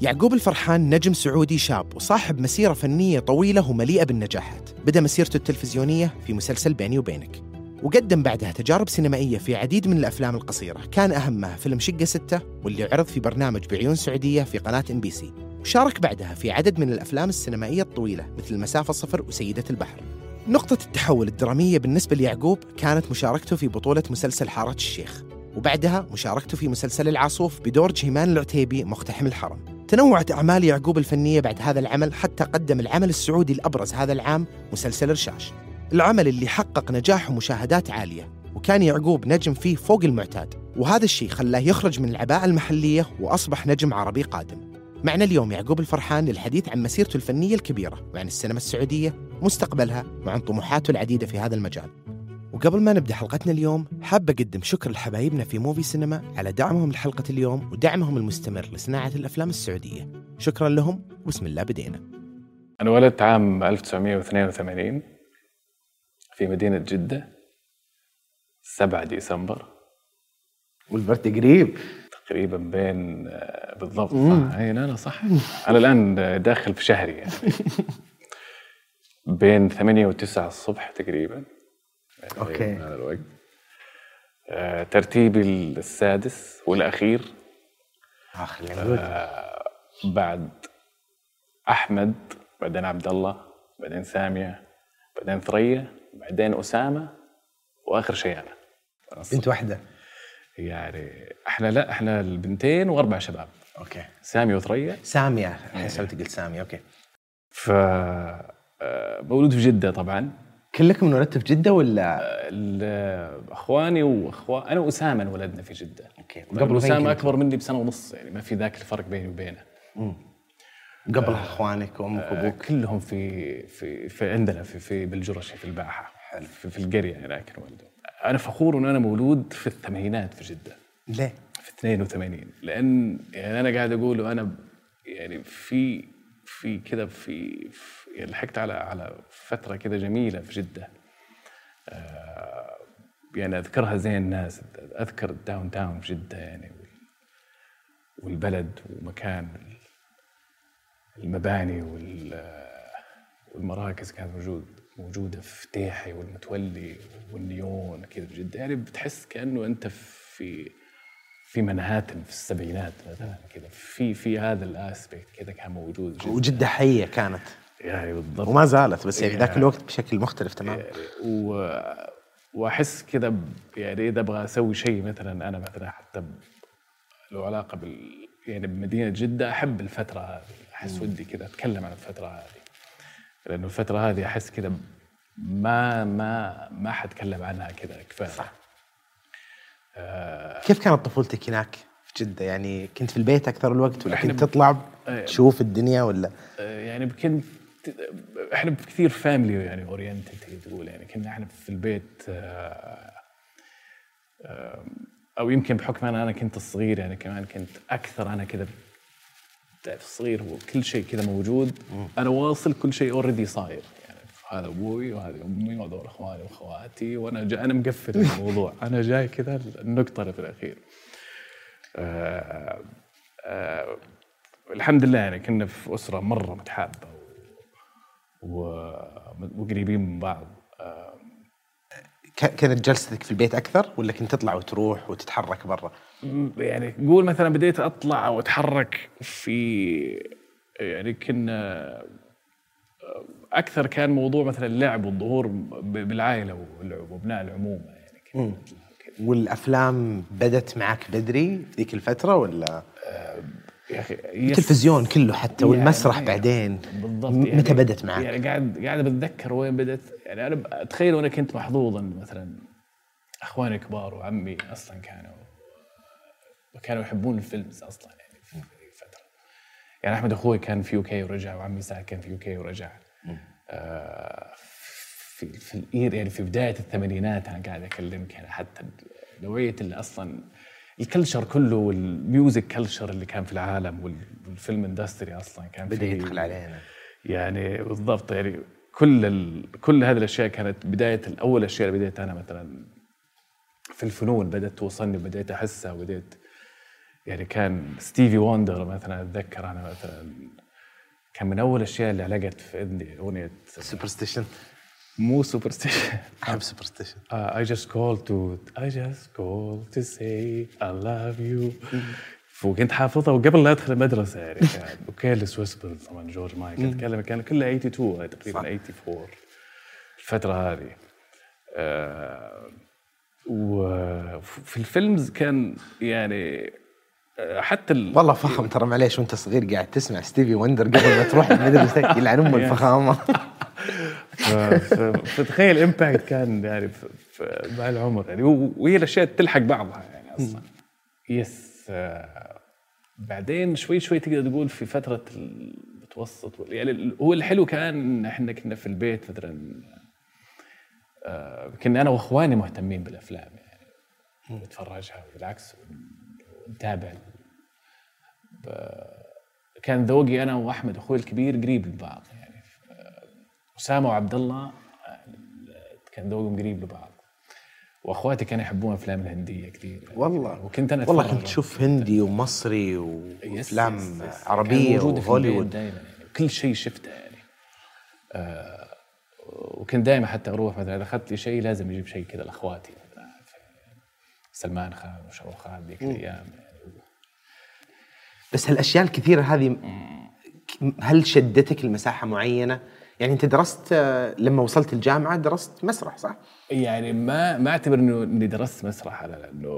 يعقوب الفرحان نجم سعودي شاب وصاحب مسيرة فنية طويلة ومليئة بالنجاحات. بدأ مسيرته التلفزيونية في مسلسل بيني وبينك. وقدم بعدها تجارب سينمائية في عديد من الأفلام القصيرة. كان أهمها فيلم شقة ستة واللي عرض في برنامج بعيون سعودية في قناة MBC. وشارك بعدها في عدد من الأفلام السينمائية الطويلة مثل مسافة صفر وسيدة البحر. نقطة التحول الدرامية بالنسبة ليعقوب كانت مشاركته في بطولة مسلسل حارة الشيخ. وبعدها مشاركته في مسلسل العاصوف بدور جيمان العتيبي مقتحم الحرم. تنوعت أعمال يعقوب الفنية بعد هذا العمل حتى قدم العمل السعودي الأبرز هذا العام مسلسل رشاش العمل اللي حقق نجاح ومشاهدات عالية وكان يعقوب نجم فيه فوق المعتاد. وهذا الشيء خلاه يخرج من العباءة المحلية وأصبح نجم عربي قادم. معنا اليوم يعقوب الفرحان للحديث عن مسيرته الفنية الكبيرة وعن السينما السعودية مستقبلها وعن طموحاته العديدة في هذا المجال. وقبل ما نبدأ حلقتنا اليوم حاب أقدم شكر لحبايبنا في موفي سينما على دعمهم لحلقة اليوم ودعمهم المستمر لصناعة الأفلام السعودية. شكرا لهم وبسم الله بدينا. أنا ولدت عام 1982 في مدينة جدة 7 ديسمبر. والبرد قريب. تقريبا بين آه، بالضبط. صح. أي لا لا صح. أنا الآن داخل في شهري يعني. بين 8 و 9 الصبح تقريبا. أوكي. هذا الوقت آه، ترتيبي السادس والأخير. آخ العنقود بعد أحمد بعدين عبد الله بعدين سامية بعدين ثريا بعدين أسامة وآخر شيء أنا. بنت واحدة. يعني إحنا لا إحنا البنتين وأربع شباب. okay. سامي وثريا. سامية. حسبت قلت سامية. okay. ف آه، مولود في جدة طبعا. كلكم انولدتوا في جدة ولا؟ ال- أخواني واخوان أنا وأسامة انولدنا في جدة. okay. قبل أسامة؟ أكبر مني بسنة ونص يعني ما في ذاك الفرق بيني وبينه. قبل أخوانك وأمك آه، وأبوك؟ كلهم في في في عندنا في في بالجرشي في الباحة في, في القرية هناك انولدوا أنا فخور إن أنا مولود في الثمانينات في جدة. ليه؟ في 82 لأن يعني أنا قاعد أقول وأنا ب- يعني في في كذا في, في لحقت على على فترة كذا جميلة في جدة. آه، يعني أذكرها زي الناس أذكر الداون تاون في جدة يعني وال- والبلد ومكان المباني وال والمراكز كانت موجود موجودة في تيحي والمتولي والنيون كذا في جدة. يعني بتحس كأنه أنت في في منهاتن في السبعينات مثلا كذا في في هذا الاسبكت كذا كان موجود جدا وجدة حية كانت. يعني بالضبط. وما زالت بس يعني ذاك يعني- الوقت بشكل مختلف تماما. يعني و... وأحس كذا ب- يعني اذا أبغى أسوي شيء مثلا أنا مثلا حتى ب- له علاقة بال يعني بمدينة جدة أحب الفترة هذه. أحس ودي كذا أتكلم عن الفترة هذه. لأنه الفترة هذه أحس كذا ما ما ما حتكلم عنها كذا كفاية. صح. كيف كانت طفولتك هناك في جدة؟ يعني كنت في البيت أكثر الوقت ولا كنت ب- تطلع إيه. تشوف الدنيا ولا؟ يعني كنت إحنا كثير family يعني oriented تقول يعني كنا إحنا في البيت آه، آه، أو يمكن بحكم أنا أنا كنت الصغير يعني كمان كنت أكثر أنا كذا تعرف الصغير هو كل شيء كذا موجود. أنا واصل كل شيء اوريدي صاير يعني هذا أبوي وهذه أمي وهذول إخواني وإخواتي وأنا جا أنا مقفل الموضوع. أنا جاي كذا النقطة اللي في الأخير. آه، آه، الحمد لله يعني كنا في أسرة مرة متحابة. وقريبين من بعض آه، كانت جلستك في البيت أكثر ولا كنت تطلع وتروح وتتحرك برا؟ يعني قول مثلا بديت أطلع أو اتحرك في يعني كنا أكثر كان موضوع مثلا اللعب والظهور بالعائلة وأبناء العمومه يعني كده. والأفلام بدت معك بدري في ذيك الفترة ولا يا أخي التلفزيون كله حتى والمسرح يعني- بعدين. بالضبط م- متى بدت معك؟ يعني قاعد قاعد بتذكر وين بدت. يعني أنا أتخيل وأنا كنت محظوظ إن مثلا أخواني كبار وعمي أصلا كانوا كانوا يحبون ال films أصلا يعني في الفترة يعني أحمد أخوي كان في UK ورجع وعمي سعد كان في UK ورجع. آه في في يعني في بداية الثمانينات أنا قاعد أكلمك يعني حتى نوعية اللي أصلا ال culture كله وال music culture اللي كان في العالم وال- وال film industry أصلا كان بدأ يدخل علينا. يعني بالضبط يعني كل ال... كل هذه الأشياء كانت بداية اول أشياء اللي بديت أنا مثلا في الفنون بدأت توصلني وبديت أحسها وبديت يعني كان Stevie Wonder مثلا أتذكر أنا مثلا كان من أول الأشياء اللي علقت في اذني أغنية Superstition مو Superstition احب Superstition Uh, I just called to I just called to say I love you. وكنت حافظها وقبل لا أدخل المدرسة يعني. كان و Careless Whisper طبعا George Michael. تكلم كان كلها 82 تقريبا 84 الفترة هذه. آه وفي ال films كان يعني آه، حتى ال... والله فخم ترى معليش وانت صغير قاعد تسمع Stevie Wonder قبل ما تروح المدرسة يلعن ام الفخامة. ف- فتخيل ال impact كان يعني ف- ف- مع العمر. يعني وهي الأشياء تلحق بعضها يعني أصلا. yes آه، بعدين شوي شوي تقدر تقول في فترة المتوسط يعني هو الحلو كان ان إحنا كنا في البيت مثلا آه، كنا أنا وإخواني مهتمين بالأفلام يعني. نتفرجها بالعكس ونتابع كان ذوقي أنا وأحمد أخوي الكبير قريب لبعض يعني. أسامة وعبد الله آه، كان ذوقهم قريب لبعض. وأخواتي كانوا يحبون الافلام الهندية كثير. والله. وكنت أنا والله. كنت تشوف هندي ومصري وأفلام يس- يس. عربية وهوليوود. دائما يعني. كل شيء شفته يعني. آه وكنت دائما حتى أروح مثلا إذا أخذت لي شيء لازم أجيب شيء كذا لأخواتي سلمان خان وشروق خان ذيك الأيام. يعني بس هالأشياء الكثيرة هذه هل شدتك لمساحة معينة؟ يعني انت درست آه، لما وصلت الجامعة درست مسرح صح؟ يعني ما ما أعتبر إنه إني درست مسرح أنا لأنه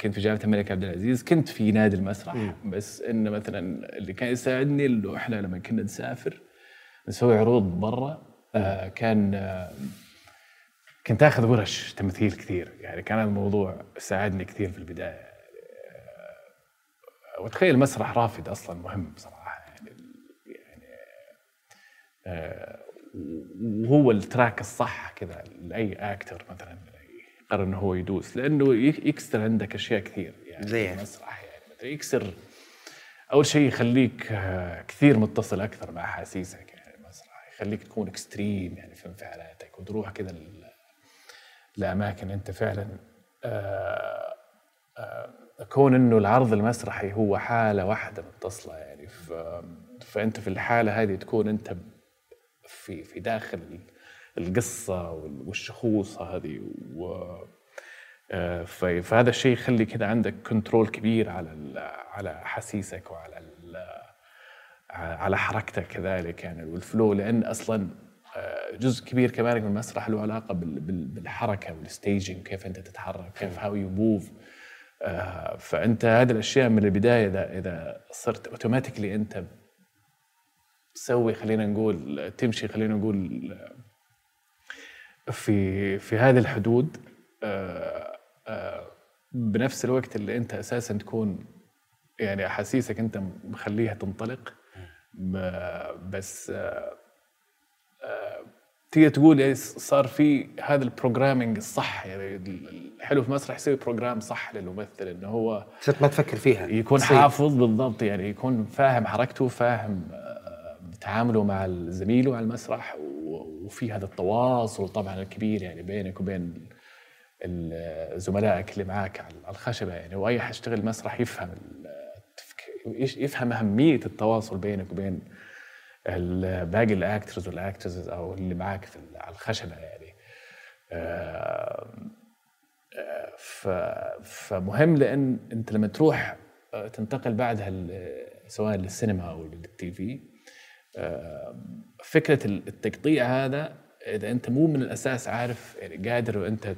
كنت في جامعة الملك عبد العزيز كنت في نادي المسرح. بس إنه مثلا اللي كان يساعدني إنه إحنا لما كنا نسافر نسوي عروض برا آه كان آه كنت آخذ ورش تمثيل كثير. يعني كان الموضوع ساعدني كثير في البداية. آه وتخيل المسرح رافد أصلا مهم بصراحه وهو التراك الصح كذا لأي أكتر مثلا يقرر إنه هو يدوس لأنه يك- يكسر عندك أشياء كثير يعني زي المسرح يعني. يكسر أول شيء يخليك آه، كثير متصل أكثر مع أحاسيسك يعني المسرح يخليك تكون اكستريم يعني في انفعالاتك وتروح كذا لأماكن أنت فعلا آه، آه، كون إنه العرض المسرحي هو حالة واحدة متصلة يعني. فأنت في الحالة هذه تكون أنت في في داخل القصة وال- والشخوصة هذه و آه، فهذا الشيء يخلي كذا عندك control كبير على على احاسيسك وعلى على حركتك كذلك يعني وال flow لأن أصلا آه، جزء كبير كمان من المسرح له علاقة بال- بال- بالحركة وال staging كيف أنت تتحرك كيف how you move فأنت هذه الأشياء من البداية إذا إذا صرت automatically أنت تسوي خلينا نقول تمشي خلينا نقول في في هذه الحدود آه، آه، بنفس الوقت اللي أنت أساسا تكون يعني أحاسيسك أنت مخليها تنطلق بس آه، تقدر تقول يعني صار في هذا ال programming الصح يعني الحلو في المسرح يسوي program صح للممثل إنه هو صرت ما تفكر فيها يكون. حافظ بالضبط يعني يكون فاهم حركته فاهم تعامله مع زميله على المسرح وفي هذا التواصل طبعا الكبير يعني بينك وبين زملائك اللي معاك على الخشبة يعني وأي حد يشتغل مسرح يفهم يفهم أهمية التواصل بينك وبين باقي ال actors وال actors أو اللي معاك في على الخشبة يعني. فمهم لأن أنت لما تروح تنتقل بعدها سواء للسينما أو للتي في فكرة التقطيع هذا إذا أنت مو من الأساس عارف يعني قادر وأنت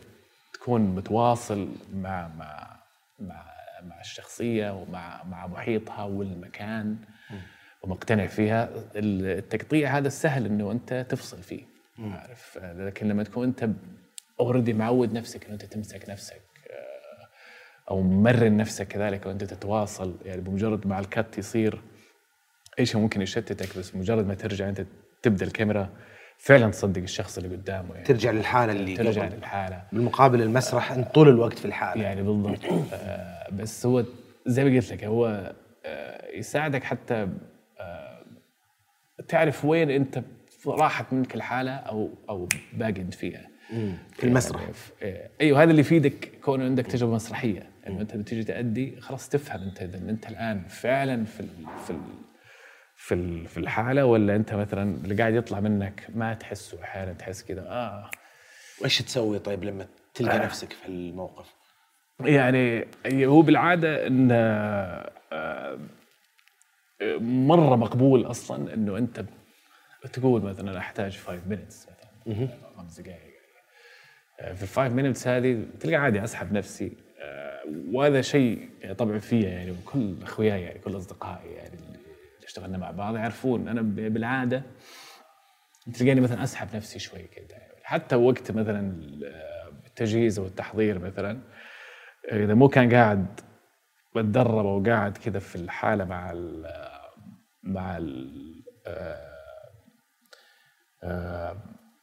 تكون متواصل مع مع مع مع الشخصية ومع مع محيطها والمكان ومقتنع فيها التقطيع هذا سهل إنه أنت تفصل فيه عارف. لكن لما تكون أنت اوريدي معود نفسك إنه أنت تمسك نفسك آه، أو مرن نفسك كذلك وأنت تتواصل يعني بمجرد مع الكت يصير أي شيء ممكن يشتتك بس مجرد ما ترجع أنت تبدأ الكاميرا فعلا تصدق الشخص اللي قدامه يعني. ترجع للحالة اللي ترجع قبل. للحالة. بالمقابل المسرح انت طول الوقت في الحالة. يعني بالضبط. آه، بس هو زي ما قلت لك هو آه، يساعدك حتى آه، تعرف وين أنت راحت منك الحالة أو أو باقي أنت فيها. في المسرح. يعني ف- إيه، أيوه هذا اللي يفيدك كون عندك تجربة مسرحية. انه أنت بتيجي تأدي خلاص تفهم أنت إذا أنت الآن فعلا في ال في ال في ال في الحالة ولا أنت مثلا اللي قاعد يطلع منك ما تحسه أحيانا تحس كذا آه. وإيش تسوي طيب لما تلقى نفسك في الموقف؟ يعني هو بالعادة إن آه، مرة مقبول أصلا إنه أنت تقول مثلا أحتاج 5 minutes مثلا خمس دقائق آه، في ال five minutes هذه تلقى عادي أسحب نفسي. آه، وهذا شيء طبعا فيا يعني وكل أخوياي يعني كل أصدقائي يعني اشتغلنا مع بعض يعرفون. أنا بالعادة تلقاني مثلا أسحب نفسي شوي كذا حتى وقت مثلا التجهيز أو التحضير مثلا إذا مو كان قاعد بتدرب أو قاعد كذا في الحالة مع ال مع ال آه،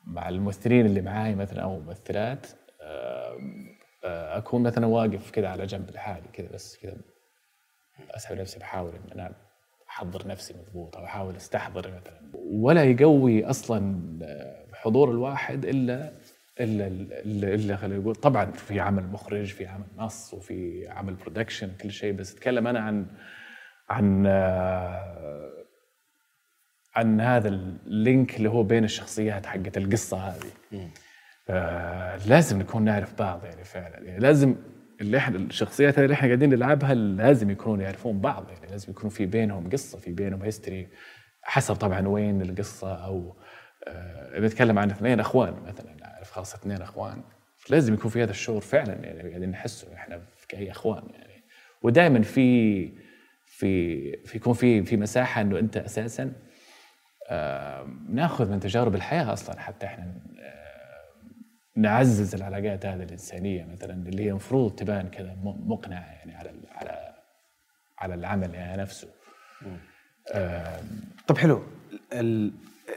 مع الممثلين اللي معاي مثلا أو ممثلات أكون مثلا واقف كذا على جنب لحالي كذا بس كذا أسحب نفسي بحاول ان أنا احضر نفسي مضبوط أو أحاول أستحضر مثلا. ولا يقوي أصلا آه، حضور الواحد إلا إلا إلا, إلا خلينا نقول طبعا في عمل مخرج في عمل نص وفي عمل برودكشن كل شيء. بس أتكلم أنا عن عن آه، عن هذا ال link اللي هو بين الشخصيات حقت القصة هذه. آه لازم نكون نعرف بعض يعني فعلا. يعني لازم اللي إحنا الشخصيات اللي إحنا قاعدين نلعبها لازم يكونوا يعرفون بعض يعني لازم يكون في بينهم قصة في بينهم history حسب طبعا وين القصة أو آه نتكلم عن اثنين إخوان مثلا عارف خلاص اثنين إخوان. لازم يكون في هذا الشعور فعلا يعني قاعدين نحسه إحنا كأي إخوان يعني. ودائما في في في يكون في في مساحة إنه أنت أساسا آه، ناخذ من تجارب الحياة أصلا حتى إحنا آه، نعزز العلاقات هذه الإنسانية مثلا اللي هي المفروض تبان كذا مقنعة يعني على على على العمل يعني نفسه. طب حلو.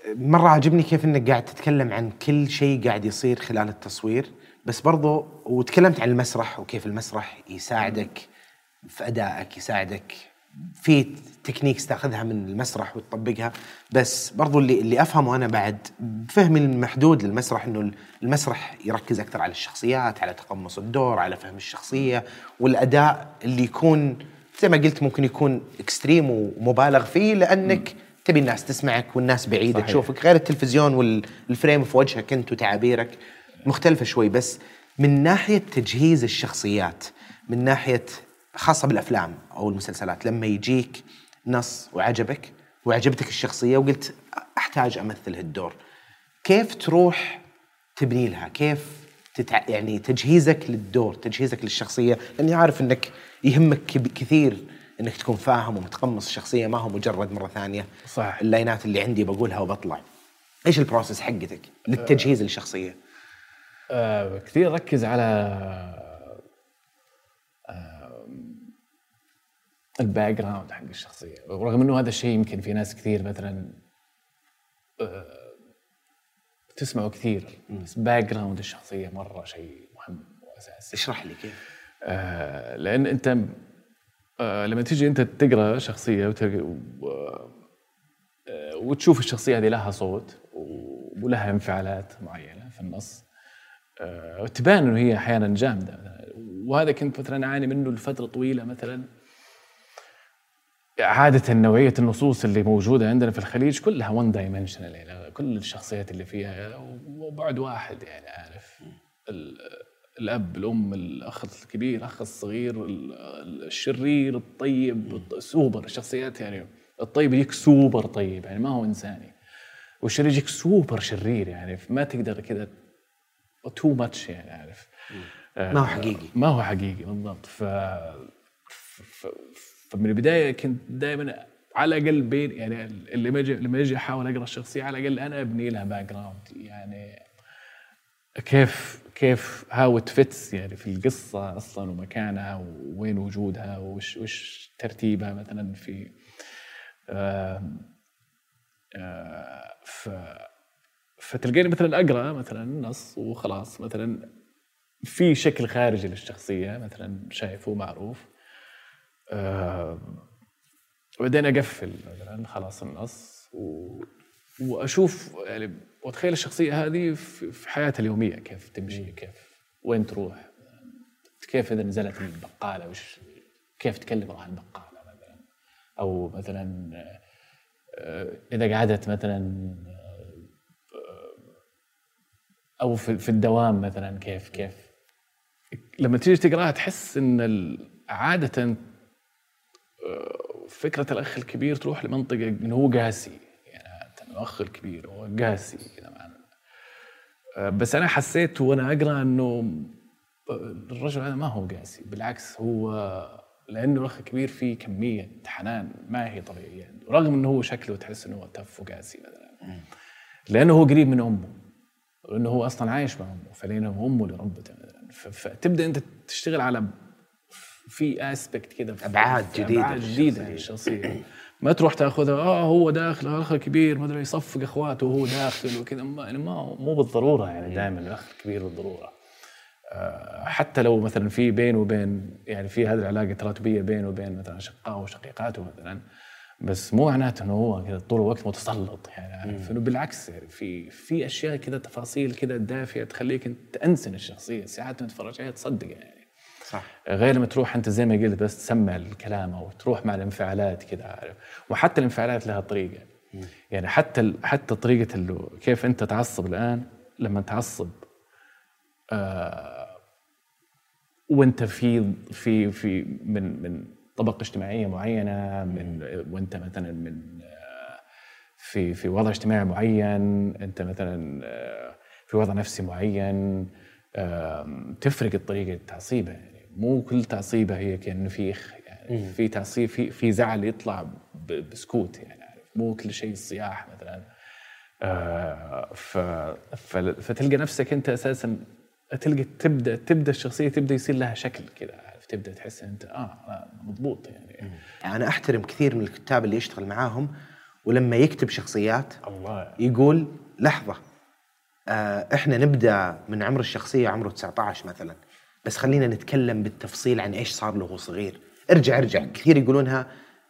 مرة عجبني كيف إنك قاعد تتكلم عن كل شيء قاعد يصير خلال التصوير بس برضو وتكلمت عن المسرح وكيف المسرح يساعدك في أدائك يساعدك في techniques تاخذها من المسرح وتطبقها. بس برضو اللي اللي أفهمه أنا بعد بفهمي المحدود للمسرح إنه المسرح يركز أكثر على الشخصيات على تقمص الدور على فهم الشخصية والأداء اللي يكون زي ما قلت ممكن يكون extreme ومبالغ فيه لأنك تبي الناس تسمعك والناس بعيدة صحيح. تشوفك. غير التلفزيون وال frame في وجهك أنت وتعابيرك مختلفة شوي. بس من ناحية تجهيز الشخصيات من ناحية خاصة بالأفلام أو المسلسلات. لما يجيك نص وعجبك وعجبتك الشخصية وقلت أحتاج أمثل هالدور كيف تروح تبني لها؟ كيف تتع... يعني تجهيزك للدور تجهيزك للشخصية؟ لأني عارف إنك يهمك كثير إنك تكون فاهم ومتقمص الشخصية ما هو مجرد مرة ثانية صح. اللاينات اللي عندي بقولها وبطلع. إيش ال process حقتك للتجهيز للشخصية؟ آه كثير ركز على ال background حق الشخصية. ورغم إنه هذا الشيء يمكن في ناس كثير مثلا آه تسمعه كثير بس background الشخصية مرة شيء مهم وأساسي. اشرح لي كيف؟ آه، لأن أنت آه، لما تيجي أنت تقرأ شخصية وتق- و- آه، وتشوف الشخصية هذه لها صوت و- ولها انفعالات معينة في النص آه، تبان إنه هي أحيانا جامدة. وهذا كنت مثلا أعاني منه لفترة طويلة مثلا. عادة نوعية النصوص اللي موجودة عندنا في الخليج كلها ون دايمنشنال يعني كل الشخصيات اللي فيها وبعد واحد يعني عارف. ال- الأب الأم الأخ الكبير الأخ الصغير ال- الشرير الطيب الط- سوبر الشخصيات يعني الطيب يجيك سوبر طيب يعني ما هو إنساني والشرير يجيك سوبر شرير يعني ما تقدر كذا too much يعني عارف. ما هو حقيقي. ما هو حقيقي بالضبط. ف... فمن البداية كنت دائما على الأقل بين يعني اللي ما يجي لما يجي أحاول أقرأ الشخصية على الأقل أنا أبني لها background يعني كيف كيف how it fits يعني في القصة أصلا ومكانها ووين وجودها وش وش ترتيبها مثلا في آم، آه، ف فتلقاني مثلا أقرأ مثلا نص وخلاص. مثلا في شكل خارجي للشخصية مثلا شايفه معروف. آه وبعدين أقفل مثلا خلاص النص و... وأشوف يعني وأتخيل الشخصية هذه في حياتها اليومية كيف تمشي كيف وين تروح؟ كيف إذا نزلت من البقالة؟ وش كيف تكلم راح البقالة مثلا؟ أو مثلا آه، إذا قعدت مثلا آه، أو في الدوام مثلا كيف كيف؟ لما تيجي تقراها تحس إن عادة فكرة الأخ الكبير تروح لمنطقة إنه هو قاسي. يعني الاخ الكبير هو قاسي كذا آه، بس أنا حسيت وأنا أقرأ إنه الرجل هذا ما هو قاسي. بالعكس هو لأنه الأخ الكبير فيه كمية حنان ما هي طبيعية. رغم إنه هو شكله تحس إنه تف وقاسي مثلا. لأنه هو قريب من أمه. لأنه هو أصلا عايش مع أمه. فلأنه أمه اللي ربته مثلا فتبدأ أنت تشتغل على في اسبكت أبعاد في جديدة أبعاد جديدة للشخصيه ما تروح تاخذها آه هو داخل الاخ الكبير ما أدري يصفق إخواته وهو داخل وكذا ما يعني ما مو بالضرورة يعني دائما الأخ الكبير بالضرورة. آه، حتى لو مثلا في بينه وبين يعني في هذه العلاقة التراتبيه بينه وبين مثلا اشقائه وشقيقاته مثلا بس مو معناته إنه هو كذا طول الوقت متسلط يعني عارف؟ إنه بالعكس يعني في في أشياء كذا تفاصيل كذا دافية تخليك أنت انسن الشخصية ساعات تتفرج عليها تصدق يعني. صح. غير لما تروح أنت زي ما قلت بس تسمع الكلام أو تروح مع الانفعالات كذا عارف. وحتى الانفعالات لها طريقة. يعني حتى حتى طريقة اللي كيف أنت تعصب الآن لما تعصب آه وأنت في في في من من طبقة اجتماعية معينة من وأنت مثلا من آه، في في وضع اجتماعي معين أنت مثلا آه، في وضع نفسي معين تفرق طريقه تعصيبها. يعني مو كل تعصيبة هي كأنه في إخ يعني في تعصيب في في زعل يطلع بسكوت يعني مو كل شيء صياح مثلا. آه، ف فتلقى نفسك أنت أساسا تلقى تبدأ تبدأ الشخصية تبدأ يصير لها شكل كذا تبدأ تحس أنت آه لا، مضبوط يعني. أنا أحترم كثير من الكتاب اللي يشتغل معاهم ولما يكتب شخصيات الله. يقول لحظة آه إحنا نبدأ من عمر الشخصية عمره 19 مثلا. بس خلينا نتكلم بالتفصيل عن إيش صار له وهو صغير ارجع ارجع كثير يقولونها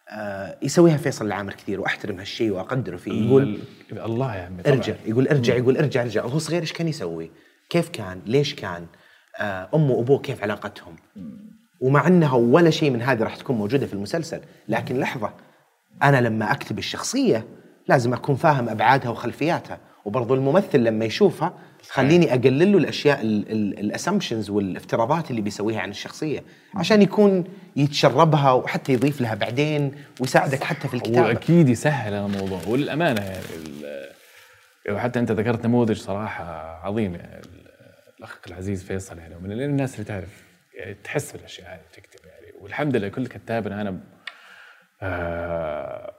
آه يسويها فيصل العامر كثير وأحترم هالشيء وأقدره فيه يقول الله يا عمي. ارجع يقول ارجع يقول ارجع ارجع وهو صغير إيش كان يسوي؟ كيف كان؟ ليش كان؟ آه أمه وأبوه كيف علاقتهم؟ ومع إنها ولا شيء من هذه راح تكون موجودة في المسلسل، لكن لحظة أنا لما أكتب الشخصية لازم أكون فاهم أبعادها وخلفياتها، وبرضو الممثل لما يشوفها خليني أقلل له الأشياء الاسامبشنز والافتراضات اللي بيسويها عن الشخصية عشان يكون يتشربها وحتى يضيف لها بعدين ويساعدك حتى في الكتابة. أكيد يسهل الموضوع وللأمانة يعني وحتى أنت ذكرت نموذج صراحة عظيم يعني ال- الأخ العزيز فيصل يعني من الناس اللي تعرف يعني تحس بالأشياء هذه تكتب يعني والحمد لله كل كتابنا أنا آه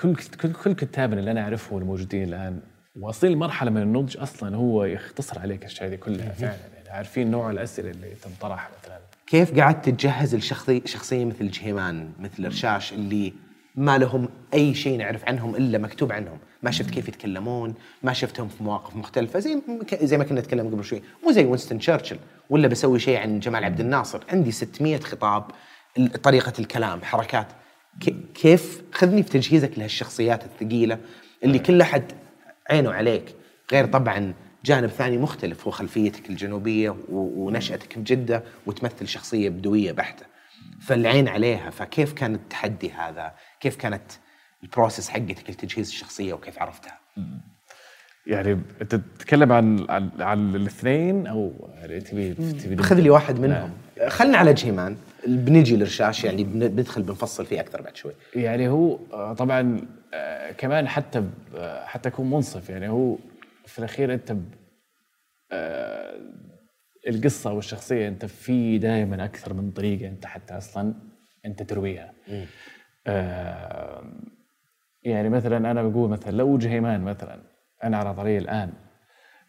كل كل كل كتابنا اللي أنا اعرفهم الموجودين الآن واصلين لمرحلة من النضج أصلا هو يختصر عليك الاشياء هذه كلها فعلا. يعني عارفين نوع الأسئلة اللي تنطرح مثلا. كيف قعدت تجهز الشخصية شخصية مثل جهيمان مثل رشاش اللي ما لهم أي شيء نعرف عنهم إلا مكتوب عنهم. ما شفت كيف يتكلمون ما شفتهم في مواقف مختلفة. زي زي ما كنا نتكلم قبل شوي. مو زي وينستون تشرشل ولا بسوي شيء عن جمال عبد الناصر. عندي 600 خطاب طريقة الكلام حركات. كيف؟ خذني في تجهيزك لهالشخصيات الثقيلة اللي كل أحد عينه عليك. غير طبعا جانب ثاني مختلف هو خلفيتك الجنوبية و- ونشأتك في جدة وتمثل شخصية بدوية بحتة. فالعين عليها فكيف كان التحدي هذا؟ كيف كانت البروسيس حقتك لتجهيز الشخصية وكيف عرفتها؟ يعني أنت تتكلم عن عن, عن الاثنين أو يعني تبي تبي خذ لي واحد منهم. خلنا على جهيمان. بنجي لرشاش يعني بن- بندخل بنفصل فيه أكثر بعد شوي. يعني هو آه، طبعا كمان حتى آه، حتى اكون منصف يعني هو في الأخير أنت ب- آه، القصة والشخصية أنت في دائما أكثر من طريقة أنت حتى أصلا أنت ترويها. آه، يعني مثلا أنا بقول مثلا لو جهيمان مثلا أنا عرض علي الآن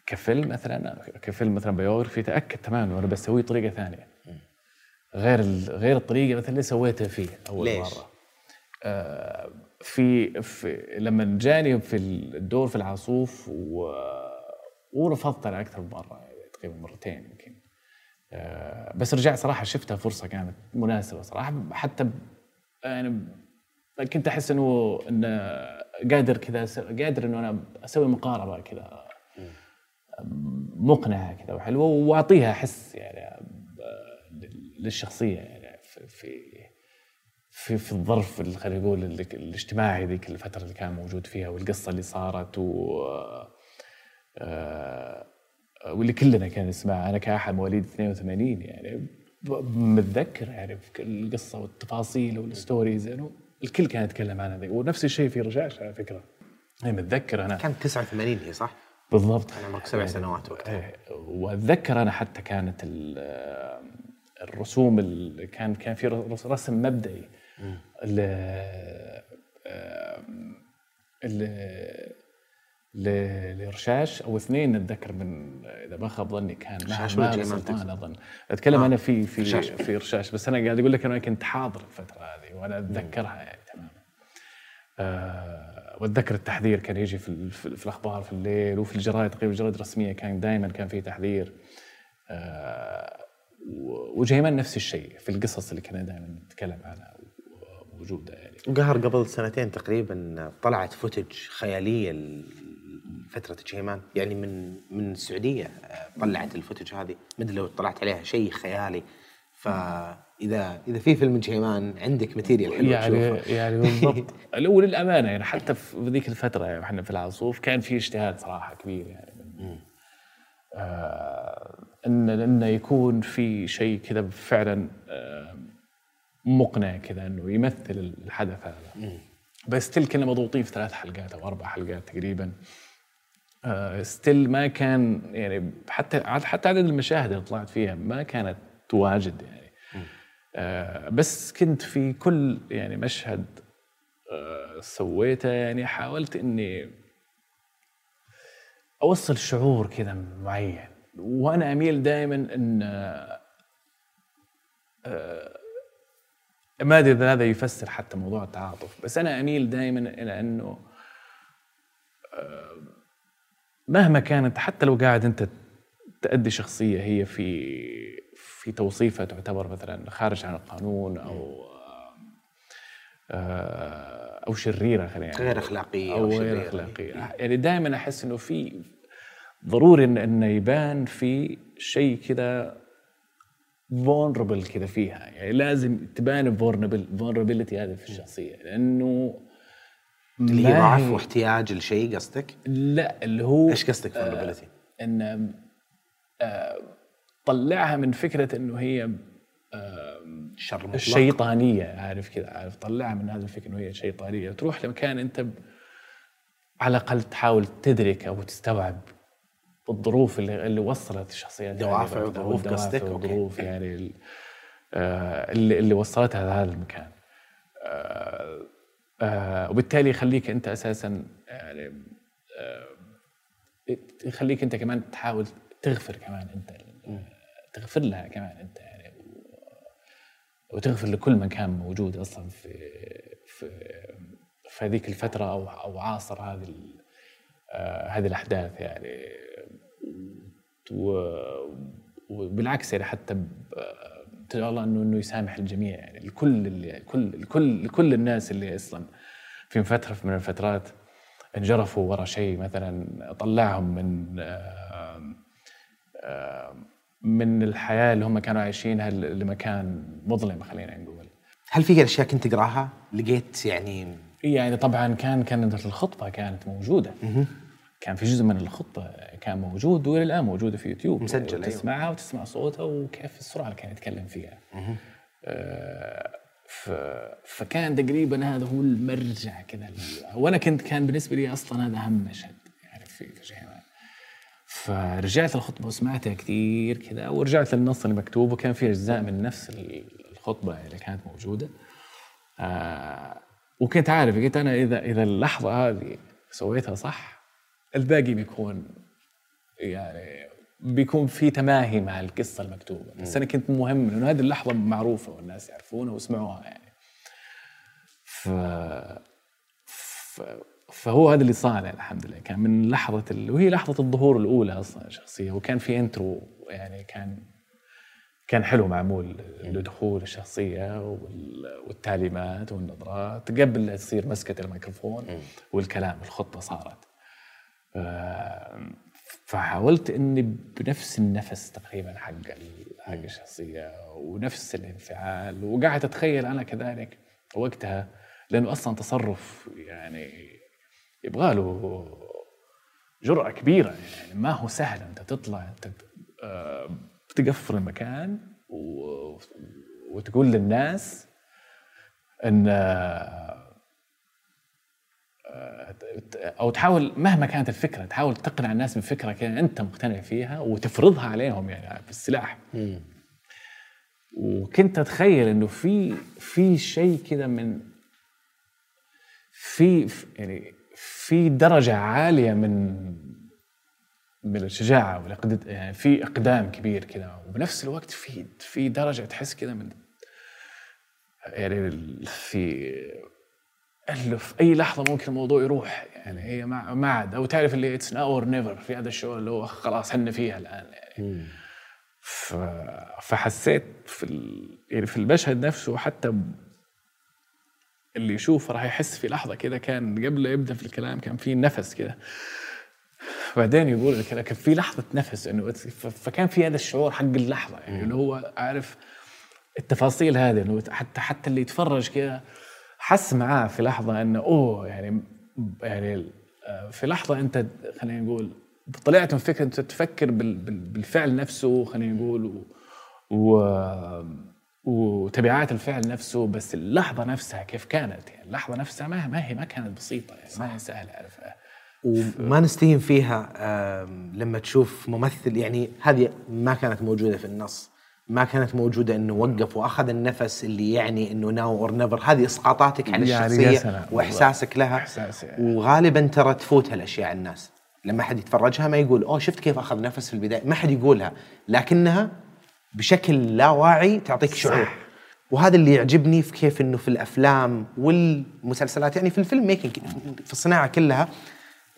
كفيلم مثلا كفيلم مثلا بيوغرافي تأكد تماما وأنا بسويه بطريقه ثانية. غير غير الطريقة مثلا اللي سويتها فيه أول ليش؟ مرة. آه، في, في لما جاني في الدور في العاصوف و ورفضت أنا أكثر من مرة يعني تقريبا مرتين يمكن. آه، بس رجعت صراحة شفتها فرصة كانت مناسبة صراحة حتى يعني كنت أحس إنه انه قادر كذا قادر إنه أنا أسوي مقاربة كذا مقنعة كذا وحلوة وأعطيها حس يعني للشخصية يعني في في في, الظرف اللي خلينا نقول الاجتماعي ذيك الفترة اللي كان موجود فيها والقصة اللي صارت و آه، واللي كلنا كان نسمعها أنا كأحد مواليد 82 يعني متذكر يعني القصة والتفاصيل والستوريز يعني الكل كان يتكلم عنها ذي ونفس الشيء في رشاش على فكرة. يعني متذكر أنا كانت 89 هي صح؟ بالضبط. كان عمرك سبع سنوات وقتها. إيه، وأتذكر أنا حتى كانت ال- الرسوم كان كان في رس- رسم مبدئي. ل ل- لرشاش أو اثنين أتذكر من إذا ما خاب ظني كان رشاش ولا سلطان؟ أظن. أتكلم آه، أنا في في رشاش. في رشاش بس أنا قاعد أقول لك أنا كنت حاضر الفترة هذه وأنا أتذكرها يعني تماما. آه، وأتذكر التحذير كان يجي في, في, في الأخبار في الليل وفي الجرايد تقريبا الجرايد الرسمية كان دائما كان في تحذير. آه، وجهيمان نفس الشيء في القصص اللي كنا دائما نتكلم عنها. موجوده يعني. وقهر قبل سنتين تقريبا طلعت footage خيالية لفترة جهيمان يعني من من السعودية طلعت ال footage هذه. ما أدري لو طلعت عليها شيء خيالي. فاذا إذا في فيلم جهيمان عندك material حلو يعني تشوفه. يعني بالضبط. الأول للأمانة يعني حتى في ذيك الفترة يعني إحنا في العاصوف كان في اجتهاد صراحة كبير يعني. من آه ان إنه يكون في شيء كذا فعلا آه مقنع كذا إنه يمثل الحدث هذا. بس still كنا مضغوطين في ثلاث حلقات أو أربع حلقات تقريبا. آه still ما كان يعني حتى حتى عدد المشاهد اللي طلعت فيها ما كانت تواجد يعني. آه بس كنت في كل يعني مشهد آه سويته يعني حاولت إني أوصل شعور كذا معين. وأنا أميل دائما إن آه، ما أدري إذا هذا يفسر حتى موضوع التعاطف بس أنا أميل دائما إلى أنه آه، مهما كانت حتى لو قاعد أنت تأدي شخصية هي في في توصيفها تعتبر مثلا خارج عن القانون أو آه، أو شريرة خلينا نقول. غير أخلاقية أو شريرة. غير أخلاقية يعني دائما أحس إنه في ضروري إنه يبان في شيء كذا vulnerable كذا فيها يعني لازم تبان vulnerability هذه في الشخصية لأنه اللي هي ضعف واحتياج لشيء قصدك؟ لا اللي هو إيش قصدك vulnerability؟ إن آه، طلعها من فكرة إنه هي الشر مطلق الشيطانيه عارف كذا عارف طلعها من هذا الفكر إنه هي شيطانية تروح لمكان أنت على الأقل تحاول تدرك أو تستوعب الظروف اللي, اللي وصلت الشخصيات هذه دوافع وظروف قصدك؟ وظروف يعني آه، اللي, اللي وصلتها لهذا المكان. آه، آه، وبالتالي يخليك أنت أساسا يعني يخليك أنت كمان تحاول تغفر كمان أنت تغفر لها كمان أنت يعني وتغفر لكل من كان موجود أصلا في في في هذيك الفترة أو أو عاصر هذه هذه الأحداث يعني. وبالعكس يعني حتى تدعو الله انه إنه يسامح الجميع يعني. الكل اللي كل الكل كل الناس اللي أصلا في فتره من الفترات انجرفوا ورا شيء مثلا طلعهم من آه، آه، من الحياة اللي هم كانوا عايشينها لمكان مظلم خلينا نقول. هل في أشياء كنت تقراها؟ لقيت يعني يعني طبعا كان كانت الخطبة كانت موجودة. كان في جزء من الخطبة كان موجود والى الان موجودة في يوتيوب. مسجل، أيوة. تسمعها وتسمع صوتها وكيف السرعة اللي كان يتكلم فيها. آه، ف... فكان تقريبا هذا هو المرجع كذا وأنا كنت كان بالنسبة لي أصلا هذا أهم مشهد يعني في فرجعت الخطبة وسمعتها كثير كذا ورجعت للنص المكتوب وكان في أجزاء من نفس الخطبة اللي كانت موجودة. آه وكنت عارف قلت أنا إذا إذا اللحظة هذه سويتها صح الباقي بيكون يعني بيكون في تماهي مع القصة المكتوبة. بس أنا كنت مهم لأنه هذه اللحظة معروفة والناس يعرفونها ويسمعوها يعني. ف... ف... فهو هذا اللي صار يعني الحمد لله. كان من لحظة ال... وهي لحظة الظهور الأولى أصلا الشخصيه وكان في انترو يعني كان كان حلو معمول لدخول الشخصية وال- والتعليمات والنظرات قبل لا تصير مسكة الميكروفون والكلام الخطة صارت. فحاولت إني بنفس النفس تقريبا حق حق الشخصية ونفس الانفعال وقاعد أتخيل أنا كذلك وقتها لأنه أصلا تصرف يعني يبغى له جرأة كبيرة يعني ما هو سهل أنت تطلع أنت آه، تقفل المكان و- وتقول للناس إن آه، أو تحاول مهما كانت الفكرة تحاول تقنع الناس بفكره كده أنت مقتنع فيها وتفرضها عليهم يعني بالسلاح وكنت أتخيل إنه في في شيء كده من في- يعني في درجة عالية من من الشجاعة والاقدام يعني في إقدام كبير كده وبنفس الوقت في في درجة تحس كده من يعني في في أي لحظة ممكن الموضوع يروح. يعني هي ما ما عاد. أو تعرف اللي it's now or never في هذا الشغل اللي هو خلاص حنا فيها الآن. يعني ف... فحسيت في ال... يعني في المشهد نفسه حتى اللي يشوفه راح يحس في لحظة كده كان قبل يبدأ في الكلام كان في نفس كده. بعدين يقول الكلام كان في لحظة نفس إنه فكان في هذا الشعور حق اللحظة يعني اللي هو عارف التفاصيل هذه إنه حتى حتى اللي يتفرج كده حس معاه في لحظة إنه أوه يعني يعني آه، في لحظة أنت خلينا نقول طلعت من فكرة أنت تفكر بال- بال- بالفعل نفسه خلينا نقول و, و وتبعات الفعل نفسه بس اللحظة نفسها كيف كانت؟ يعني اللحظة نفسها ما ما هي ما كانت بسيطة يعني ما هي سهلة عرفها وما نستهين فيها لما تشوف ممثل يعني هذه ما كانت موجودة في النص. ما كانت موجودة إنه وقف وأخذ النفس اللي يعني إنه now or never هذه إسقاطاتك على يعني الشخصية. وإحساسك لها. يعني. وغالبا ترى تفوت هالأشياء الناس. لما حد يتفرجها ما يقول أوه شفت كيف أخذ نفس في البداية. ما حد يقولها. لكنها بشكل لا واعي تعطيك شعور. وهذا اللي يعجبني في كيف إنه في الأفلام والمسلسلات يعني في الفيلم ميكينج في الصناعة كلها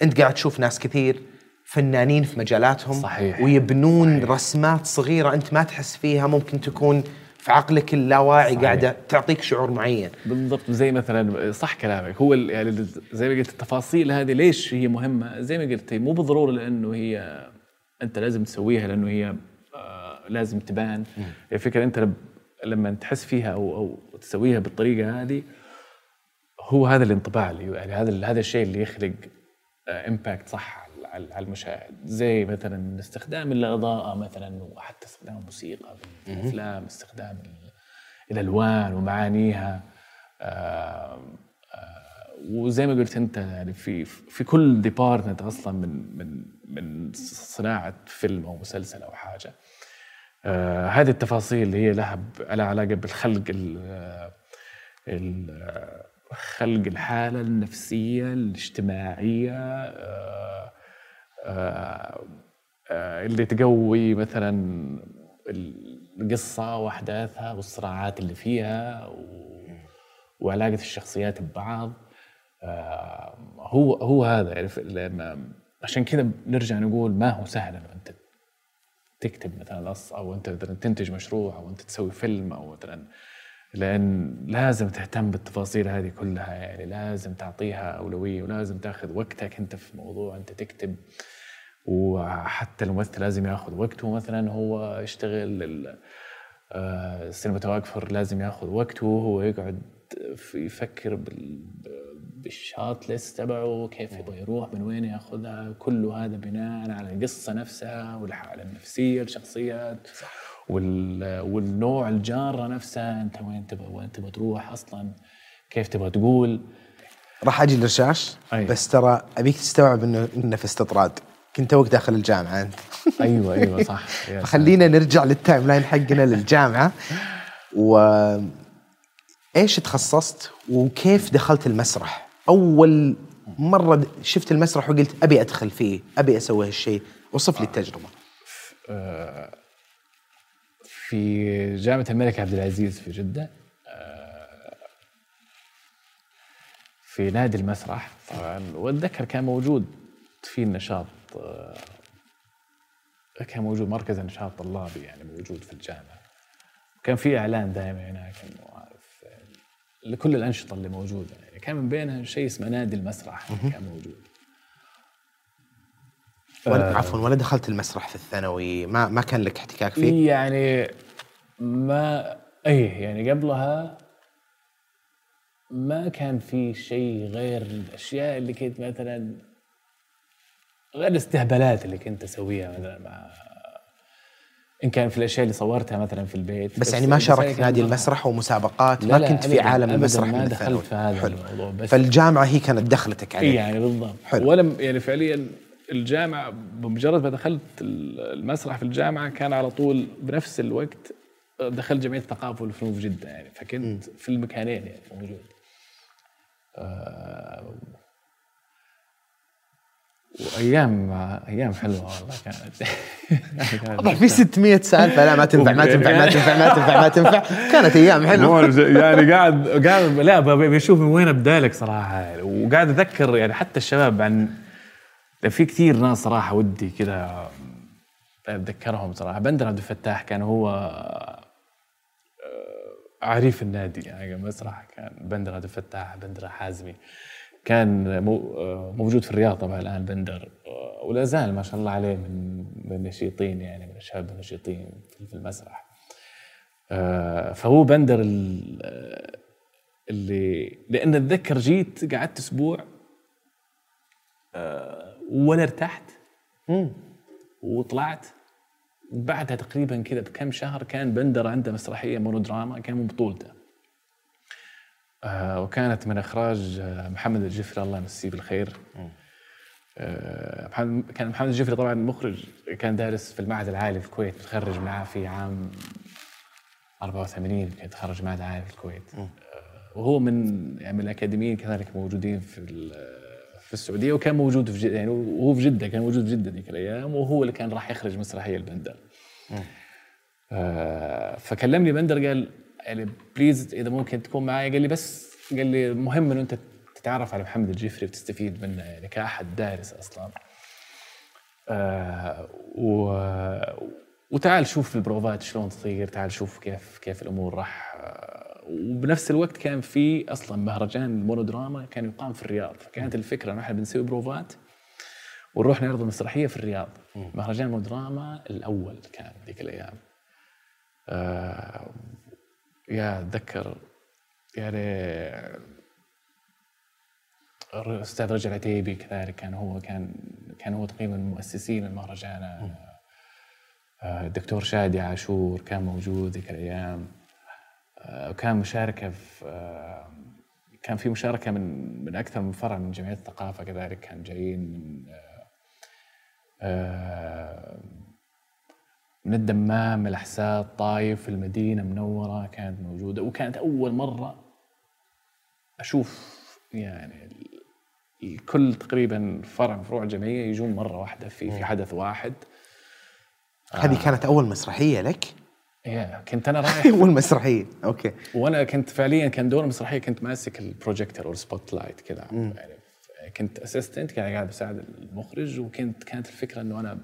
انت قاعد تشوف ناس كثير فنانين في مجالاتهم صحيح. ويبنون صحيح. رسمات صغيرة انت ما تحس فيها ممكن تكون في عقلك اللاواعي صحيح. قاعدة تعطيك شعور معين بالضبط زي مثلا صح كلامك هو يعني زي ما قلت التفاصيل هذه ليش هي مهمة زي ما قلت مو بالضرورة لأنه هي أنت لازم تسويها لأنه هي آه لازم تبان الفكرة أنت لب- لما تحس فيها أو أو تسويها بالطريقة هذه هو هذا الانطباع اللي يعني هذا هذا الشيء اللي يخلق امباكت صح على المشاهد. زي مثلا استخدام الإضاءة مثلا وحتى استخدام الموسيقى في الأفلام استخدام ال- الالوان ومعانيها. آه، آه، وزي ما قلت أنت يعني في في كل ديبارتمنت أصلا من من من صناعة فيلم أو مسلسل أو حاجة. آه هذه التفاصيل اللي هي لها لها علاقة بالخلق ال- ال- خلق الحالة النفسية الاجتماعية آه آه آه اللي تقوي مثلا القصة وأحداثها والصراعات اللي فيها و- وعلاقة الشخصيات ببعض. هو هو هذا. يعني ف- لما عشان كذا نرجع نقول ما هو سهل إنه أنت تكتب مثلا نص أو أنت مثلا تنتج مشروع أو أنت تسوي فيلم أو مثلا لأن لازم تهتم بالتفاصيل هذه كلها يعني لازم تعطيها أولوية ولازم تاخذ وقتك أنت في موضوع أنت تكتب. وحتى الممثل لازم ياخذ وقته مثلا هو يشتغل ال- آه، السينماتوجرافر لازم ياخذ وقته هو يقعد في يفكر بال بالشات ليست تبعه كيف يبغى يروح من وين ياخذها كله هذا بناء على القصة نفسها والحالة النفسية للشخصيات وال والنوع الجارة نفسها انت وين تبغى وين تبغى تروح أصلا؟ كيف تبغى تقول؟ راح أجي للرشاش أي. بس ترى أبيك تستوعب إنه إنه في استطراد. كنت توك داخل الجامعة أنت. أيوه أيوه صح. خلينا نرجع لل timeline حقنا للجامعة. و إيش تخصصت؟ وكيف دخلت المسرح؟ أول مرة شفت المسرح وقلت أبي أدخل فيه، أبي أسوي هالشيء، وصف لي التجربة. في جامعة الملك عبد العزيز في جدة آه، في نادي المسرح. طبعا واتذكر كان موجود في النشاط آه، كان موجود مركز النشاط الطلابي يعني موجود في الجامعة. كان في إعلان دائما هناك انه عارف لكل الأنشطة اللي موجودة. يعني كان من بينها شيء اسمه نادي المسرح كان موجود. ولا عفوا ولا دخلت المسرح في الثانوي ما ما كان لك احتكاك فيه؟ يعني ما اي يعني قبلها ما كان في شيء غير الأشياء اللي كنت مثلا غير الاستهبالات اللي كنت أسويها مثلا مع إن كان في الأشياء اللي صورتها مثلا في البيت بس, يعني ما شاركت في نادي المسرح ومسابقات ما كنت في عالم المسرح ما من دخلت في هذا حلو. الموضوع بس فالجامعة هي كانت دخلتك عليه اي يعني بالضبط حلو. ولا يعني فعليا الجامعة بمجرد ما دخلت المسرح في الجامعة كان على طول بنفس الوقت دخلت جمعية الثقافه والفنون في جدة يعني فكنت في المكانين يعني موجود آه وأيام أيام حلوة والله كانت. واضح في 600 سالفه لا ما تنفع ما تنفع ما تنفع ما تنفع ما تنفع. كانت أيام حلوة. يعني قاعد قاعد لا بشوف من وين أبدأ لك صراحة. وقاعد اتذكر يعني حتى الشباب عن في كثير ناس صراحة ودي كذا أتذكرهم صراحة. بندر عبد الفتاح كان هو آه، عريف النادي يعني مسرح كان بندر عبد الفتاح بندر حازمي. كان موجود في الرياض طبعا الآن بندر ولا زال ما شاء الله عليه من النشيطين يعني من الشباب النشيطين في المسرح. آه، فهو بندر اللي لأن أتذكر جيت قعدت أسبوع آه، ولا ارتحت وطلعت. بعدها تقريبا كذا بكم شهر كان بندر عنده مسرحية مونودراما كان من بطولته. آه وكانت من إخراج آه محمد الجفري الله يمسيه بالخير. آه كان محمد الجفري طبعا مخرج كان دارس في المعهد العالي في الكويت متخرج معاه في عام 84 كان تخرج المعهد العالي في الكويت. آه وهو من يعني من الأكاديميين كذلك موجودين في في السعودية وكان موجود في جده يعني وهو في جدة كان موجود في جدة ذيك الأيام وهو اللي كان راح يخرج مسرحيه البندر. آه فكلمني بندر قال يعني please إذا ممكن تكون معي قال لي بس قال لي مهم إنه أنت تتعرف على محمد الجفري وتستفيد منه يعني كأحد دارس أصلا آه و وتعال شوف البروفات شلون تصير تعال شوف كيف كيف الأمور راح آه وبنفس الوقت كان في أصلا مهرجان المونودراما كان يقام في الرياض. فكانت الفكرة إنه إحنا بنسوي بروفات ونروح نعرض المسرحية في الرياض. مهرجان المونودراما الأول كان ذيك الأيام. آه يا اتذكر يعني الاستاذ رجل عتيبي كذلك كان هو كان كان هو تقريبا مؤسسين المهرجان. الدكتور شادي عاشور كان موجود ذيك الأيام. وكان مشاركة في كان في مشاركة من من أكثر من فرع من جمعية الثقافة كذلك كان جايين من من الدمام الأحساء طايف المدينة منورة كانت موجودة وكانت أول مرة أشوف يعني الكل تقريبا فرع من فروع الجمعية يجون مرة واحدة في في حدث واحد هذه آه. كانت أول مسرحية لك؟ يا كنت أنا رايح أول مسرحية أوكي. وأنا كنت فعليا كان دور المسرحية كنت ماسك البروجيكتور أو ال spotlight كذا يعني كنت assistant يعني قاعد بساعد المخرج وكنت كانت الفكرة إنه أنا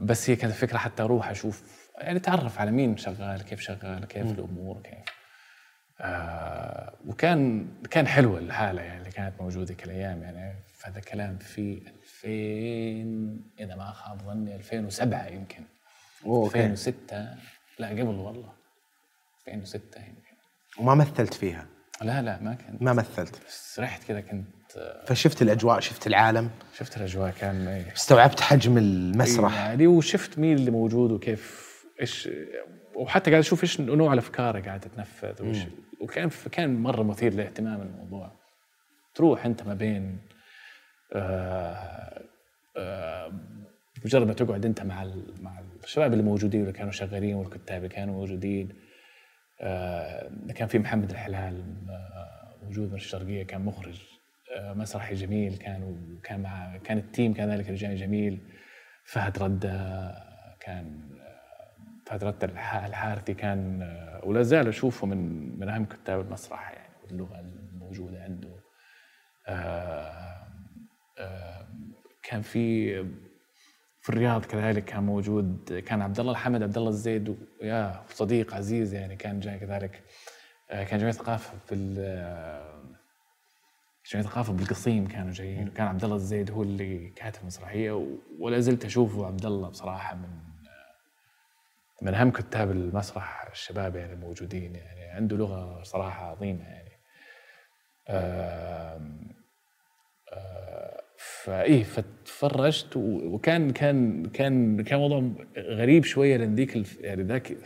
بس هي كانت الفكرة حتى أروح أشوف يعني تعرف على مين شغال كيف شغال كيف م. الأمور كيف. آه وكان كان حلوة الحالة يعني اللي كانت موجودة كل الأيام يعني. هذا كلام في 2000 إذا ما خاب ظني 2007 يمكن. أوه 2006 لا قبل والله. 2006 يمكن وما مثلت فيها. لا لا ما كنت ما مثلت. بس رحت كذا كنت فشفت الأجواء شفت العالم. شفت الأجواء كان إيه. استوعبت حجم المسرح. يعني وشفت مين اللي موجود وكيف إيش وحتى قاعد أشوف إيش نوع الأفكار قاعدة تتنفذ وش وكان كان مرة مثير للاهتمام الموضوع. تروح أنت ما بين آه آه مجرد ما تقعد أنت مع مع الشباب اللي موجودين واللي كانوا شغالين والكتاب اللي كانوا موجودين. آه كان في محمد الحلال موجود من الشرقية كان مخرج. مسرحي جميل كان وكان مع كان التيم كذلك رجال جميل. فهد ردة كان فهد ردة الحارثي كان ولا زال أشوفه من من أهم كتاب المسرح يعني واللغة الموجودة عنده. كان في في الرياض كذلك كان موجود كان عبد الله الحمد عبد الله الزيد ويا صديق عزيز يعني كان جاي كذلك. آه، كان جمعية ثقافة في ال- جمعية ثقافة بالقصيم كانوا جايين وكان عبد الله الزيد هو اللي كاتب مسرحية و- ولا زلت أشوفه عبد الله بصراحة من من أهم كتاب المسرح الشباب يعني الموجودين يعني عنده لغة صراحة عظيمة يعني. آم، آه، فإيه فتفرجت وكان كان كان كان موضوع غريب شوية لأن ذيك يعني ذاك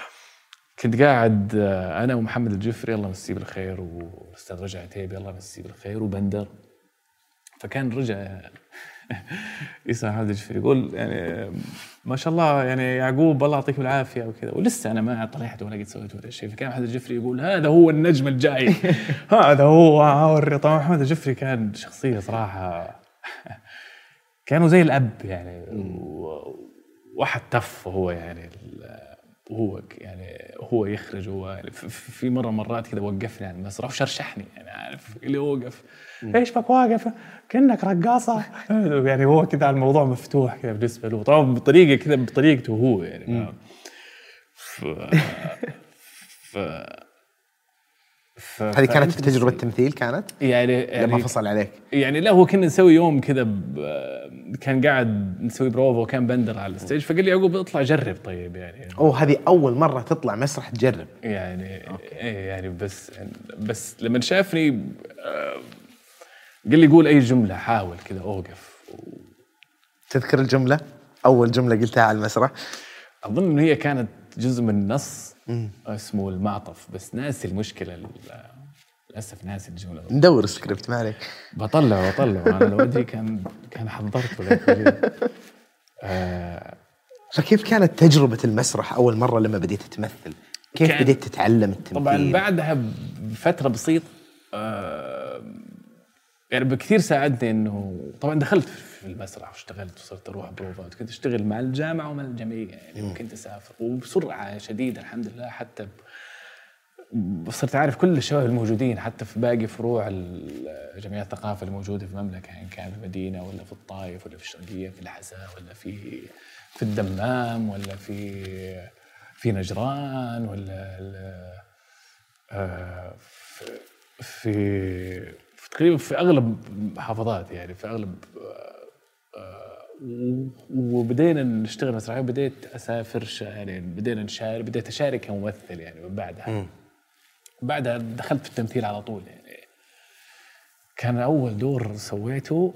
كنت قاعد أنا ومحمد الجفري الله يمسيه بالخير والاستاذ رجع عتيبي الله يمسيه بالخير وبندر. فكان رجع يسمع محمد الجفري يقول يعني ما شاء الله يعني يعقوب الله يعطيكم العافية وكذا. ولسه أنا ما طلعت ولا قد سويت ولا شيء. فكان محمد الجفري يقول هذا هو النجم الجاي. هذا هو طبعا محمد الجفري كان شخصية صراحة كانوا زي الأب يعني. واحد تف هو يعني ك- يعني هو يخرج هو يعني في مرة مرات كذا وقفني عن المسرح وشرشحني يعني عارف اللي وقف إيش بك واقف؟ كأنك رقاصة. يعني هو كذا الموضوع مفتوح كذا بالنسبة له. طبعا بطريقة كذا بطريقته هو يعني؟ ف ف ف هذه كانت في فأنت تجربة بس- تمثيل كانت؟ يعني لما يعني فصل عليك. يعني لا هو كنا نسوي يوم كذا ب- كان قاعد نسوي بروفا وكان بندر على ال stage فقال لي يعقوب اطلع جرب طيب يعني. أوه هذه أول مرة تطلع مسرح تجرب. يعني إيه يعني بس بس لما شافني آه، قال لي قول أي جملة حاول كذا أوقف. تذكر الجملة؟ أول جملة قلتها على المسرح؟ أظن إنه هي كانت جزء من نص اسمه المعطف بس ناسي المشكلة ال- للأسف ناسي الجملة. ندور سكريبت ما عليك. بطلع بطلع أنا لو أدري كان كان حضرته آه فكيف كانت تجربة المسرح أول مرة لما بديت تمثل؟ كيف بديت تتعلم التمثيل؟ طبعا بعدها بفترة بسيطة آه يعني بكثير ساعدني إنه طبعا دخلت في المسرح واشتغلت وصرت أروح بروفات كنت أشتغل مع الجامعة ومع الجمعية يعني وكنت أسافر وبسرعة شديدة الحمد لله حتى ب- صرت عارف كل الشباب الموجودين حتى في باقي فروع جمعيات الثقافة الموجودة في المملكة يعني كان في المدينة ولا في الطائف ولا في الشرقية في الحساء ولا في في الدمام ولا في في نجران ولا آه، في في تقريبا في أغلب محافظات يعني في أغلب آه، آه، وبدينا نشتغل مسرحيه وبديت أسافر يعني بدينا نشارك بديت أشارك كممثل يعني من بعدها. بعدها دخلت في التمثيل على طول يعني. كان أول دور سويته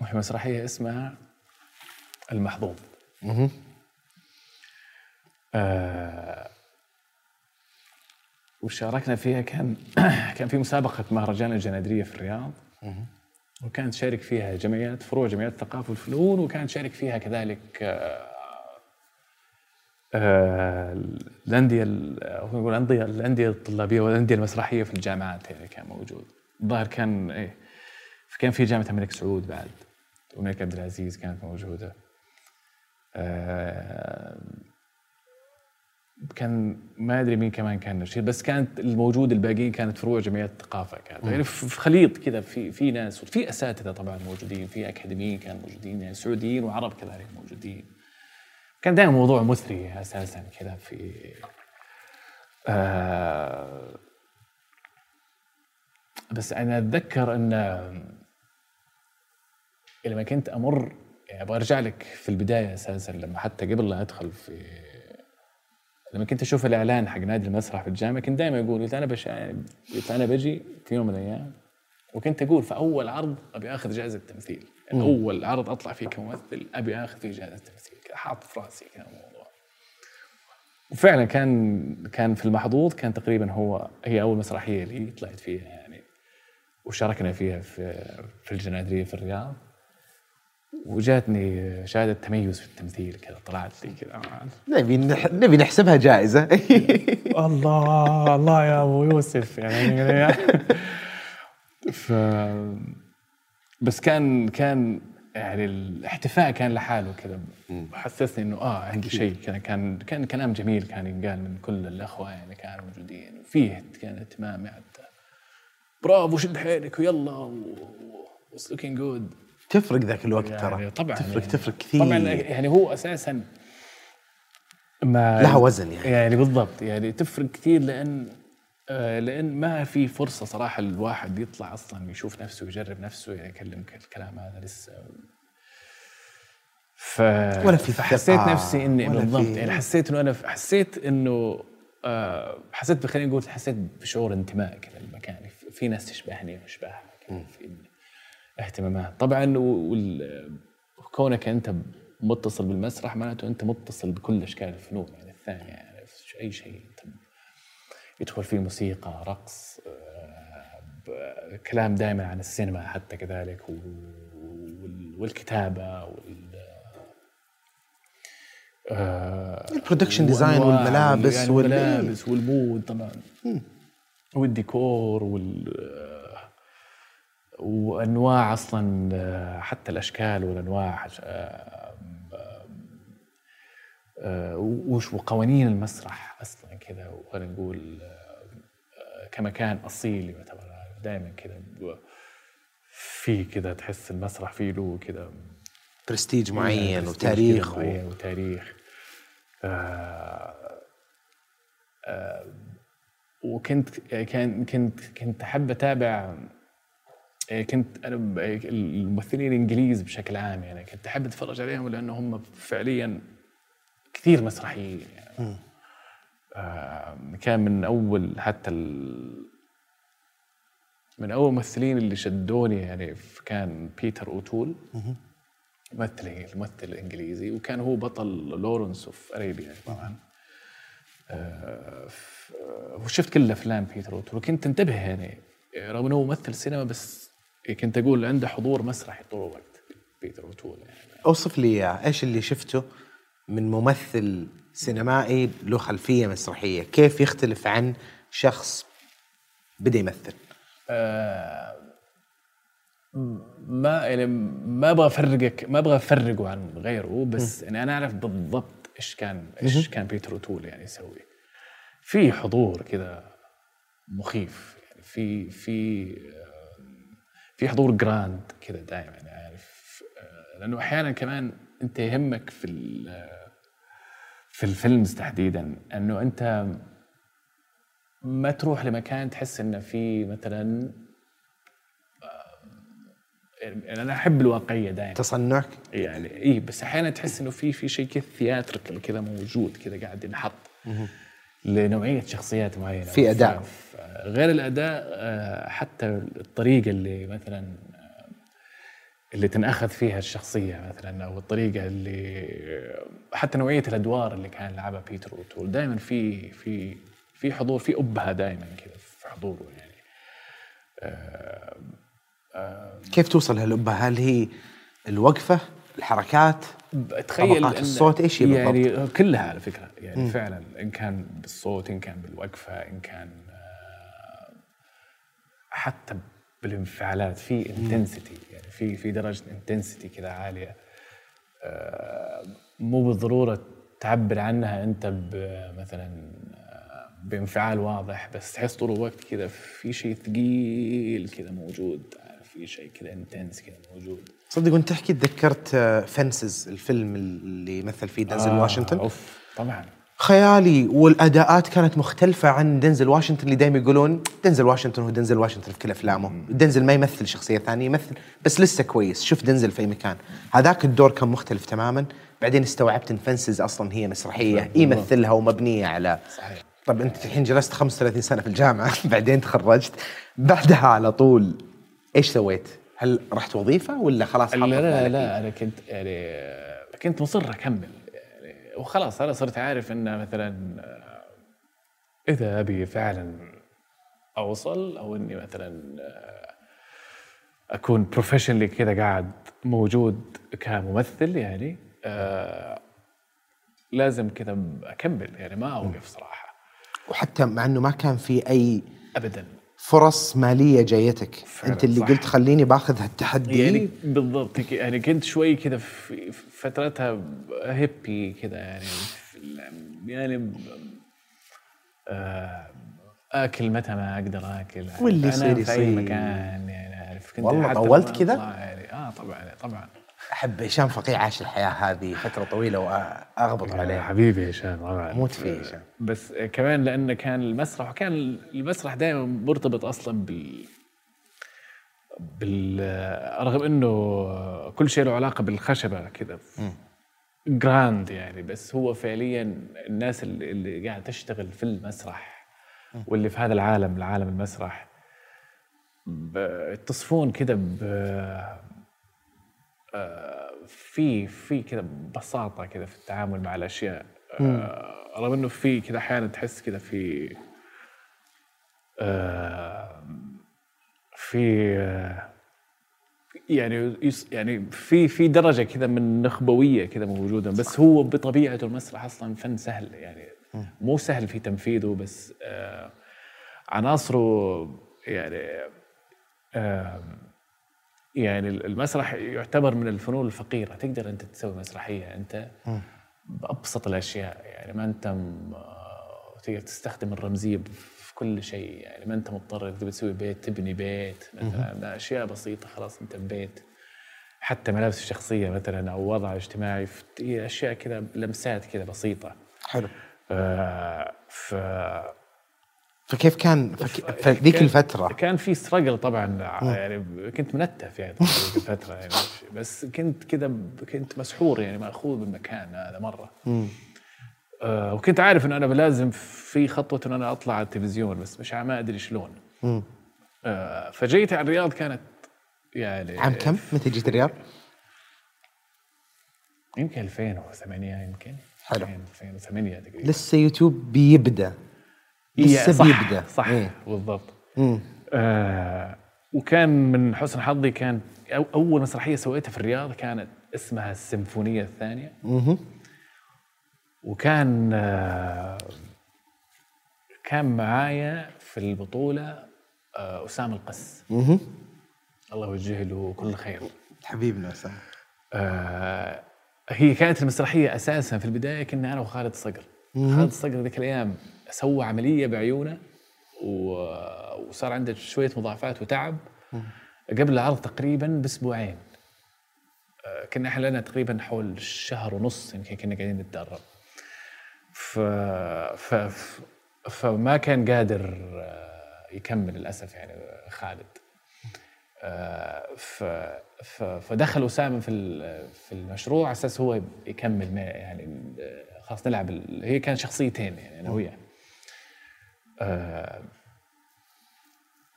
وهي مسرحيه اسمها المحظوظ. آه وشاركنا فيها كان كان في مسابقة مهرجان الجنادرية في الرياض. وكانت تشارك فيها جمعيات فروع جمعيات الثقافة والفنون وكان تشارك فيها كذلك آه، آه، الأندية ال- هو يقول الأندية الأندية الطلابية والأندية المسرحية في الجامعات يعني كان موجود. الظاهر كان إيه كان في جامعة الملك سعود بعد والملك عبد العزيز كانت موجودة. آه، كان ما أدري مين كمان كان نشير بس كانت الموجود الباقيين كانت فروع جمعيات الثقافة كانت. يعني في خليط كذا في في ناس وفي أساتذة طبعا موجودين في أكاديميين كانوا موجودين يعني سعوديين وعرب كذلك موجودين. كان دائما موضوع مثري أساسا كذا في آه بس أنا أتذكر إن لما كنت أمر يعني أبغى أرجع لك في البداية أساسا لما حتى قبل لا أدخل في لما كنت أشوف الإعلان حق نادي المسرح في الجامعة كنت دائما أقول قلت أنا بش يعني قلت أنا بجي في يوم من الأيام وكنت أقول في أول عرض أبي آخذ جائزة تمثيل. أول عرض أطلع فيه كممثل أبي آخذ فيه جائزة تمثيل. حاط في رأسي كذا الموضوع. وفعلا كان كان في المحظوظ كان تقريبا هو هي أول مسرحية لي طلعت فيها يعني وشاركنا فيها في في الجنادرية في الرياض. وجاتني شهادة تميز في التمثيل كذا طلعت لي كذا. نبي نح... نبي نحسبها جائزة. الله الله يا أبو يوسف يعني ف بس كان كان يعني الاحتفاء كان لحاله كذا. حسسني إنه آه عندي شيء كذا. كان كان كلام جميل كان ينقال من كل الأخوة يعني كانوا موجودين. وفيه كان اهتمام يعني. برافو شد حيلك ويلا what's looking good تفرق ذاك الوقت يعني ترى. طبعا تفرق يعني تفرق كثير. طبعا يعني هو أساسا ما لها وزن يعني. يعني بالضبط يعني تفرق كثير لأن آه، لأن ما في فرصة صراحة الواحد يطلع أصلا يشوف نفسه ويجرب نفسه يعني يكلمك الكلام هذا لسه. ف ولا في فحسيت ثقة، نفسي إني بالضبط يعني حسيت إنه أنا حسيت إنه آه، حسيت خلينا نقول حسيت بشعور انتماء كذا للمكان. في- ناس تشبهني وأشبهها كذا في اهتمامات. طبعا وال- كونك أنت متصل بالمسرح معناته أنت متصل بكل أشكال الفنون يعني الثانية يعني أي شيء. أنت يدخل فيه موسيقى رقص آه، كلام دائما عن السينما حتى كذلك والكتابة وال آه، ال production design وأنواع والملابس يعني وال- والملابس وال mood طبعا. والديكور وال وأنواع أصلا آه، حتى الأشكال والأنواع آه، آه، وش وقوانين المسرح أصلا كذا وخلينا نقول كمكان أصيل يعتبر دائما كذا في كذا تحس المسرح فيه له كذا برستيج معين برستيج وتاريخ كذا معين وتاريخ. آه، آه، وكنت كان كنت كنت أحب أتابع كنت أنا ب- الممثلين الإنجليز بشكل عام يعني كنت أحب أتفرج عليهم لأنه هم فعليا كثير مسرحيين يعني. آه، كان من أول حتى ال من أول الممثلين اللي شدوني يعني كان بيتر أوتول ممثل الممثل الانجليزي وكان هو بطل لورنس اوف اريبيا طبعا. آه، آه، وشفت كل أفلام بيتر أوتول وكنت انتبه يعني رغم إنه هو ممثل سينما بس كنت أقول عنده حضور مسرحي طول الوقت بيتر أوتول يعني. أوصف لي إياه. إيش اللي شفته من ممثل سينمائي له خلفية مسرحية؟ كيف يختلف عن شخص بدأ يمثل؟ آه، ما يعني ما أبغى أفرقك ما أبغى أفرقه عن غيره بس يعني أنا أعرف بالضبط إيش كان إيش كان بيتر أوتول يعني يسوي. في حضور كذا مخيف يعني في في في حضور grand كذا دائما يعني عارف آه، لأنه أحيانا كمان أنت يهمك في في الفيلمز تحديدا أنه أنت ما تروح لمكان تحس إنه في مثلا آه، يعني أنا أحب الواقعية دائما تصنعك؟ يعني اي بس أحيانا تحس إنه في في شيء كذا ثياتريكال كذا موجود كذا قاعد ينحط. لنوعية شخصيات معينة. في أداء. ف- غير الأداء آه، حتى الطريقة اللي مثلا آه، اللي تنأخذ فيها الشخصية مثلا أو الطريقة اللي حتى نوعية الأدوار اللي كان يلعبها بيتر اوتول دائما في في في حضور في أبهة دائما كذا في حضوره يعني. كيف توصل هالأبهة؟ هل هي الوقفة الحركات؟ تخيل طبقات الصوت هي يعني كلها على فكرة. يعني م. فعلا إن كان بالصوت إن كان بالوقفة إن كان آه، حتى بالانفعالات في intensity يعني في في درجة intensity كذا عالية. آه، مو بالضرورة تعبر عنها أنت مثلا آه، بانفعال واضح بس تحس طول الوقت كذا في شيء ثقيل كذا موجود في شيء كذا intense كذا موجود. صدق وانت تحكي تذكرت Fences الفيلم اللي مثل فيه دنزل آه، واشنطن. أوف طبعا. خيالي والأداءات كانت مختلفة عن دنزل واشنطن اللي دائما يقولون دنزل واشنطن هو دنزل واشنطن في كل أفلامه. دنزل ما يمثل شخصية ثانية يمثل بس لسه كويس. شوف دنزل في أي مكان. هذاك الدور كان مختلف تماما. بعدين استوعبت إن فنسز أصلا هي مسرحية. يمثلها ومبنية على صحيح. طب أنت الحين جلست 35 سنة في الجامعة. بعدين تخرجت. بعدها على طول إيش سويت؟ هل رحت وظيفه ولا خلاص لا لا, لا أنا كنت يعني آه، كنت مصر أكمل يعني وخلاص أنا صرت عارف ان مثلا آه، إذا أبي فعلا أوصل أو إني مثلا آه، أكون بروفيشنلي كذا قاعد موجود كممثل يعني لازم كذا أكمل يعني ما أوقف صراحة. وحتى مع إنه ما كان في أي ابدا. فرص مالية جايتك. فعلاً أنت اللي صح. قلت خليني باخذ هالتحدي يعني بالضبط يعني كنت شوي كذا في فترتها هيبي كذا يعني. يعني آه، آكل متى ما أقدر آكل. واللي أنام يصير في أي يصير. مكان يعني عارف كنت والله طولت كذا؟ يعني. آه طبعا طبعا. أحب هشام فقيه عاش الحياة هذه فترة طويلة وأغبط عليه. حبيبي هشام موت فيه هشام. بس كمان لأنه كان المسرح وكان المسرح دائما مرتبط أصلا بال بال رغم إنه كل شيء له علاقة بالخشبة كذا جراند يعني بس هو فعليا الناس اللي, اللي قاعدة تشتغل في المسرح واللي في هذا العالم العالم المسرح ب- يتصفون كذا ب آه، في في كذا بساطة كذا في التعامل مع الأشياء. آه، رغم إنه في كذا أحيانا تحس كذا في آه، في آه، يعني يعني في في درجة كذا من النخبويه كذا موجودة بس هو بطبيعته المسرح أصلا فن سهل يعني مو سهل في تنفيذه بس عناصره يعني يعني المسرح يعتبر من الفنون الفقيرة. تقدر أنت تسوي مسرحية أنت بأبسط الأشياء. يعني ما أنت آه، تقدر تستخدم الرمزية في كل شيء. يعني ما أنت مضطر اذا بتسوي بيت تبني بيت مثلا. أشياء بسيطة خلاص أنت ببيت. حتى ملابس الشخصية مثلا أو وضع اجتماعي أشياء كذا لمسات كذا بسيطة. حلو. آه ف فكيف كان فك... فذيك الفترة؟ كان في ستراجل طبعا يعني كنت منتف يعني ذيك الفترة يعني بس كنت كذا كنت مسحور يعني مأخوذ بالمكان هذا مرة. آه وكنت عارف انه أنا لازم في خطوة انه أنا أطلع على التلفزيون بس مش ما أدري شلون. آه فجيت على الرياض كانت يعني عام كم؟ متى جيت الرياض؟ يمكن 2008 يمكن. حلو. 2008 تقريبا لسه يوتيوب بيبدأ. لسه صح بيبدا صح إيه. بالضبط. آه وكان من حسن حظي كان أو أول مسرحية سويتها في الرياض كانت اسمها السيمفونية الثانية مهم. وكان آه كان معايا في البطولة آه أسامة القس مهم. الله يوجه له كل خير حبيبنا أسامة آه هي كانت المسرحية أساسا في البداية كنا أنا وخالد صقر خالد صقر ذيك الأيام سوى عملية بعيونة وصار عنده شوية مضاعفات وتعب. قبل العرض تقريبا بأسبوعين. آه، كنا إحنا لنا تقريبا حول شهر ونص يمكن كنا قاعدين نتدرب. ف... ف... فما كان قادر آه، يكمل للأسف يعني خالد. آه، ف... ف... فدخل أسامة في في المشروع على أساس هو يكمل يعني خلاص نلعب. هي كان شخصيتين يعني أنا وياه. آه،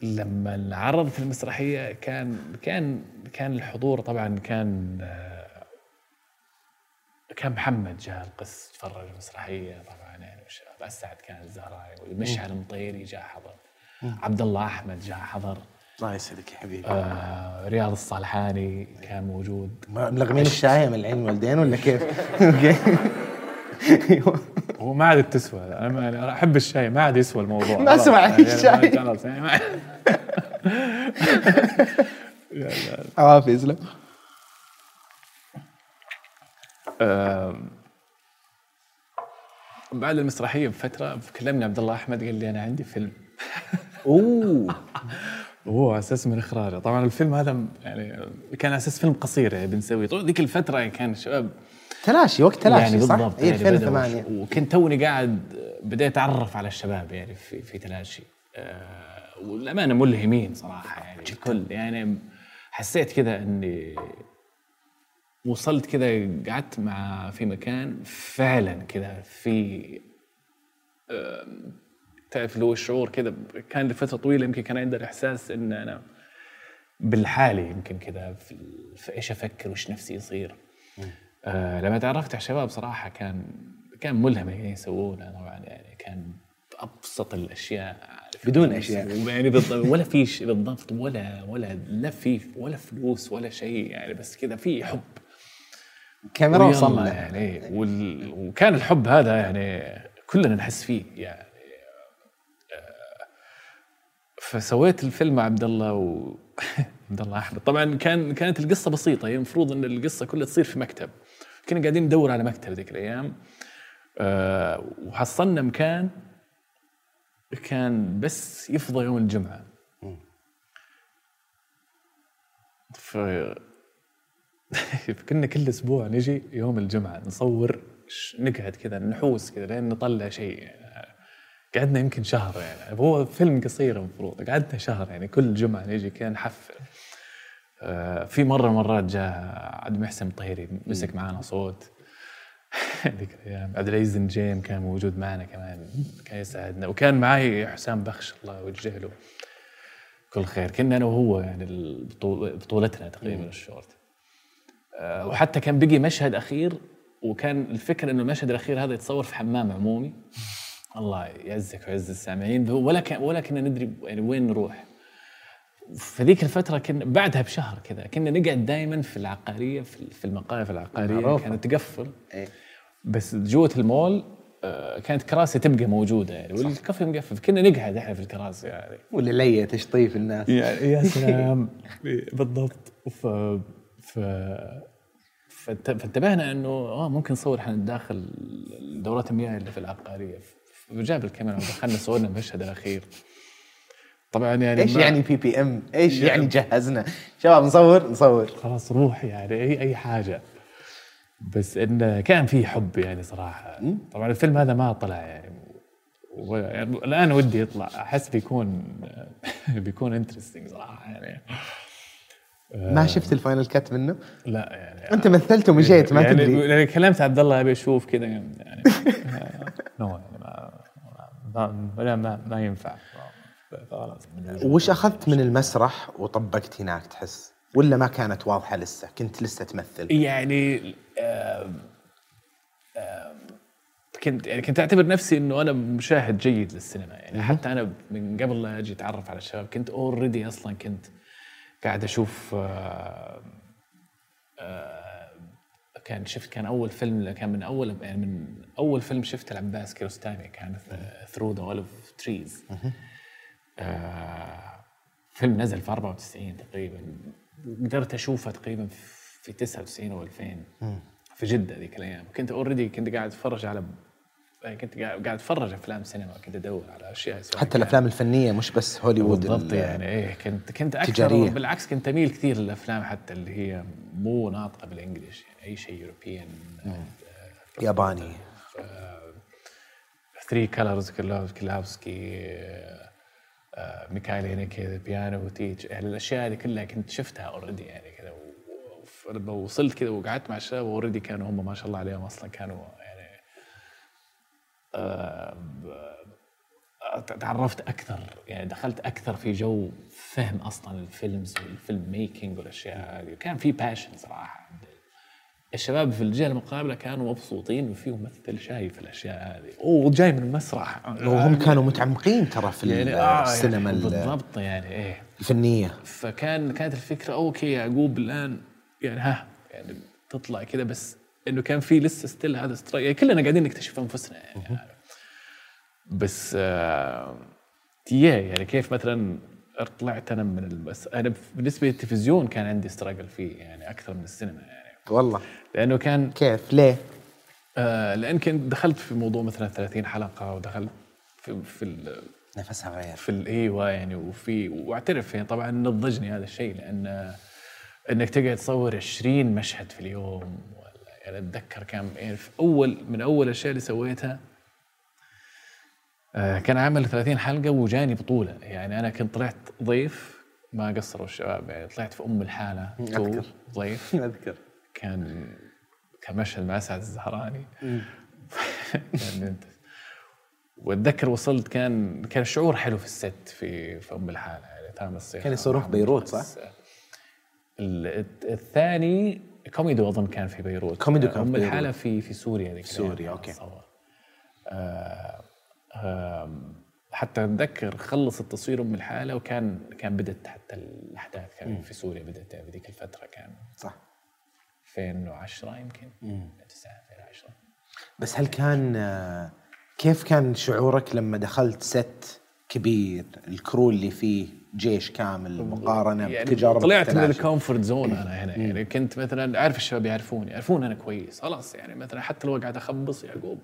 لما انعرضت المسرحية كان كان كان الحضور طبعا كان آه، كان محمد جاء القس تفرج المسرحية طبعا يعني اسعد كان الزهراء ومشعل المطيري جاء حضر. عبد الله أحمد جاء حضر. الله يسعدك يا حبيبي. آه رياض الصالحاني كان موجود. ملغمين الشاي من العين والدين ولا كيف؟ هو ما عاد تسوى. أنا ما- أنا أحب الشاي ما عاد يسوى الموضوع. ما خلاص. سمع يعني الشاي. خلاص. يعني ما- عوافي يسلم. بعد المسرحية بفترة كلمني عبد الله أحمد قال لي أنا عندي فيلم. أوه. وهو على أساس من إخراجه. طبعا الفيلم هذا يعني كان على أساس فيلم قصير يعني بنسويه. طول ذيك الفترة كان الشباب تلاشي وقت تلاشي يعني صح؟ بالضبط اي يعني بدأوا- 2008 وكنت توني قاعد بديت اتعرف على الشباب يعني في في تلاشي. آه والامانه ملهمين صراحة يعني الكل. يعني حسيت كذا إني وصلت كذا قعدت مع في مكان فعلا كذا في تعرف اللي هو الشعور كذا كان لفترة طويلة يمكن كان عندي الإحساس إن أنا بالحالي يمكن كذا في, في إيش أفكر وإيش نفسي يصير. آه لما تعرفت على الشباب صراحة كان كان ملهم اللي يسوونه طبعا يعني كان أبسط الأشياء بدون أشياء. يعني ولا في شيء بالضبط ولا ولا لا في ولا فلوس ولا شيء يعني بس كذا في حب. كاميرا وصلنا. يعني وال... وكان الحب هذا يعني كلنا نحس فيه يعني آه، فسويت الفيلم مع عبد الله و عبد الله أحمد. طبعا كان كانت القصة بسيطة هي المفروض إن القصة كلها تصير في مكتب. كنا قاعدين ندور على مكتب ذيك الأيام أه وحصلنا مكان كان بس يفضى يوم الجمعة. ف كنا كل أسبوع نجي يوم الجمعة نصور نقعد كذا نحوس كذا لين نطلع شيء. يعني قعدنا يمكن شهر يعني. هو فيلم قصير المفروض قعدنا شهر يعني كل جمعة نجي كذا نحفل. في مرة مرات جاء عبد المحسن الطهيري مسك معنا صوت. ذيك الأيام. عبد العزيز النجيم كان موجود معنا كمان كان يساعدنا وكان معي حسام بخش الله يوجه له. كل خير. كنا أنا وهو يعني بطولتنا تقريبا الشورت. آه، وحتى كان بقي مشهد أخير وكان الفكرة إنه المشهد الأخير هذا يتصور في حمام عمومي. الله يعزك ويعز السامعين. ولا كان ولا كنا ندري يعني وين نروح. في ذيك الفترة كنا بعدها بشهر كذا كنا نقعد دائما في العقارية في في المقاهي العقارية معروفة. كانت تقفل. إيه. بس جوة المول آه، كانت كراسي تبقى موجودة يعني والكافي مقفل. كنا نقعد إحنا في الكراسي يعني. واللي تشطيف الناس. يعني يا سلام. بالضبط. ف ف فانت- فانتبهنا إنه آه ممكن نصور إحنا داخل دورات المياه اللي في العقارية. فجاب الكاميرا ودخلنا صورنا المشهد الأخير. طبعا يعني إيش يعني BBM؟ إيش يعني- يعني جهزنا؟ شباب نصور نصور. خلاص روح يعني اي أي حاجة. بس انه كان في حب يعني صراحة. طبعا الفيلم هذا ما طلع يعني. يعني الآن ودي يطلع. أحس بيكون بيكون interesting صراحة يعني. ما شفت ال final cut منه؟ لا يعني. أنت مثلت ومشيت ما يعني تدري. يعني كلمت عبد الله أبي أشوف كذا يعني. no يعني ما ما, ما, ما ينفع. وش أخذت من المسرح وطبقت هناك تحس؟ ولا ما كانت واضحة لسه؟ كنت لسه تمثل؟ يعني آم، آم، كنت يعني كنت أعتبر نفسي إنه أنا مشاهد جيد للسينما يعني حتى أنا من قبل لا أجي أتعرف على الشباب كنت already أصلا كنت قاعد أشوف آه، آه، كان شفت كان أول فيلم كان من أول يعني من أول فيلم شفته لعباس كيروستامي كان Through the Olive Trees فيلم نزل في 94 تقريبا قدرت أشوفه تقريبا في 99 أو 2000 في جدة ذيك الأيام. كنت already كنت قاعد أتفرج على يعني كنت قاعد أتفرج أفلام سينما كنت أدور على أشياء حتى الأفلام الفنية مش بس هوليوود بالضبط ال- يعني إيه كنت كنت أكثر تجارية. بالعكس كنت أميل كثير للأفلام حتى اللي هي مو ناطقة بال English يعني أي شيء European ياباني. Three Colors كيشلوفسكي ميكايل هينيكي Piano Teacher يعني الأشياء هذه كلها كنت شفتها already يعني كذا وصلت كذا وقعدت مع الشباب already كانوا هم ما شاء الله عليهم أصلا كانوا يعني تعرفت أكثر يعني دخلت أكثر في جو فهم أصلا ال films وال film making والأشياء هذه كان في passion صراحة. الشباب في الجهة المقابلة كانوا مبسوطين وفي ممثل شايف الأشياء هذه. أوه جاي من المسرح. وهم كانوا متعمقين ترى في يعني آه السينما يعني ال- بالضبط يعني إيه. الفنية. فكان كانت الفكرة okay يعقوب الآن يعني ها يعني تطلع كذا بس إنه كان في لسه still هذا struggle يعني كلنا قاعدين نكتشف أنفسنا يعني بس آه يعني كيف مثلا طلعت أنا من البس أنا بالنسبة للتلفزيون كان عندي ستراجل فيه يعني أكثر من السينما يعني. والله. لأنه كان كيف؟ ليه؟ آه لأن كنت دخلت في موضوع مثلا 30 حلقة ودخلت في في ال- نفسها غير. في الايوه يعني وفي واعترف يعني. طبعا نضجني هذا الشيء لأن إنك تقعد تصور 20 مشهد في اليوم ولا يعني أتذكر كان يعني في اول من أول الاشياء اللي سويتها آه، كان عامل 30 حلقة وجاني بطولة. يعني أنا كنت طلعت ضيف ما قصروا الشباب يعني طلعت في أم الحالة تو أذكر. ضيف. أذكر. كان كان مشهد مع سعد الزهراني كان أنت وأتذكر وصلت كان كان الشعور حلو في الست في في أم الحاله يعني تام الصيف كان يصورون في بيروت، صح؟ ال- الثاني كوميدو أظن كان في بيروت كوميدو كان في أم. الحالة في في سوريا ذيك سوريا، الأيام okay. صور. آه آم، حتى أتذكر خلص التصوير أم الحالة وكان كان بدت حتى الأحداث كان في سوريا بدت في ذيك الفترة كان صح 2010 يمكن 9 2010 بس هل كان كيف كان شعورك لما دخلت set كبير ال crew اللي فيه جيش كامل مقارنة يعني بتجارب طلعت من؟ ال comfort zone أنا هنا يعني كنت مثلا أعرف الشباب يعرفوني يعرفون أنا كويس خلاص يعني مثلا حتى لو قاعد أخبص يعقوب.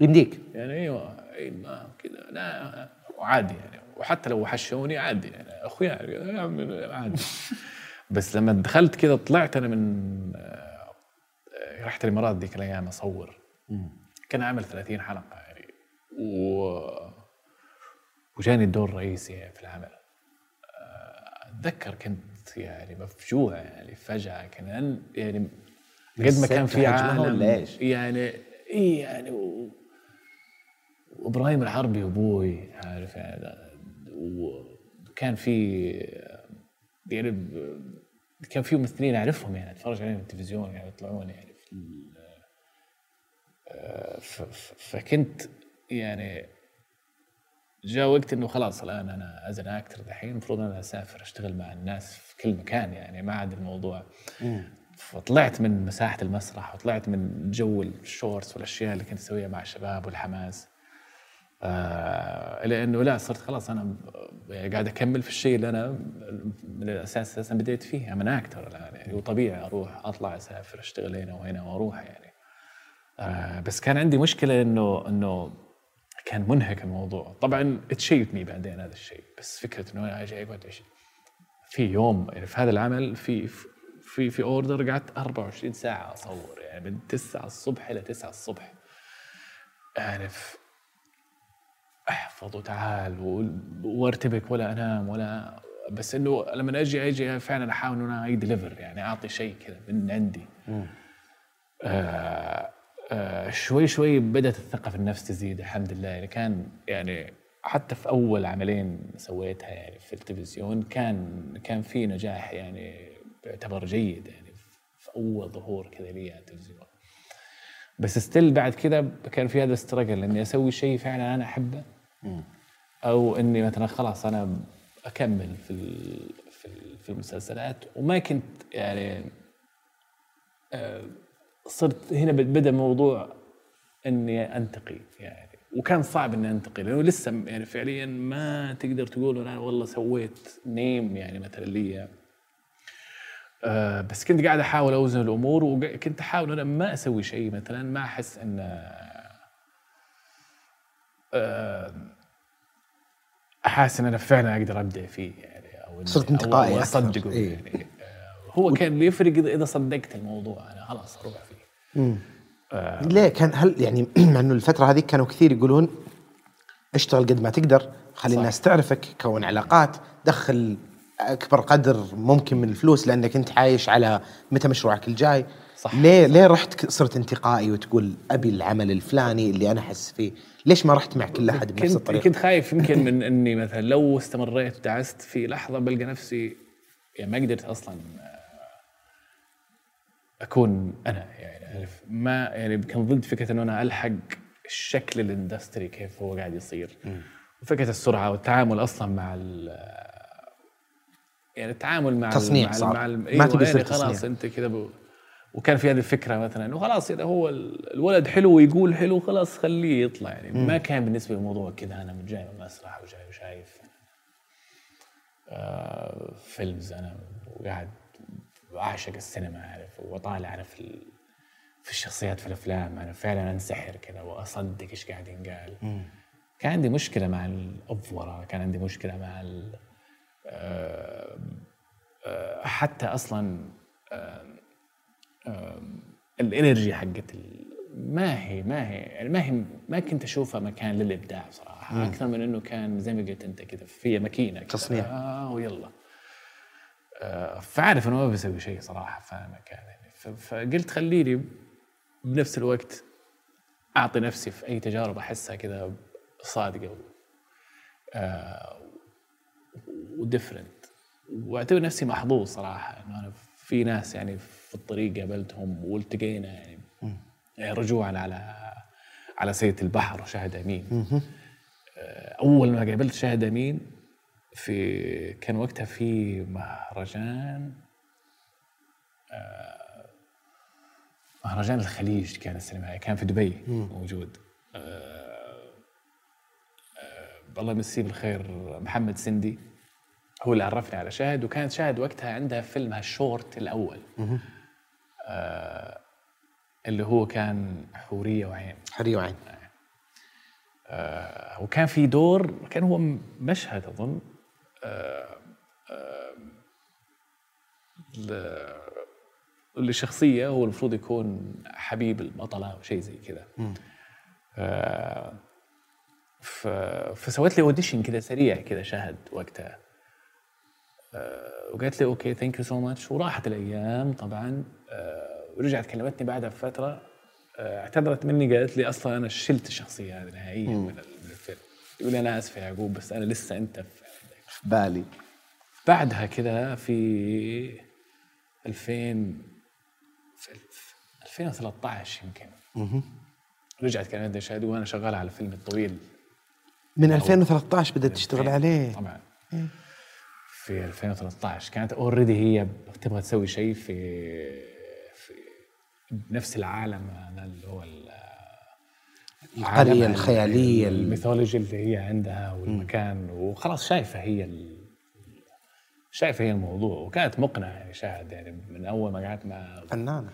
يمديك؟ يعني أيوه إي ما كذا لا وعادي يعني وحتى لو وحشوني عادي يعني أخويا يا عمي عادي. بس لما دخلت كذا طلعت أنا من رحت الإمارات ذيك الأيام أصور. كان عامل 30 حلقة يعني. و وجاني الدور الرئيسي في العمل. آه، أتذكر كنت يعني مفجوع يعني فجأة كان يعني قد ما كان في عالم؟ يعني إي يعني و... وإبراهيم الحربي أبوي عارف يعني وكان في يعني كان في ممثلين أعرفهم يعني اتفرج عليهم في التلفزيون يعني يطلعون يعني في آه، فكنت يعني جاء وقت إنه خلاص الآن أنا as actor دحين المفروض أنا أسافر أشتغل مع الناس في كل مكان يعني ما عاد الموضوع. فطلعت من مساحة المسرح وطلعت من جو ال shorts والأشياء اللي كنت أسويها مع الشباب والحماس. آه إلى إنه لا صرت خلاص أنا يعني قاعد أكمل في الشيء اللي أنا من الأساس أساسا بديت فيه. أنا actor الآن يعني وطبيعي أروح أطلع أسافر أشتغل هنا وهنا وأروح يعني. آه بس كان عندي مشكلة إنه إنه كان منهك الموضوع. طبعا اتشيبني بعدين هذا الشيء بس فكرة إنه أنا أجي اقعد في يوم يعني في هذا العمل في في في order قعدت 24 ساعة أصور يعني من 9 الصبح إلى 9 الصبح. يعني احفظ وتعال وارتبك ولا أنام ولا بس إنه لما أجي أجي فعلا أحاول انه أنا deliver يعني أعطي شيء كذا من عندي. آه آه شوي شوي بدأت الثقة في النفس تزيد الحمد لله. يعني كان يعني حتى في أول عملين سويتها يعني في التلفزيون كان كان في نجاح يعني يعتبر جيد يعني في أول ظهور كذا لي على التلفزيون. بس ستيل بعد كذا كان في هذا استراجل إني أسوي شيء فعلا أنا أحبه. أو إني مثلا خلاص أنا أكمل في في في المسلسلات. وما كنت يعني آه، صرت هنا بد- بدا موضوع إني أنتقي يعني. وكان صعب إني أنتقي لأنه لسه يعني فعليا ما تقدر تقول أنا والله سويت نيم يعني مثلا لي. آه بس كنت قاعد أحاول أوزن الأمور وكنت أحاول أنا ما أسوي شيء مثلا ما أحس إن آه أحس إن أنا فعلا أقدر ابدع فيه يعني أو صرت انتقائي. أصدقه إيه. يعني آه هو كان بيفرق اذا صدقت الموضوع أنا خلاص أروح فيه ليه كان هل يعني مع إنه الفترة هذيك كانوا كثير يقولون اشتغل قد ما تقدر خلي. الناس تعرفك كون علاقات دخل أكبر قدر ممكن من الفلوس لأنك أنت عايش على متى مشروعك الجاي. صح. ليه ليه رحت صرت انتقائي وتقول أبي العمل الفلاني اللي أنا أحس فيه؟ ليش ما رحت مع كل أحد بنفس الطريقة؟ كنت خايف يمكن من إني مثلا لو استمريت ودعست في لحظة بلقى نفسي يعني ما قدرت أصلا آه، أكون أنا يعني عارف ما يعني كان ضد فكرة إنه أنا ألحق الشكل الإندستري كيف هو قاعد يصير. وفكرة السرعة والتعامل أصلا مع يعني التعامل مع تصنيع مع صار. مع ال- ما أيوة تبي يعني خلاص تصنيع. أنت كذا ب... وكان في هذه الفكرة مثلا انه خلاص إذا هو ال- الولد حلو ويقول حلو خلاص خليه يطلع يعني ما كان بالنسبة للموضوع كذا أنا من جاي من المسرح وجاي وشايف آه فيلمز أنا وقاعد اعشق السينما عارف واطالع أنا في. في الشخصيات في الأفلام أنا فعلا أنسحر كذا وأصدق إيش قاعد ينقال كان عندي مشكلة مع الأفورة كان عندي مشكلة مع ال... آه، آه، حتى أصلا الإنرجي حقت ما هي ما هي يعني ما هي ما كنت أشوفها مكان للإبداع بصراحه أكثر من إنه كان زي ما قلت أنت كذا في ماكينة. تصنيع. آه ويلا آه فعارف انه ما بسوي شيء صراحة في مكان يعني فقلت خليني بنفس الوقت أعطي نفسي في أي تجارب أحسها كذا صادقة آه وديفرنت وأعتبر نفسي محظوظ صراحة إنه أنا في ناس يعني في الطريق قابلتهم والتقينا يعني, يعني رجوعا على على سيدة البحر وشاهد أمين. آه، أول ما قابلت شاهد أمين في كان وقتها في مهرجان آه، مهرجان الخليج كان السينمائي كان في دبي موجود. آه، آه، الله يمسيه بالخير محمد سندي. هو اللي عرفني على شاهد وكانت شاهد وقتها عندها فيلمها الشورت الأول. آه اللي هو كان حورية وعين. حري وعين. آه وكان في دور كان هو مشهد أظن. آه آه ل- الشخصيه هو المفروض يكون حبيب البطلة أو شيء زي كذا. آه، فسويت لي audition كذا سريع كذا شهد وقتها. آه، وقالت لي okay thank you so much وراحت الأيام طبعا آه، ورجعت كلمتني بعدها بفترة آه، اعتذرت مني قالت لي أصلا أنا شلت الشخصيه هذه نهائيا من ال- من الفيلم. يقول لي أنا آسف يا يعقوب بس أنا لسه أنت في بالي. بعدها كذا في 2000 في الف- 2013 يمكن. رجعت كلمتني شهد وأنا شغال على فيلم الطويل. من 2013 بدأت تشتغل عليه. طبعا. في 2013 كانت اوريدي هي تبغى تسوي شيء في في نفس العالم هذا اللي هو ال- القرية الخيالية ال- الميثولوجي اللي هي عندها والمكان وخلاص شايفة هي ال... شايفة هي الموضوع وكانت مقنعة يعني شاهد يعني من أول ما قعدت مع فنانة.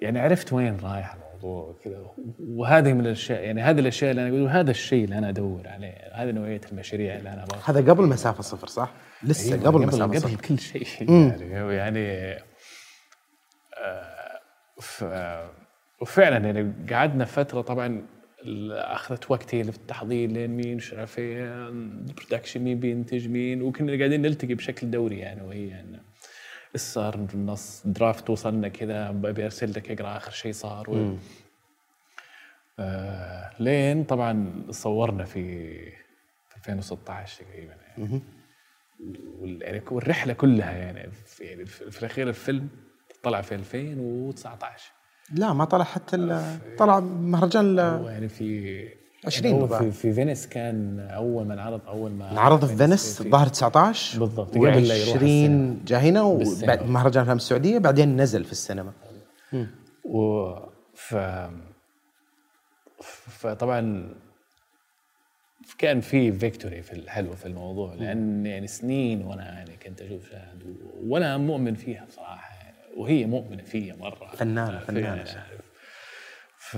يعني عرفت وين رايح الموضوع وكذا وهذه من الأشياء يعني هذه الأشياء اللي أنا أقول هذا الشيء اللي أنا أدور عليه هذه نوعية المشاريع اللي أنا هذا قبل مسافة صفر صح؟ لسه أيوة، قبل قبل صفر كل شيء. يعني يعني آه، ف- وفعلا يعني قعدنا فترة طبعا أخذت وقت هي في التحضير لين مين مش عارف إيه ال production مين بينتج مين وكنا قاعدين نلتقي بشكل دوري يعني وهي يعني صار النص draft وصلنا كذا أبي أرسل لك أقرأ آخر شيء صار و... آه لين طبعا صورنا في في 2016 تقريبا يعني. يعني والرحلة كلها يعني في, يعني في الأخير الفيلم طلع في 2019 لا ما طلع حتى طلع مهرجان هو يعني في 20 يعني هو. في, في فينيس كان أول ما انعرض أول ما انعرض في فينيس في- الظاهر 19 بالضبط، قبل لا يروح السينما. و20 جا هنا وبعد. مهرجان افلام السعودية بعدين نزل في السينما و ف فطبعا كان في فيكتوري في الحلو في الموضوع لأن يعني سنين وأنا يعني كنت أشوف شاهد وأنا مؤمن فيها بصراحة يعني وهي مؤمنة فيا مرة. فنانة، ف- فنانة يعني. ف...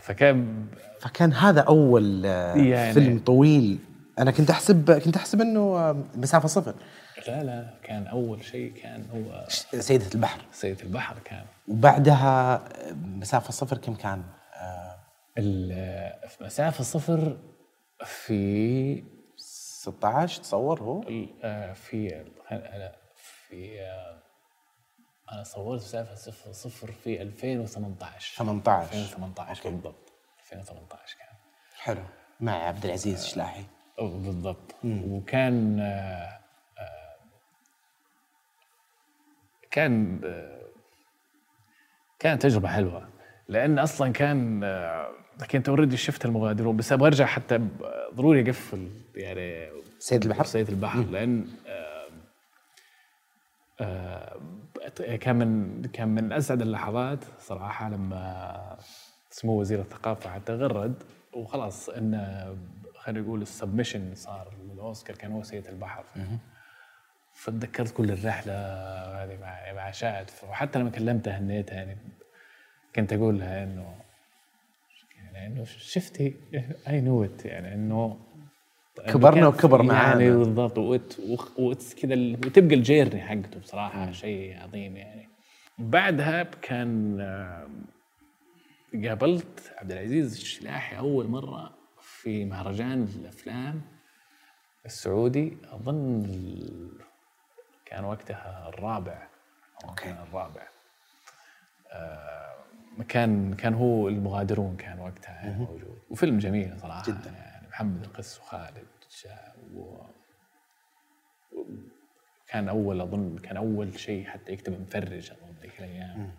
فكان فكان هذا أول يعني- فيلم طويل. أنا كنت أحسب كنت أحسب إنه مسافة صفر. لا لا كان أول شيء كان هو سيدة البحر. سيد البحر كان. وبعدها مسافة صفر كم كان؟ في مسافة صفر في 16 تصور هو؟ آه، في لا في آه، أنا صورت مسافه صفر صفر في 2018 18 2018 أوكي. بالضبط. 2018 كان. حلو. مع عبد العزيز الشلاحي أو بالضبط. وكان آه، آه، كان آه، كانت تجربة حلوة. لأن أصلا كان آه، كنت already شفت المغادرون بس أبغى أرجع حتى ضروري أقفل يعني سيد البحر؟ سيد البحر لأن آه، آه، كان من كان من أسعد اللحظات صراحة لما سمو وزير الثقافة حتى غرد وخلاص إنه خلينا نقول ال submission صار للأوسكار كان هو سيد البحر. فتذكرت كل الرحلة هذه مع مع شاهد وحتى لما كلمتها هنيتها يعني كنت أقول لها إنه يعني شفتي اي نو ات يعني إنه كبرنا وكبر يعني معانا. بالضبط وت- وخ- وت- كذا وتبقى الجيرني حقته بصراحة شيء عظيم يعني بعدها كان قابلت عبد العزيز الشلاحي أول مرة في مهرجان الأفلام السعودي أظن كان وقتها الرابع أو. كان الرابع آه، كان كان هو المغادرون كان وقتها يعني موجود. وفيلم جميل صراحة جداً. يعني محمد القس وخالد و كان أول أظن كان أول شيء حتى يكتب مفرج أظن ذيك الأيام.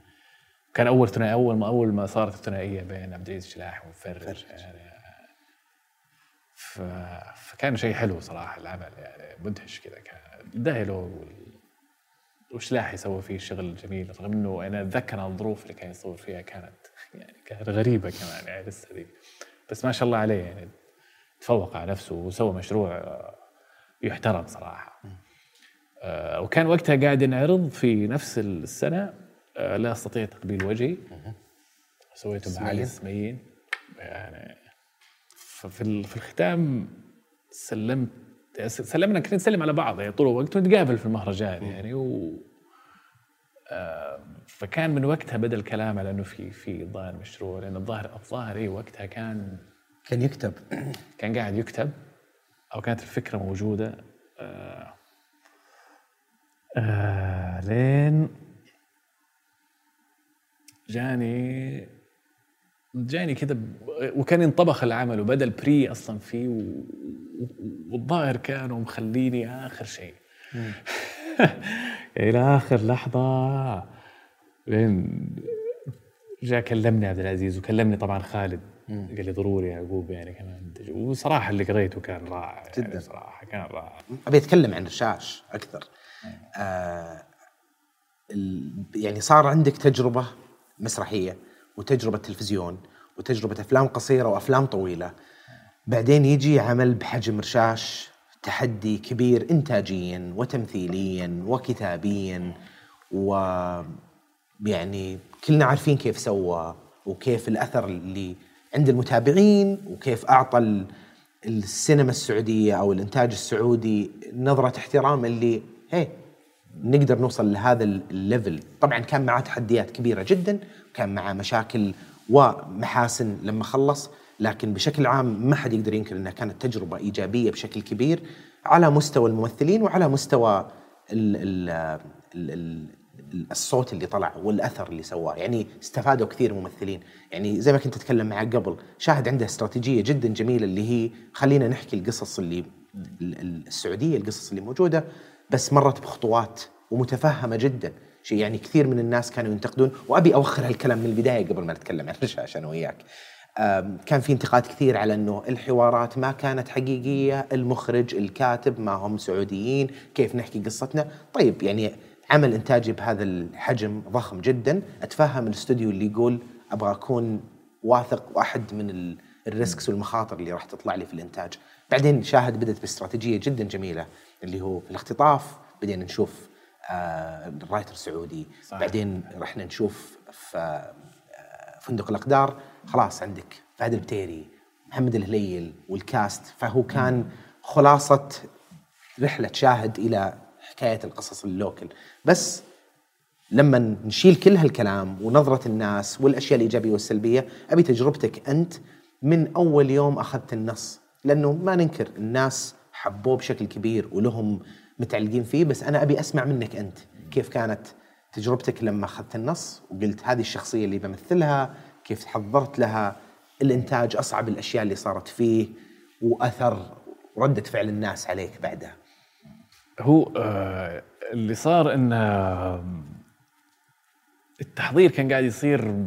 كان أول ثنائي أول ما أول ما صارت الثنائية بين عبد العزيز الشلاحي ومفرج يعني ف... فكان شيء حلو صراحة العمل يعني مدهش كذا كان. دايلو وال... وشلاحي سوى فيه شغل جميل رغم إنه أنا أتذكر الظروف اللي كان يصور فيها كانت يعني كانت غريبة كمان يعني لسه ذي. بس ما شاء الله عليه يعني تفوق على نفسه وسوى مشروع آه، يحترم صراحة. آه، وكان وقتها قاعد ينعرض في نفس السنة آه، لا أستطيع تقبيل وجهي. سويته مع علي السمين. يعني في الختام سلمت سلمنا كنا نسلم على بعض يعني طول الوقت ونتقابل في المهرجان يعني و فكان من وقتها بدأ الكلام على إنه في في الظاهر مشروع لأن الظاهر الظاهر اي وقتها كان كان يكتب. كان قاعد يكتب أو كانت الفكرة موجودة. آه آه لين جاني جاني كذا ب- وكان ينطبخ العمل وبدا البري أصلا فيه والظاهر كانوا مخليني آخر شيء. إلى آخر لحظة لين جاء كلمني عبد العزيز وكلمني طبعا خالد. قال لي ضروري يعقوب يعني كمان. وصراحة اللي قريته كان رائع جداً. يعني صراحة كان رائع. أبي أتكلم عن رشاش أكثر. آه ال- يعني صار عندك تجربة مسرحية. وتجربة تلفزيون وتجربة أفلام قصيرة وأفلام طويلة. بعدين يجي عمل بحجم رشاش تحدي كبير انتاجيا وتمثيليا وكتابيا و يعني كلنا عارفين كيف سوى وكيف الأثر اللي عند المتابعين وكيف أعطى ال- السينما السعودية أو الإنتاج السعودي نظرة احترام اللي هي نقدر نوصل لهذا ال- الليفل طبعا كان معاه تحديات كبيرة جدا كان معاه مشاكل ومحاسن لما خلص لكن بشكل عام ما حد يقدر ينكر إنها كانت تجربة إيجابية بشكل كبير على مستوى الممثلين وعلى مستوى ال ال ال ال الصوت اللي طلع والأثر اللي سواه. يعني استفادوا كثير ممثلين. يعني زي ما كنت أتكلم معك قبل شاهد عنده استراتيجية جدا جميلة اللي هي خلينا نحكي القصص اللي ال- ال- السعودية القصص اللي موجودة بس مرت بخطوات ومتفهمة جدا شيء يعني كثير من الناس كانوا ينتقدون وأبي أوخر هالكلام من البداية قبل ما نتكلم عن الرشاش أنا وياك كان في انتقاد كثير على إنه الحوارات ما كانت حقيقية، المخرج، الكاتب ما هم سعوديين، كيف نحكي قصتنا؟ طيب يعني عمل إنتاجي بهذا الحجم ضخم جدا، أتفهم الأستوديو اللي يقول أبغى أكون واثق وأحد من ال- ال risks والمخاطر اللي راح تطلع لي في الإنتاج. بعدين شاهد بدت باستراتيجية جدا جميلة اللي هو الاختطاف، بدينا نشوف آه writer سعودي، صحيح. بعدين رحنا نشوف في آه، فندق الأقدار. خلاص عندك فهد البتيري محمد الهليل وال cast. فهو كان خلاصة رحلة شاهد إلى حكاية القصص ال local. بس لما نشيل كل هالكلام ونظرة الناس والأشياء الإيجابية والسلبية أبي تجربتك أنت من أول يوم أخذت النص. لأنه ما ننكر الناس حبوه بشكل كبير ولهم متعلقين فيه بس أنا أبي أسمع منك أنت. كيف كانت تجربتك لما أخذت النص وقلت هذه الشخصية اللي بمثلها؟ كيف حضرت لها؟ الإنتاج أصعب الأشياء اللي صارت فيه وأثر ردة فعل الناس عليك بعدها. هو آه اللي صار إن آه، التحضير كان قاعد يصير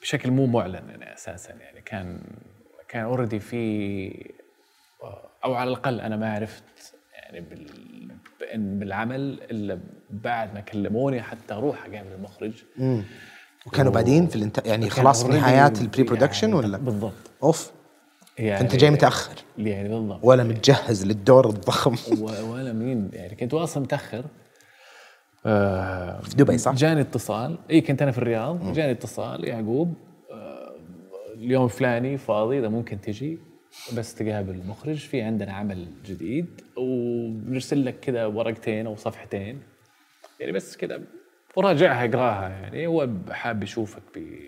بشكل مو معلن يعني أساسا يعني. كان كان already في أو على الأقل أنا ما عرفت يعني بال بالعمل إلا بعد ما كلموني حتى أروح اقابل المخرج. وكانوا و- بادين في الانتاج يعني خلاص نهايات ال pre-production يعني ولا؟ بالضبط. أوف. يعني فأنت جاي متأخر. يعني بالضبط. ولا متجهز للدور الضخم. و- ولا مين يعني كنت أصلا متأخر. آه في دبي صح؟ جاني اتصال. اي كنت أنا في الرياض. جاني اتصال يعقوب آه اليوم الفلاني فاضي إذا ممكن تجي. بس تقابل المخرج في عندنا عمل جديد ونرسل لك كذا ورقتين أو صفحتين. يعني بس كذا وراجعها أقراها. يعني هو حاب يشوفك ب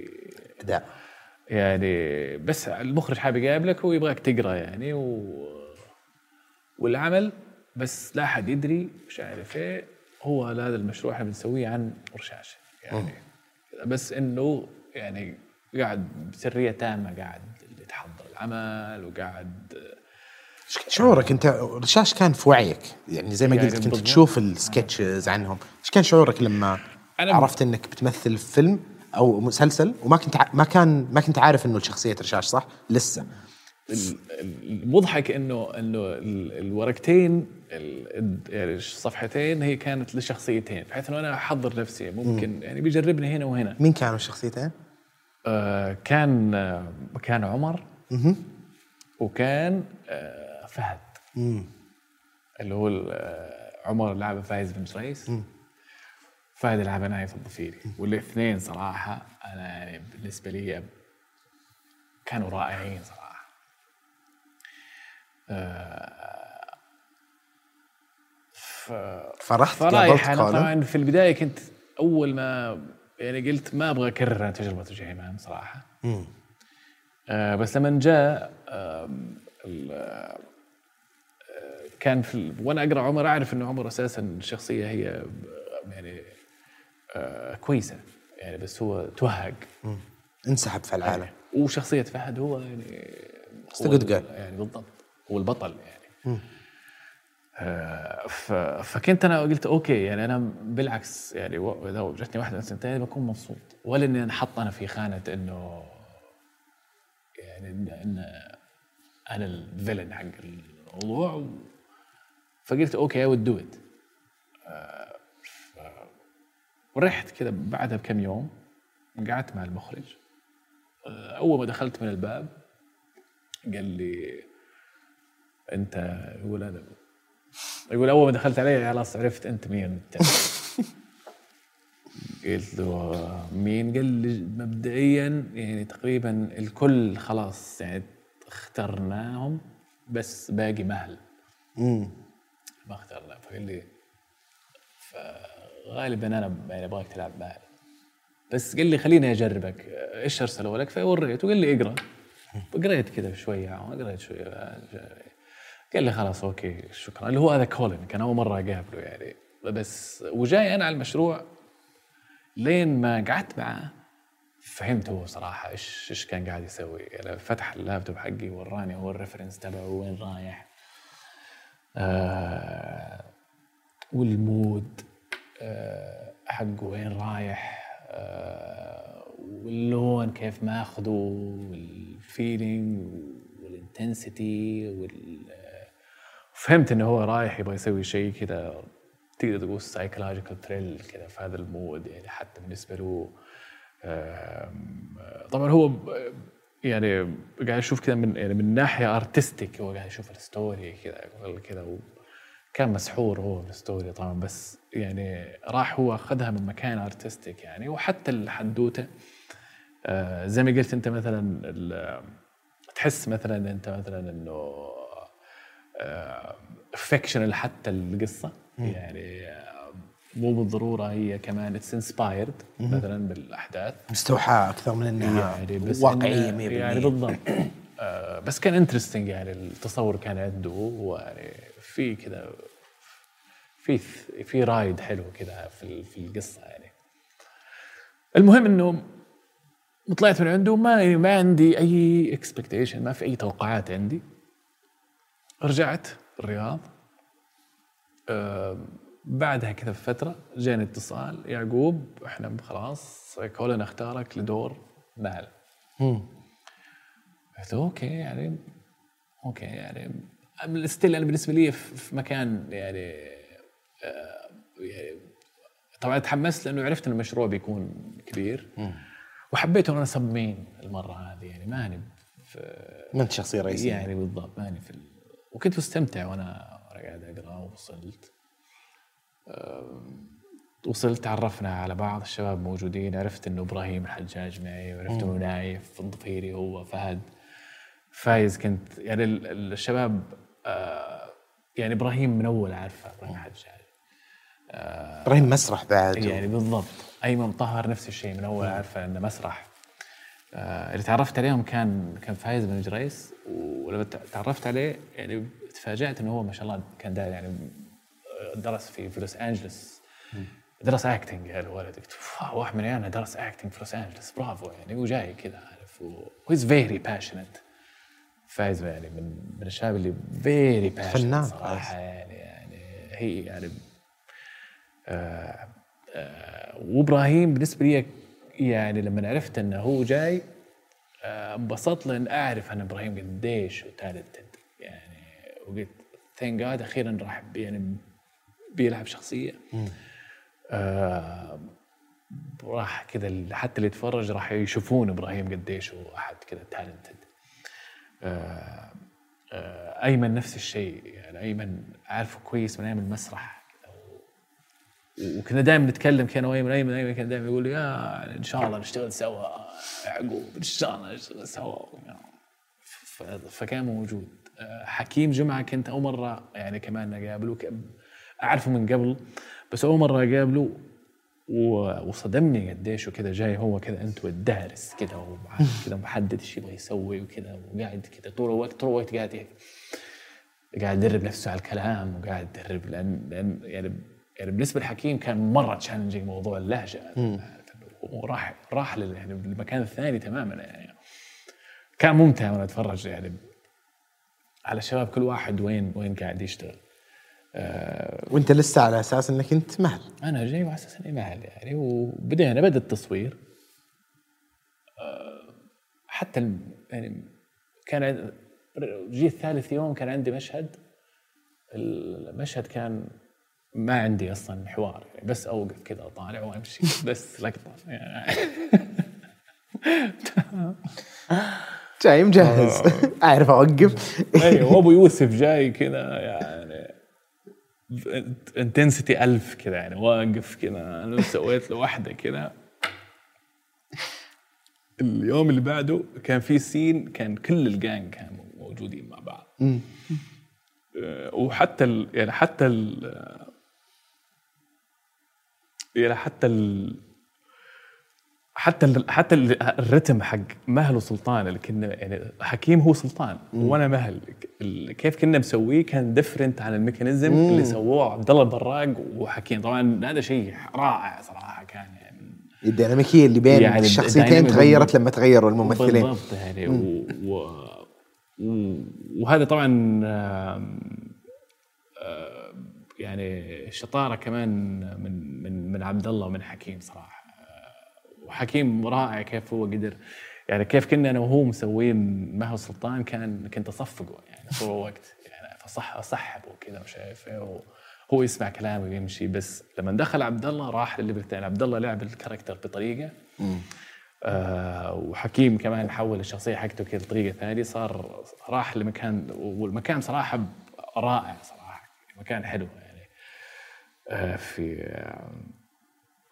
أداء. يعني بس المخرج حاب يقابلك ويبغاك تقرأ يعني و... والعمل. بس لا أحد يدري مش عارف إيه. هو هذا المشروع إحنا بنسويه عن رشاشه يعني بس إنه يعني قاعد بسرية تامة قاعد العمل وقاعد شعورك انت؟ رشاش كان في وعيك؟ يعني زي ما يعني قلت كنت بالضبط. تشوف السكتشز عنهم. إيش كان شعورك لما أنا- عرفت انك بتمثل في فيلم أو مسلسل وما كنت ما كان ما كنت عارف انه شخصيه رشاش صح؟ لسه. ال- ال- المضحك انه انه ال- الورقتين ال- يعني الصفحتين هي كانت لشخصيتين بحيث إنه أنا أحضر نفسي. ممكن يعني بيجربني هنا وهنا. مين كانوا الشخصيتين؟ آه، كان آه، كان عمر. وكان آه، فهد. اللي هو آه، عمر لعبه فايز بن سويس فهد لعبه نايف الضفيري. والاثنين صراحة أنا يعني بالنسبة لي كانوا رائعين صراحة. آه، ف. فرحت فرايح قابلت أنا؟ طبعا في البداية كنت أول ما يعني قلت ما أبغى أكرر تجربة جيمان صراحة. بس لما جاء ال- آه، كان في ال- وأنا أقرأ عمر أعرف انه عمر أساسا الشخصيه هي آه، يعني آه كويسة يعني بس هو توهق. انسحب في العالم. وشخصية فهد هو يعني هو يعني بالضبط هو البطل يعني. آه، ف- فكنت أنا قلت okay يعني أنا بالعكس يعني إذا جتني واحدة من ثنتين بكون مبسوط ولا اني انحط أنا في خانة إنه يعني ان, إن أنا ال villain حق الموضوع و... فقلت okay I'll do it ورحت كذا بعدها بكم يوم قعدت مع المخرج. آه، أول ما دخلت من الباب قال لي أنت يقول أنا يقول أول ما دخلت عليه خلاص عرفت أنت مين. قلت له مين؟ قال لي مبدئيا يعني تقريبا الكل خلاص يعني اخترناهم بس باقي مهل. امم ما اخترنا. فقال لي فغالبا أنا يعني أبغاك تلعب مهل. بس قال لي خليني أجربك. إيش أرسلوا لك؟ فوريته. قال لي اقرأ. فقريت كذا شوية قريت شوية. قال لي خلاص okay شكرا. اللي هو هذا كولين كان أول مرة أقابله يعني. بس وجاي أنا على المشروع لين ما قعدت معاه فهمت هو صراحة إيش إيش كان قاعد يسوي. يعني فتح اللابتوب حقي وراني هو ال reference تبعه وين رايح. آه وال mood آه حقه وين رايح. آه واللون كيف ماخذه وال feeling وال intensity وال فهمت إنه هو رايح يبغى يسوي شيء كذا تقدر تقول psychological thriller كذا في هذا ال mood يعني حتى بالنسبة له طبعا هو يعني قاعد أشوف كذا من يعني من ناحية artistic هو قاعد يشوف ال story كذا كذا كان مسحور هو بال story طبعا بس يعني راح هو أخذها من مكان artistic يعني وحتى الحدوتة آه، زي ما قلت أنت مثلا تحس مثلا أنت مثلا إنه fictional حتى القصة. يعني آه، مو بالضرورة هي كمان it's inspired مثلا بالأحداث. مستوحاة أكثر من إنها يعني بس واقعية 100% إنه- يعني بالضبط. آه بس كان interesting يعني التصور كان عنده ويعني في كذا في في ride حلو كذا في في القصة يعني. المهم إنه طلعت من عنده ما ما عندي أي expectation ما في أي توقعات عندي. رجعت الرياض. بعدها كذا بفتره جاني اتصال يعقوب إحنا خلاص كولن اختارك لدور مال. قلت okay يعني okay يعني still أنا بالنسبة لي في مكان يعني آه يعني طبعا تحمست لأنه عرفت إن المشروع بيكون كبير. وحبيت إنه أنا sub-main المرة هذه يعني ماني في ما أنت شخصية رئيسية. يعني بالضبط ماني في ال... وكنت مستمتع وأنا قاعد أقرأ ووصلت. وصلت تعرفنا على بعض الشباب موجودين عرفت إنه إبراهيم الحجاج معي وعرفت انه نايف الضفيري هو فهد. فايز كنت يعني ال- ال- الشباب آه، يعني إبراهيم من أول عارفه إبراهيم الحجاج إبراهيم مسرح بعد يعني بالضبط. أيمن طهر نفس الشيء من أول عارفه إنه مسرح. آه اللي تعرفت عليهم كان كان فايز بن جريس ولما تع- تعرفت عليه يعني تفاجأت إنه هو ما شاء الله كان داير يعني درس في في لوس أنجلس. درس acting يعني الولد. قلت "wow، واحد من عيالنا درس acting في لوس أنجلس. برافو يعني وجاي كذا عارف و he's very passionate فايز يعني من من الشباب اللي very passionate فنان صراحة يعني يعني هي يعني آه، آه، وإبراهيم بالنسبة لي يعني لما عرفت إنه هو جاي آه، انبسطت لأن أعرف أن إبراهيم قديش talented يعني وقلت thank God أخيرا راح يعني بيلعب شخصية. آه راح كذا حتى اللي يتفرج راح يشوفون إبراهيم قديش هو أحد كذا talented آه آه أيمن نفس الشيء يعني أيمن عارفه كويس من أيام المسرح. وكنا دائما نتكلم كان وايمن ايمن أيمن كان دائما يقول لي يا إن شاء الله نشتغل سوا يعقوب إن شاء الله نشتغل سوا. فكان موجود. حكيم جمعة كنت أول مرة يعني كمان اقابله أعرفه من قبل بس أول مرة اقابله وصدمني قديش وكذا جاي هو كذا أنت والدارس كذا كذا محدد إيش يبغى يسوي وكذا وقاعد كذا طول الوقت طول الوقت قاعد قاعد يدرب نفسه على الكلام وقاعد يدرب لأن لأن يعني يعني بالنسبة لحكيم كان مرة تشالنجينج موضوع اللهجة وراح راح يعني المكان الثاني تماما يعني. كان ممتع وأنا أتفرج يعني على الشباب كل واحد وين وين قاعد يشتغل. وانت لسه على أساس إنك أنت مهل. أنا جاي على أساس إني مهل يعني وبدينا بدا التصوير. آه، حتى يعني كان عند- جي ثالث يوم كان عندي مشهد. المشهد كان ما عندي أصلا حوار يعني بس أوقف كذا أطالع وأمشي بس لقطة. يعني جاي مجهز. أعرف أوقف. أيوه وابو يوسف جاي كذا يعني. intensity ألف كذا يعني واقف كذا أنا سويت له واحدة كذا اليوم اللي بعده كان في سين كان كل الجانج كانوا موجودين مع بعض. آه، وحتى ال يعني حتى ال يعني حتى ال حتى ال حتى ال- الرتم حق مهل وسلطان اللي كنا يعني حكيم هو سلطان وأنا مهل. كيف كنا مسويه كان different عن الميكانيزم اللي سووه عبد الله البراق وحكيم. طبعا هذا شيء رائع صراحة كان يعني. الديناميكية اللي بين يعني الشخصيتين تغيرت. لما تغيروا الممثلين. بالضبط يعني. و... و... و... وهذا طبعا يعني شطارة كمان من من من عبد الله ومن حكيم صراحة. وحكيم رائع كيف هو قدر. يعني كيف كنا أنا وهو مسوين ما هو سلطان كان كنت أصفقه يعني طول الوقت يعني فصح اصحبه وكذا مش عارف إيه هو يسمع كلامي ويمشي. بس لما دخل عبد الله راح للل level الثاني عبد الله لعب ال character بطريقة. آه وحكيم كمان حول الشخصية حقته كذا بطريقة ثانية. صار راح لمكان والمكان صراحة رائع صراحة. مكان حلو يعني. آه في آه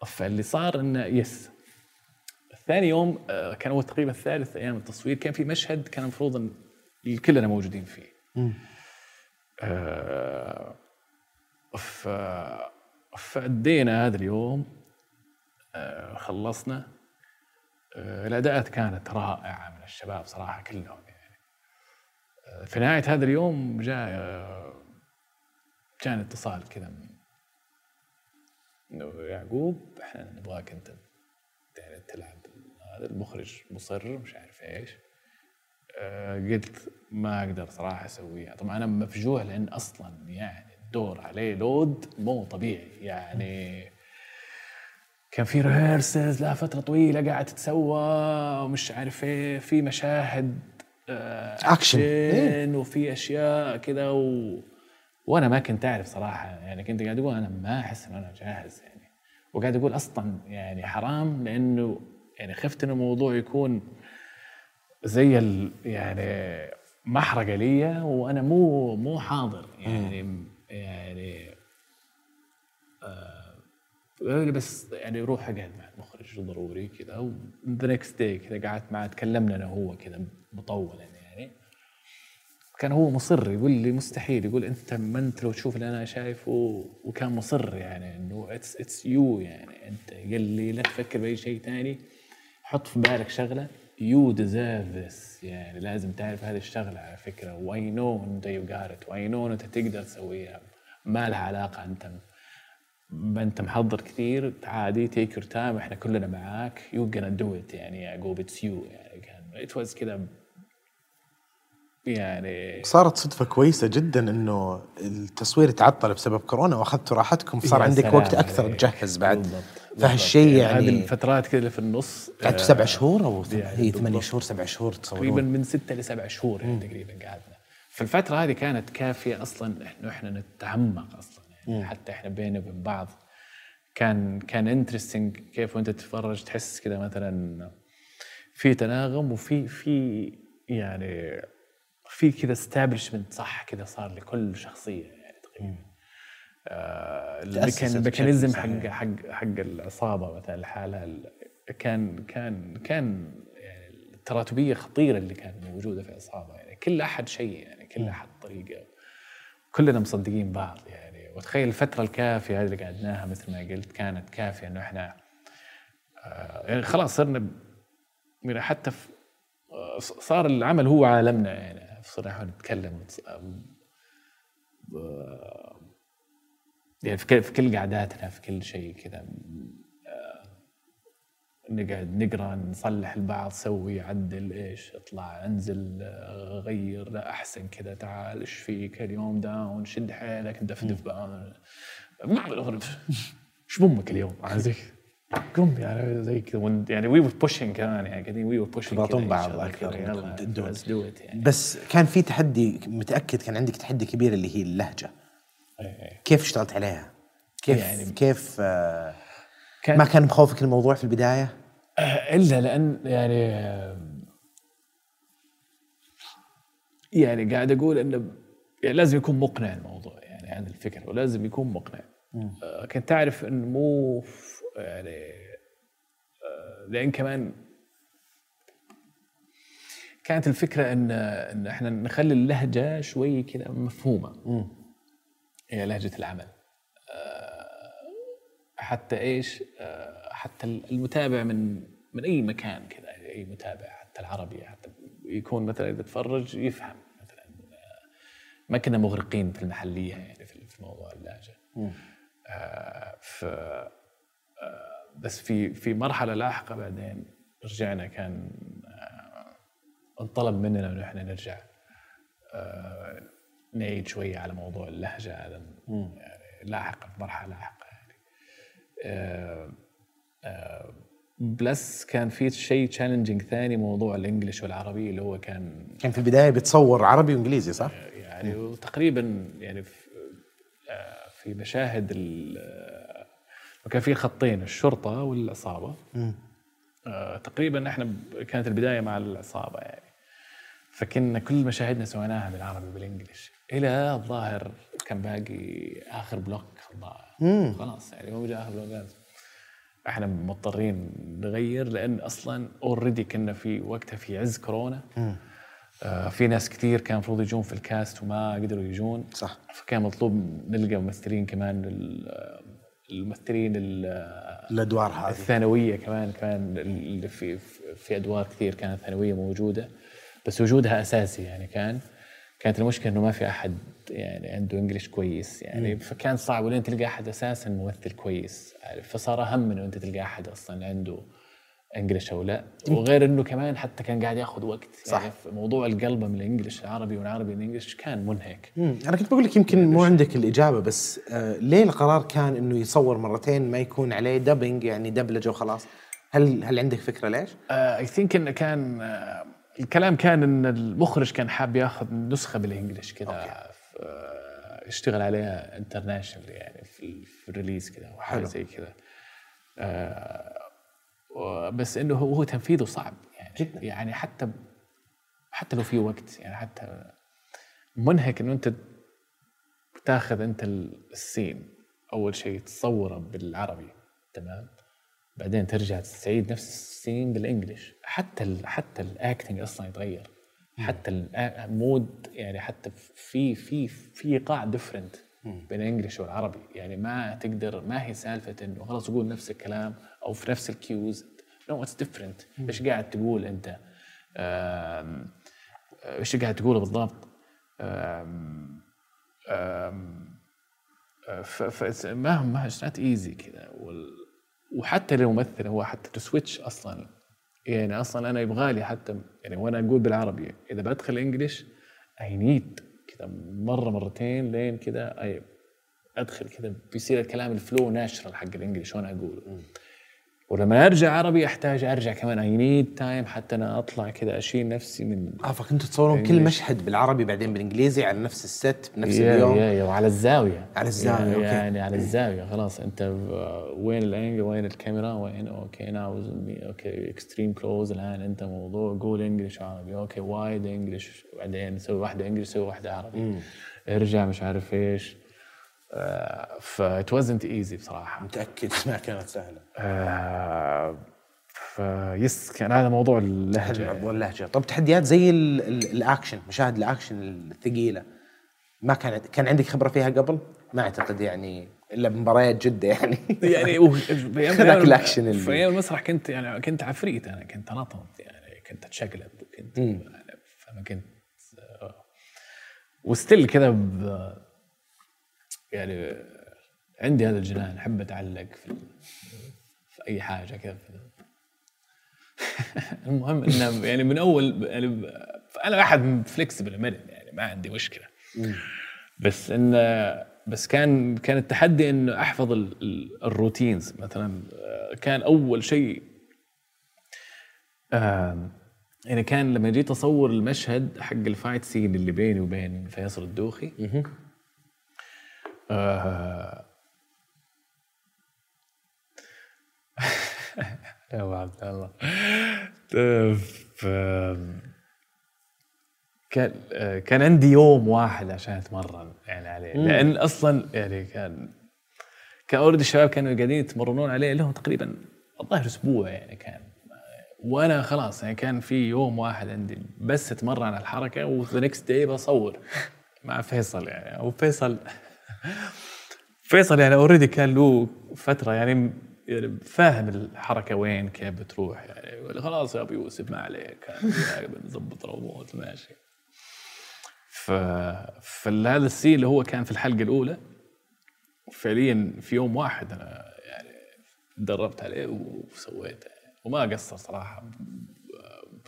فاللي صار إنه yes ثاني يوم آه كان هو تقريبا ثالث أيام التصوير كان في مشهد كان المفروض إن كلنا موجودين فيه. آه ف فأدينا هذا اليوم آه خلصنا. آه الأداءات كانت رائعة من الشباب صراحة كلهم يعني. في نهاية هذا اليوم جاء جاني اتصال كذا من يعقوب إحنا نبغاك أنت يعني تلعب. هذا المخرج مصر مش عارف إيش. آه، قلت ما أقدر صراحة أسويها. طبعا أنا مفجوع لأن أصلا يعني الدور عليه لود مو طبيعي. يعني كان في ريهرسلز لها فترة طويلة قاعدة تتسوى ومش عارف إيه في مشاهد آه، أكشن. أكشن وفي أشياء كذا و... وأنا ما كنت أعرف صراحة. يعني كنت قاعد أقول أنا ما أحس إنه أنا جاهز يعني. وقاعد أقول أصلا يعني حرام لأنه يعني خفت انه الموضوع يكون زي ال يعني محرقه لي وأنا مو مو حاضر. يعني يعني قالوا لي بس يعني روح أقعد مع المخرج ضروري كذا وذا next day كذا قعدت معاه تكلمنا أنا وهو كذا مطولا يعني. كان هو مصر يقول لي مستحيل يقول أنت ما أنت لو تشوف اللي أنا شايفه وكان مصر يعني إنه it's it's you يعني أنت قال لي لا تفكر بأي شيء ثاني حط في بالك شغلة. you deserve this يعني لازم تعرف هذه الشغلة على فكرة. واي نو أنت يو جارت واي نو أنت تقدر تسويها. ما لها علاقة. أنت أنت محضر كثير. عادي take your time إحنا كلنا معاك. you gonna do it يعني يعقوب it's you يعني كان it was كذا يعني صارت صدفة كويسة جدا إنه التصوير تعطل بسبب كورونا وأخذتوا راحتكم. صار عندك وقت أكثر. تجهز بعد. بالضبط. فهالشيء بالضبط. يعني هذه الفترات كذا اللي في النص. قعدتوا آه، سبع شهور أو يعني هي ثمانية. شهور سبع شهور تقريبا تصورون من ستة لسبع شهور يعني تقريبا قعدنا. فالفترة هذه كانت كافية أصلا انه إحنا نتعمق أصلا. يعني حتى إحنا بيننا وبين بعض كان كان interesting كيف وأنت تتفرج تحس كذا مثلا في تناغم وفي في يعني في كذا establishment صح كذا صار لكل شخصية يعني تقريبا آه، تأسست الميكان- بشكل الميكانيزم حق. حق حق العصابة مثلا لحالها ال- كان كان كان يعني التراتبية خطيرة اللي كانت موجودة في العصابة. يعني كل أحد شيء يعني كل أحد طريقة. كلنا مصدقين بعض. يعني وتخيل الفترة الكافية هذه اللي قعدناها مثل ما قلت كانت كافية إنه إحنا آه، يعني خلاص صرنا يعني حتى في آه، صار العمل هو عالمنا. يعني صرنا نتكلم آه، يعني في كل, في كل قعداتنا في كل شيء كذا. آه، نقعد نقرأ نصلح البعض سوي عدل إيش اطلع انزل آه، غير لا أحسن كذا. تعال إيش فيك؟ اليوم down شد حيلك دفدف بقى إيش بأمك اليوم؟ عارف زي قم يعني زي كذا. يعني we pushing كمان يعني قاعدين we pushing تباطون بعض أكثر يلا يعني. بس كان في تحدي متأكد كان عندك تحدي كبير اللي هي اللهجة. كيف اشتغلت عليها؟ كيف يعني كيف آه كان ما كان مخوفك الموضوع في البداية؟ إلا لأن يعني يعني قاعد أقول انه يعني لازم يكون مقنع الموضوع يعني عن الفكرة ولازم يكون مقنع. آه، كنت تعرف انه مو يعني آه، لأن كمان كانت الفكرة إن إن إحنا نخلي اللهجة شوي كذا مفهومة. هي لهجة العمل. حتى إيش آه، حتى المتابع من من أي مكان كذا أي متابع حتى العربي حتى يكون مثلا إذا تفرج يفهم مثلا. آه، ما كنا مغرقين في المحلية يعني في موضوع اللهجة. آه، ف آه، بس في في مرحلة لاحقة بعدين رجعنا كان آه، انطلب مننا انه إحنا نرجع. آه، نعيد شوية على موضوع اللهجة هذا يعني لاحقا مرحله لاحقة يعني. آه، آه، plus كان في شيء challenging ثاني موضوع ال English والعربي اللي هو كان كان في البداية بتصور عربي وإنجليزي صح؟ يعني وتقريبا يعني في, آه، في مشاهد ال- آه، وكان في خطين الشرطة والعصابة. آه، تقريبا إحنا كانت البداية مع العصابة يعني. فكنا كل مشاهدنا سويناها بالعربي بال English إلى الظاهر كان باقي آخر block الظاهر. خلاص يعني هو جاء آخر block إحنا مضطرين نغير لأن أصلا already كنا في وقتها في عز كورونا. آه في ناس كثير كان المفروض يجون في ال cast وما قدروا يجون. صح. فكان مطلوب نلقى ممثلين كمان ال- الممثلين ال- الأدوار هذه. الثانوية كمان كمان اللي في في أدوار كثير كانت ثانوية موجودة. بس وجودها أساسي يعني كان. كانت المشكلة إنه ما في أحد يعني عنده إنجليش كويس يعني فكان صعب ولين تلقى أحد أساسا ممثل كويس عارف؟ فصار أهم إنه انت تلقى أحد أصلا عنده إنجليش أو لا. وغير إنه كمان حتى كان قاعد يأخذ وقت. صح. يعني موضوع القلبه من الإنجليش العربي والعربي الانجليش كان منهك. مم. أنا كنت بقول لك يمكن مو عندك الإجابة بس آه ليه القرار كان إنه يصور مرتين ما يكون عليه دبنج يعني دبلجة وخلاص؟ هل هل عندك فكرة ليش؟ I think إنه كان آه، الكلام كان إن المخرج كان حاب ياخذ نسخة بال English كذا يشتغل عليها international يعني في, ال- في ال release كذا وحاجه. زي كذا آه، بس إنه هو تنفيذه صعب يعني جداً. يعني حتى حتى لو في وقت يعني حتى منهك إنه أنت تاخذ أنت ال scene أول شيء تصوره بالعربي تمام بعدين ترجع تستعيد نفس ال scene بال English حتى ال حتى ال acting أصلا يتغير. حتى ال mood يعني حتى في في في ايقاع different بين ال English والعربي. يعني ما تقدر ما هي سالفة إنه خلاص قول نفس الكلام أو في نفس ال cues no it's different إيش قاعد تقول أنت؟ آم، إيش قاعد تقوله بالضبط؟ آم، آم، ف ف ما ما it's not easy كذا وحتى للممثل هو حتى to switch أصلا. يعني أصلا أنا يبغى لي حتى يعني وأنا أقول بالعربي إذا بدخل English I need كذا مرة مرتين لين كذا أدخل كذا بيصير الكلام ال flow natural حق ال English وأنا أقوله. ولما أرجع عربي أحتاج أرجع كمان. اي نيد تايم حتى أنا أطلع كذا أشيل نفسي من آه فكنتوا تصورون كل مشهد بالعربي بعدين بالإنجليزي على نفس ال set بنفس يا اليوم. yeah yeah وعلى الزاوية. على الزاوية، يعني, okay. يعني على الزاوية خلاص. أنت وين ال angle؟ وين الكاميرا؟ وين؟ okay now okay extreme close الآن أنت موضوع. قول English عربي. okay wide English وبعدين سوي واحدة English سوي واحدة عربي. ارجع مش عارف إيش. ف it wasn't easy بصراحة. متأكد ما كانت سهلة. آه فيس كان هذا موضوع اللهجة. موضوع اللهجة. طب تحديات زي ال ال الأكشن مشاهد الأكشن الثقيلة ما كان كان عندك خبرة فيها قبل؟ ما أعتقد يعني إلا بمباريات جدة يعني. يعني الأكشن اللي- في أيام المسرح كنت يعني كنت عفريت أنا كنت انطط يعني كنت أتشقلب وكنت يعني فما كنت آه، وستيل كذا يعني عندي هذا الجنان أحب أتعلق في في أي حاجة كذا. المهم إنه يعني من أول يعني أنا واحد flexible مرن يعني ما عندي مشكلة. بس إن بس كان كان التحدي إنه أحفظ ال- ال- routines. مثلا آه، كان أول شيء آم، يعني كان لما جيت أصور المشهد حق ال fight scene اللي بيني وبين فيصل الدوخي آه يا أبو عبد الله. ف- كان آه، كان عندي يوم واحد عشان أتمرن يعني عليه. لأن أصلا يعني كان كان already الشباب كانوا قاعدين يتمرنون عليه لهم تقريبا الظاهر أسبوع يعني كان. وأنا خلاص يعني كان في يوم واحد عندي بس أتمرن على الحركة و the next day بصور مع فيصل يعني. وفيصل فيصل يعني already كان له فترة يعني يعني فاهم الحركة وين كيف بتروح يعني خلاص يا أبو يوسف ما عليك يعني بنظبط الأمور ماشي. ف فهذا ال scene اللي هو كان في الحلقة الأولى فعليا في يوم واحد أنا يعني تدربت عليه وسويته وما قصر صراحة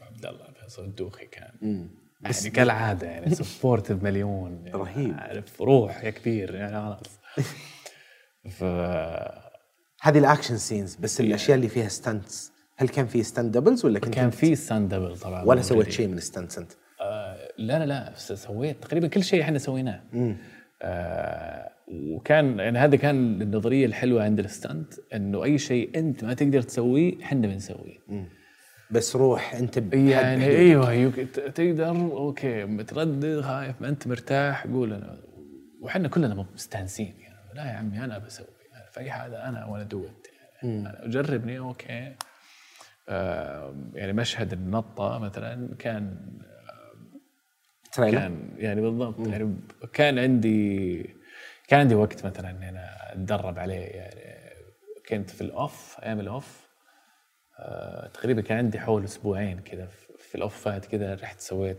عبد الله فيصل الدوخي كان. يعني كالعادة يعني supportive مليون يعني رهيب. عارف روح يا كبير يعني خلاص ف هذه ال action scenes بس الأشياء اللي فيها stunts هل كان في stunt doubles ولا كنت كان في stunt double طبعا ولا سويت. شيء من ال stunts أنت؟ آه لا لا لا سويت تقريبا كل شيء إحنا سويناه آه وكان يعني هذا كان النظرية الحلوة عند ال stunt إنه أي شيء أنت ما تقدر تسويه إحنا بنسويه بس روح أنت يعني. أيوه يك- تقدر okay متردد خايف ما أنت مرتاح قول أنا. وحنا كلنا مستانسين يعني. لا يا عمي أنا بسوي يعني. في أي حاجة أنا and I do it يعني. جربني okay. آه يعني مشهد النطة مثلا كان trailer؟ كان يعني بالضبط. يعني كان عندي كان عندي وقت مثلا إني أنا أتدرب عليه يعني. كنت في ال off أيام ال off. تقريبا كان عندي حول أسبوعين كذا في- ال off ات كذا رحت سويت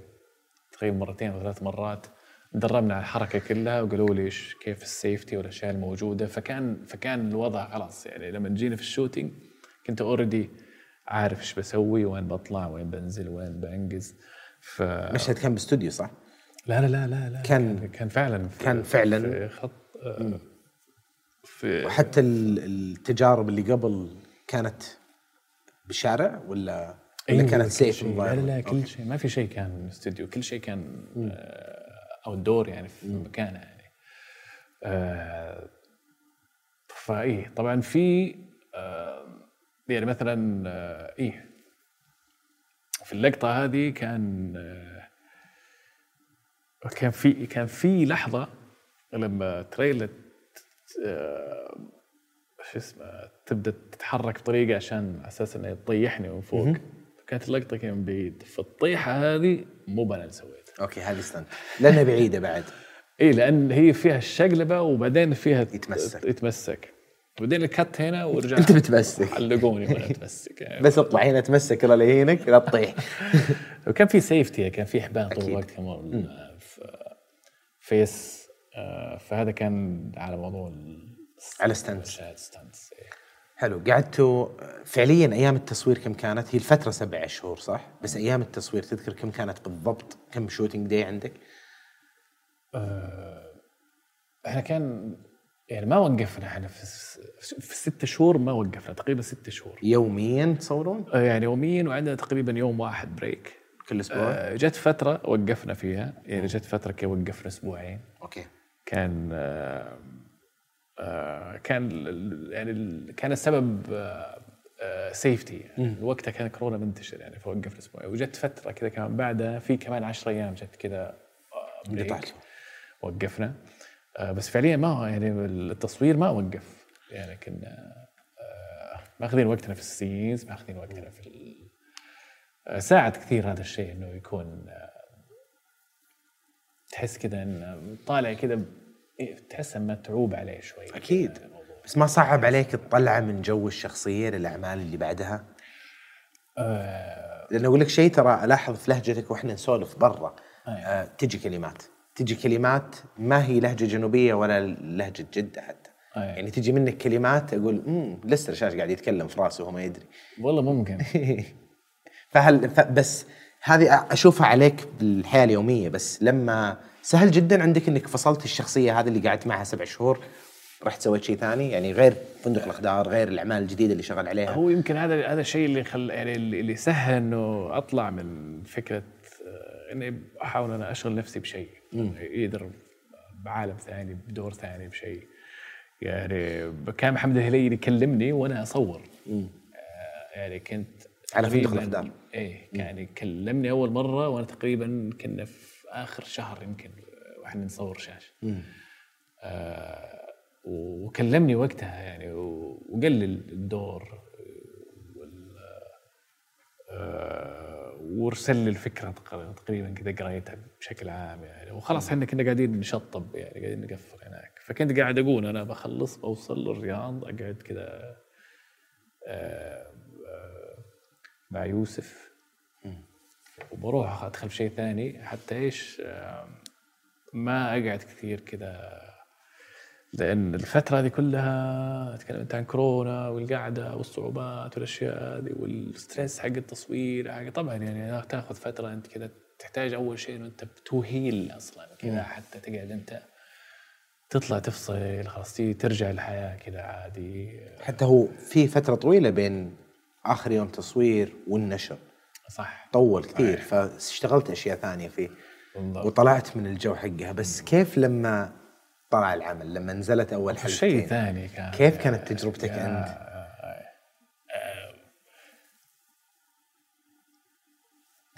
تقريبا مرتين أو ثلاث مرات دربنا على الحركة كلها وقالوا لي كيف ال safety والأشياء الموجودة فكان فكان الوضع خلاص يعني لما جينا في ال shooting كنت already عارف إيش بسوي وين بطلع وين بنزل وين بنقز ف مشهد كان باستوديو صح؟ لا لا لا لا لا كان- كان فعلا في كان فعلاً. في خط آه، في وحتى ال- التجارب اللي قبل كانت بالشارع ولا ولا أيوة، كانت كل سيف. لا لا لا كل شيء. ما في شيء كان استوديو كل شيء كان أو دور يعني في مكانه يعني. آه، فايه طبعا في آه، يعني مثلا آه، إيه في اللقطة هذه كان آه، كان في كان في لحظة لما تريلا آه، شو اسمه تبدأ تتحرك بطريقة عشان على أساس انها تطيحني من فوق. كانت اللقطة كان من بعيد. فالطيحة هذه مو أنا اللي سويتها okay هذه stunt لأنها بعيدة بعد. إي لأن هي فيها الشقلبة وبعدين فيها يتمسك. يتمسك. وبعدين ال cut هنا ورجع أنت بتمسك. علقوني وأنا أتمسك. يعني بس اطلع هنا تمسك الله لا يهينك لا تطيح. وكان في safety كان في حبال طول. الوقت كمان. ف- فيس آه، فهذا كان على موضوع على stunts. مشاهد stunts إيه. حلو قعدتوا فعليا أيام التصوير كم كانت؟ هي الفترة سبع شهور صح؟ بس أيام التصوير تذكر كم كانت بالضبط؟ كم shooting day عندك؟ إحنا كان يعني ما وقفنا إحنا في, في ست شهور ما وقفنا تقريبا ست شهور يوميا تصورون؟ آه، يعني يوميا وعندنا تقريبا يوم واحد break كل أسبوع؟ آه، جت فترة وقفنا فيها يعني جت فترة كي وقفنا أسبوعين okay كان آه، آه، كان ال- يعني كان السبب safety وقتها كان كورونا منتشر يعني فوقفنا أسبوعين وجت فترة كذا كمان بعدها في كمان 10 أيام جت كذا آه،. وقفنا. آه، بس فعليا ما هو يعني التصوير ما وقف. يعني كنا آه، ماخذين وقتنا في ال scenes ماخذين وقتنا في ال- آه، ساعد كثير هذا الشيء إنه يكون آه، تحس كذا انه طالع كذا إيه، تحس متعوب عليه شوي. أكيد. بس ما صعب عليك تطلعه من جو الشخصية للأعمال اللي بعدها؟ آه. لأن أقول لك شيء ترى ألاحظ في لهجتك وإحنا نسولف برا. أيوة. آه تجي كلمات. تجي كلمات ما هي لهجة جنوبية ولا لهجة جدة حتى. أيوة. يعني تجي منك كلمات أقول امم لسه الشاش قاعد يتكلم في راسه وهو ما يدري. والله ممكن. فهل ف- بس هذه أشوفها عليك بالحياة اليومية بس لما سهل جدا عندك إنك فصلت الشخصية هذه اللي قعدت معها سبع شهور رحت سويت شيء ثاني؟ يعني غير فندق الأخضار غير الأعمال الجديدة اللي شغال عليها؟ هو يمكن هذا هذا الشيء اللي خل يعني اللي سهل إنه أطلع من فكرة آه، إني أحاول أنا أشغل نفسي بشيء. يقدر بعالم ثاني بدور ثاني بشيء. يعني كان محمد الهليلي يكلمني وأنا أصور. آه، يعني كنت على فندق الأخضر. إيه يعني كلمني أول مرة وأنا تقريبا كنا في آخر شهر يمكن وإحنا نصور شاشة. آه وكلمني وقتها يعني وقال لي الدور آه وارسل لي الفكرة تق- تقريبا كذا قريتها بشكل عام يعني. وخلاص إحنا كنا قاعدين نشطب يعني قاعدين نقفل هناك. فكنت قاعد أقول أنا بخلص بوصل الرياض أقعد كذا آه، آه، مع يوسف. وبروح أدخل في شيء ثاني حتى إيش ما أقعد كثير كذا لأن الفترة هذه كلها تكلمت عن كورونا والقعدة والصعوبات والأشياء هذه والستريس حق التصوير حق طبعا يعني تأخذ فترة أنت كذا تحتاج أول شيء إنه أنت بتوهيل أصلا كذا حتى تقعد أنت تطلع تفصل خلاص ترجع الحياة كذا عادي. حتى هو في فترة طويلة بين آخر يوم تصوير والنشر. صح. طول كثير فاشتغلت أشياء ثانية فيه. بالضبط. وطلعت من الجو حقها. بس كيف لما طلع العمل؟ لما نزلت أول حلقتين؟ شيء ثاني كان. كيف كانت تجربتك يا- أنت؟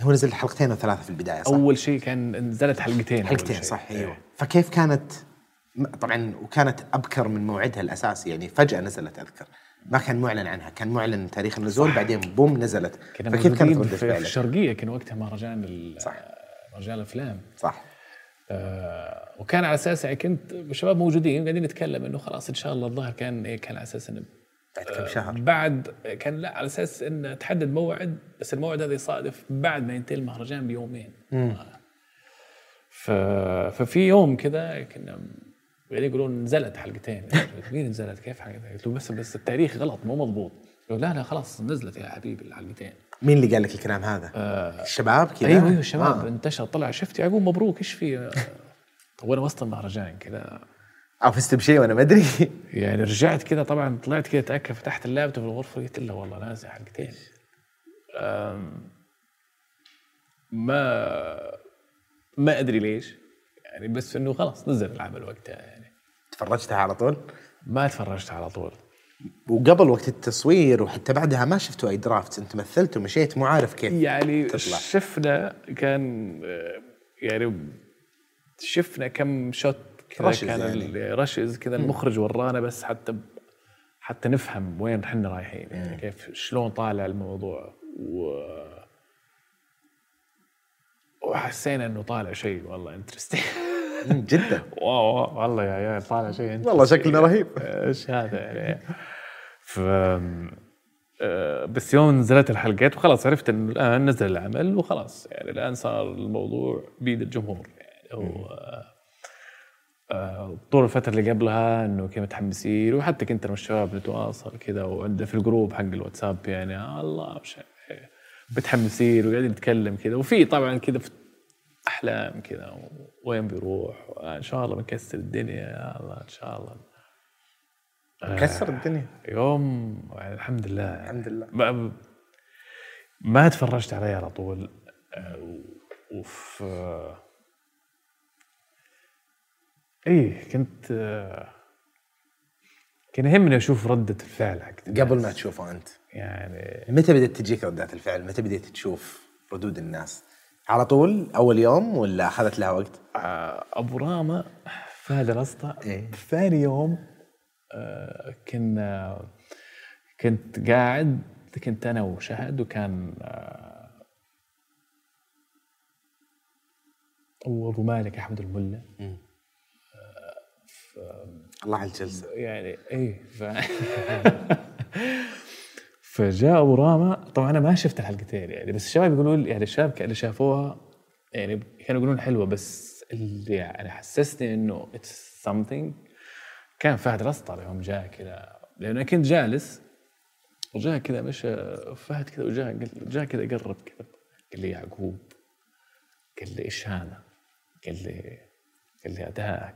هو نزل حلقتين أو ثلاثة في البداية صح؟ أول شيء كان نزلت حلقتين حلقتين. صح إيه. أيوه. فكيف كانت طبعا وكانت أبكر من موعدها الأساسي يعني فجأة نزلت أذكر. ما كان معلن عنها كان معلن تاريخ النزول بعدين بوم نزلت. كنا فكيف كانت ردة في؟ الشرقية كان وقتها مهرجان صح. مهرجان الأفلام. صح. آه وكان على أساس يعني كنت الشباب موجودين قاعدين نتكلم إنه خلاص إن شاء الله الظاهر كان إيه كان على أساس انه بعد كم شهر؟ بعد كان لا على أساس انه تحدد موعد بس الموعد هذا يصادف بعد ما ينتهي المهرجان بيومين. ف... ففي يوم كذا كنا قاعدين يقولون نزلت حلقتين. مين نزلت كيف حلقتين؟ قلت له بس بس التاريخ غلط مو مضبوط. لا لا خلاص نزلت يا حبيبي الحلقتين. مين اللي قال لك الكلام هذا؟ الشباب كذا؟ أيوه أيوه الشباب. آه. انتشر طلع. شفت يعقوب مبروك إيش في؟ وأنا وسط المهرجان كذا؟ فزت بشيء وأنا ما أدري. يعني رجعت كذا طبعا طلعت كذا أتأكد فتحت اللابتوب في الغرفة قلت له والله نازل حلقتين. ما ما أدري ليش. يعني بس إنه خلاص نزل العمل وقتها. تفرجتها على طول؟ ما تفرجت على طول. وقبل وقت التصوير وحتى بعدها ما شفتوا أي درافت أنت مثلت ومشيت مو عارف كيف يعني تطلع. شفنا كان يعني شفنا كم شوت كذا كان يعني. رشز كذا المخرج ورانا بس حتى حتى نفهم وين إحنا رايحين يعني كيف شلون طالع الموضوع. و وحسينا إنه طالع شيء والله interesting جدا. wow والله يا عيال طالع شيء والله شكلنا رهيب. إيش هذا يعني ف آه، بس يوم نزلت الحلقات وخلاص عرفت انه الآن نزل العمل وخلاص. يعني الآن صار الموضوع بيد الجمهور. يعني هو آه، طول الفترة اللي قبلها إنه كيف متحمسين وحتى كنت أنا والشباب نتواصل كذا وعندنا في الجروب حق الواتساب يعني آه الله مش إيه، متحمسين وقاعدين نتكلم كذا. وفي طبعا كذا في أحلام كذا وين بيروح؟ إن شاء الله بنكسر الدنيا يا الله إن شاء الله. كسر الدنيا؟ يوم يعني الحمد لله. الحمد لله. ما, ما تفرجت عليه على طول. آه، وف إيه كنت آه، كان يهمني أشوف ردة الفعل حق قبل ما تشوفه أنت يعني متى بدأت تجيك ردات الفعل؟ متى بديت تشوف ردود الناس؟ على طول أول يوم ولا أخذت لها وقت؟ آه، أبو راما فهد الأسطى إيه. ثاني يوم آه، كنا كنت قاعد كنت أنا وشهد وكان آه، وابو مالك أحمد الملا. آه، الله على الجلسه يعني إيه ف فجاء أبو راما. طبعا أنا ما شفت الحلقتين يعني بس الشباب يقولوا لي يعني الشباب اللي شافوها يعني كانوا يقولون حلوة بس اللي يعني حسسني إنه اتس something. كان فهد الأسطر يوم جاء كذا لأنه كنت جالس وجاء كذا مشى فهد كذا وجاء جاء كذا قرب كذا قال لي يعقوب قال لي إيش هذا؟ قال لي قال لي ادائك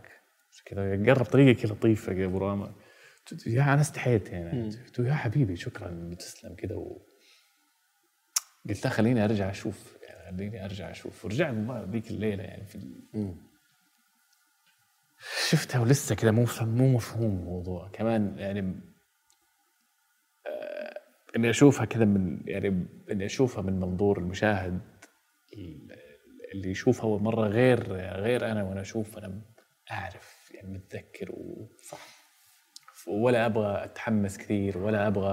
كذا قرب طريقة كذا لطيفة يا أبو راما. قلت يا أنا استحيت يعني قلت يا حبيبي شكرا تسلم كذا و... قلت له خليني أرجع أشوف يعني خليني أرجع أشوف. ورجعنا ذيك الليلة يعني في ال... شفتها ولسه كذا مو مو مفهوم الموضوع. كمان يعني آه، إني أشوفها كذا من يعني إني أشوفها من منظور المشاهد اللي يشوفها اول مرة غير غير أنا وأنا أشوف. أنا أعرف يعني متذكر و صح. ولا أبغى أتحمس كثير ولا أبغى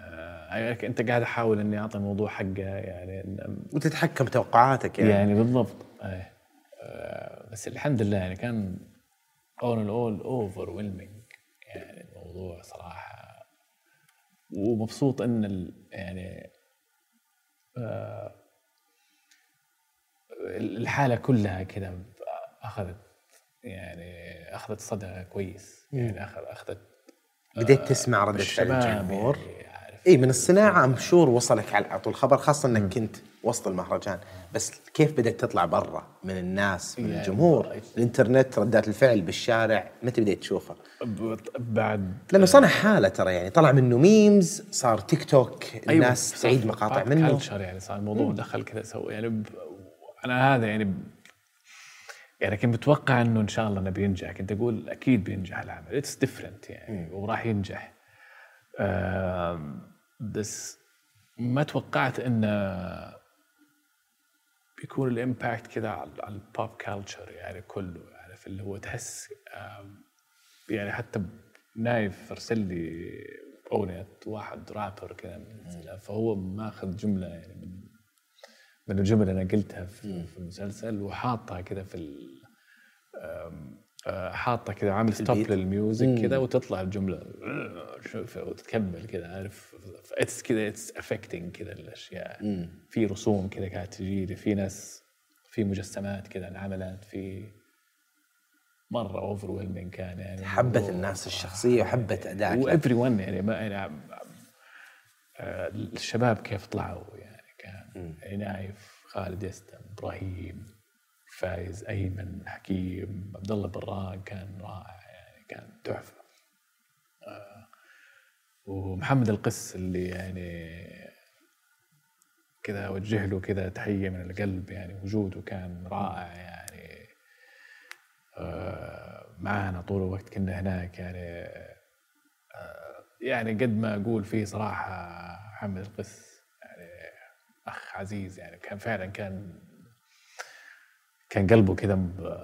آه أنت قاعد أحاول إني أعطي الموضوع حقه يعني وتتحكم توقعاتك يعني, يعني بالضبط. أيه. آه، بس الحمد لله يعني كان اول ان اول اوفر يعني الموضوع صراحة. ومبسوط إن ال يعني آه، الحالة كلها كذا أخذت يعني أخذت صدى كويس. يعني اخذ أخذت بديت تسمع ردة فعل الجمهور يعني إي من الصناعة أم شور وصلك على طول الخبر خاصة إنك كنت وسط المهرجان. بس كيف بدات تطلع برا؟ من الناس من يعني الجمهور. الإنترنت ردات الفعل بالشارع متى بديت تشوفها بعد لأنه صنع حالة ترى يعني طلع منه memes صار تيك توك الناس صار تعيد مقاطع منه. culture يعني صار الموضوع دخل كذا سوى يعني ب... أنا هذا يعني. يعني كنت متوقع إنه إن شاء الله إنه بينجح. كنت أقول أكيد بينجح العمل. it's different يعني وراح ينجح. آم، بس ما توقعت انه بيكون ال impact كذا على ال pop culture يعني كله. عارف؟ اللي هو تحس آم، يعني حتى نايف ارسل لي أغنية واحد رابر كذا فهو ماخذ جملة يعني من من الجمل اللي أنا قلتها في, في المسلسل وحاطها كذا في آه، حاطه كذا عامل stop. لل music كذا وتطلع الجملة شوف وتكمل كذا عارف؟ it's كذا it's affecting كذا الأشياء. في رسوم كذا قاعد تجي لي في ناس في مجسمات كذا انعملت في مرة over كان يعني. حبت الناس الشخصية وحبت ادائك و everyone يعني ما يعني آه، الشباب كيف طلعوا يعني نايف خالد يستم إبراهيم فايز أيمن حكيم عبد الله براق كان رائع يعني كان تحفة. آه، ومحمد القس اللي يعني كذا أوجه له كذا تحية من القلب يعني وجوده كان رائع يعني آه، معانا طول الوقت كنا هناك يعني آه، يعني قد ما أقول فيه صراحة محمد القس يعني أخ عزيز يعني كان فعلا كان كان قلبه كذا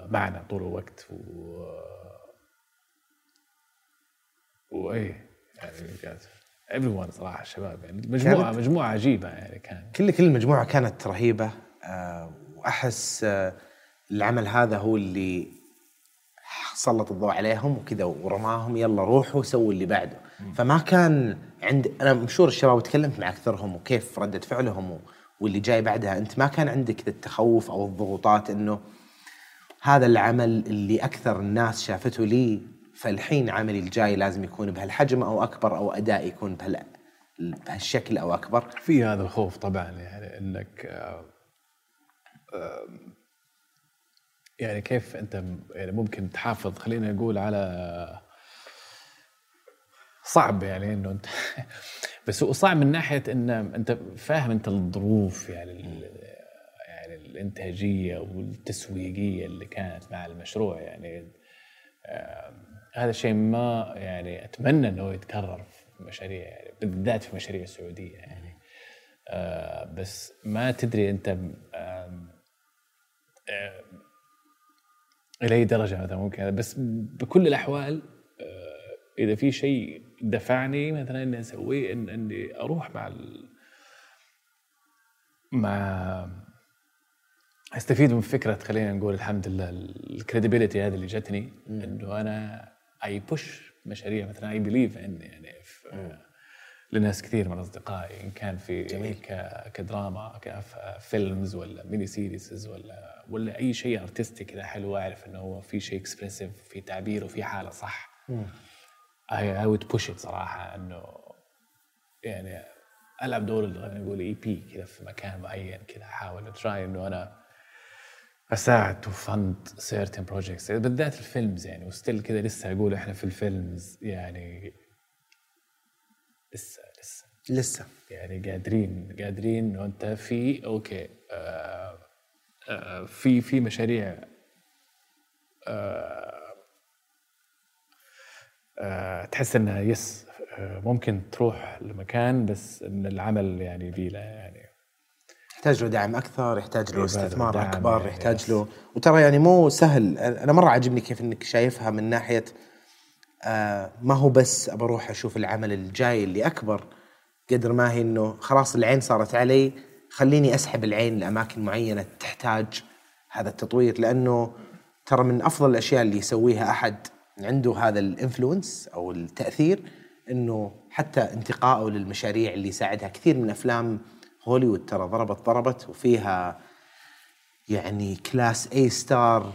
معنا طول الوقت و وإيه يعني كانت everyone صراحة الشباب يعني مجموعة مجموعة عجيبة يعني كان. كل كل المجموعه كانت رهيبة آه، وأحس آه، العمل هذا هو اللي سلط الضوء عليهم وكذا ورماهم يلا روحوا سووا اللي بعده. فما كان عند أنا مشهور الشباب وتكلمت مع أكثرهم وكيف ردة فعلهم و- واللي جاي بعدها. أنت ما كان عندك التخوف أو الضغوطات إنه هذا العمل اللي أكثر الناس شافته لي فالحين عملي الجاي لازم يكون بهالحجم أو أكبر أو أداء يكون بهال بهالشكل أو أكبر. في هذا الخوف طبعا يعني إنك آه، آه، يعني كيف أنت يعني ممكن تحافظ خلينا نقول على صعب يعني إنه أنت بس هو صعب من ناحية إن أنت فاهم أنت الظروف يعني يعني الإنتاجية والتسويقية اللي كانت مع المشروع يعني هذا الشيء ما يعني أتمنى إنه يتكرر في مشاريع يعني بالذات في مشاريع سعوديه يعني. آه بس ما تدري أنت إلى أي درجة مثلا ممكن بس بكل الأحوال آه، إذا في شيء دفعني مثلا إني أسويه إن إني أروح مع ال... مع أستفيد من فكرة خلينا نقول الحمد لله الكريديبيليتي هذه اللي جتني إنه أنا I push مشاريع مثلا I believe ان يعني في لناس كثير من أصدقائي إن كان في جميل. كدراما ك films ولا mini series ولا ولا أي شيء artistic كذا حلو اعرف إنه هو في شيء expressive في تعبير وفي حالة صح. I I would push صراحة إنه يعني ألعب دور خلينا نقول EP كذا في مكان معين كذا أحاول try إنه أنا أساعد to find certain projects بالذات ال films يعني و still كذا لسه أقول إحنا في ال films يعني لسه لسه. لسه. يعني قادرين قادرين إنه أنت في okay آه آه في في مشاريع آه آه تحس إنها yes آه ممكن تروح لمكان بس إن العمل يعني بيلا يعني. يحتاج له دعم أكثر يحتاج له استثمار أكبر يعني يحتاج له وترى يعني مو سهل. أنا مرة عجبني كيف إنك شايفها من ناحية ما هو بس ابى أروح أشوف العمل الجاي اللي أكبر قدر ما هي إنه خلاص العين صارت علي خليني أسحب العين لأماكن معينة تحتاج هذا التطوير لأنه ترى من أفضل الأشياء اللي يسويها أحد عنده هذا الإنفلونس أو التأثير إنه حتى انتقائه للمشاريع اللي يساعدها. كثير من أفلام هوليوود ترى ضربت ضربت وفيها يعني class A star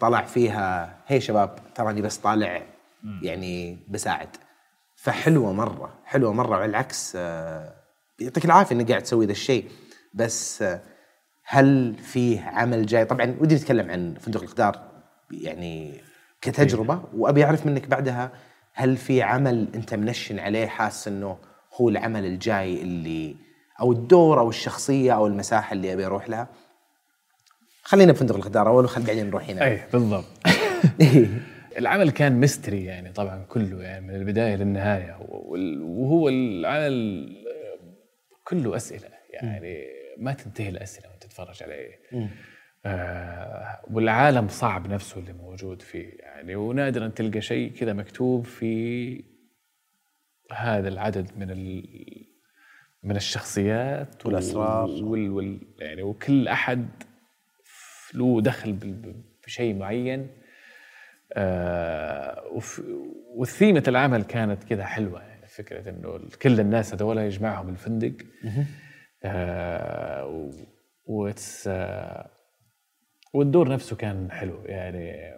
طلع فيها هي شباب تراني بس طالع يعني بساعد. فحلوة مرة حلوة مرة وعلى العكس آه، يعطيك العافية إنك قاعد تسوي ذا الشيء. بس آه، هل فيه عمل جاي؟ طبعا ودي نتكلم عن فندق الأقدار يعني كتجربة وأبي أعرف منك بعدها هل في عمل أنت منشن عليه حاسس إنه هو العمل الجاي اللي أو الدور أو الشخصية أو المساحة اللي أبي أروح لها؟ خلينا بفندق الأقدار أول وخل بعدين نروح هنا. أي بالضبط. العمل كان mystery يعني طبعا كله يعني من البداية للنهاية وهو العمل كله أسئلة يعني ما تنتهي الأسئلة وأنت تتفرج عليه. آه والعالم صعب نفسه اللي موجود فيه يعني ونادرا تلقى شيء كذا مكتوب في هذا العدد من ال من الشخصيات والأسرار. وال, وال يعني وكل أحد له دخل بشيء معين. آه والثيمة العمل كانت كذا حلوة يعني فكرة إنه كل الناس هذول يجمعهم الفندق. آه وتس آه والدور نفسه كان حلو يعني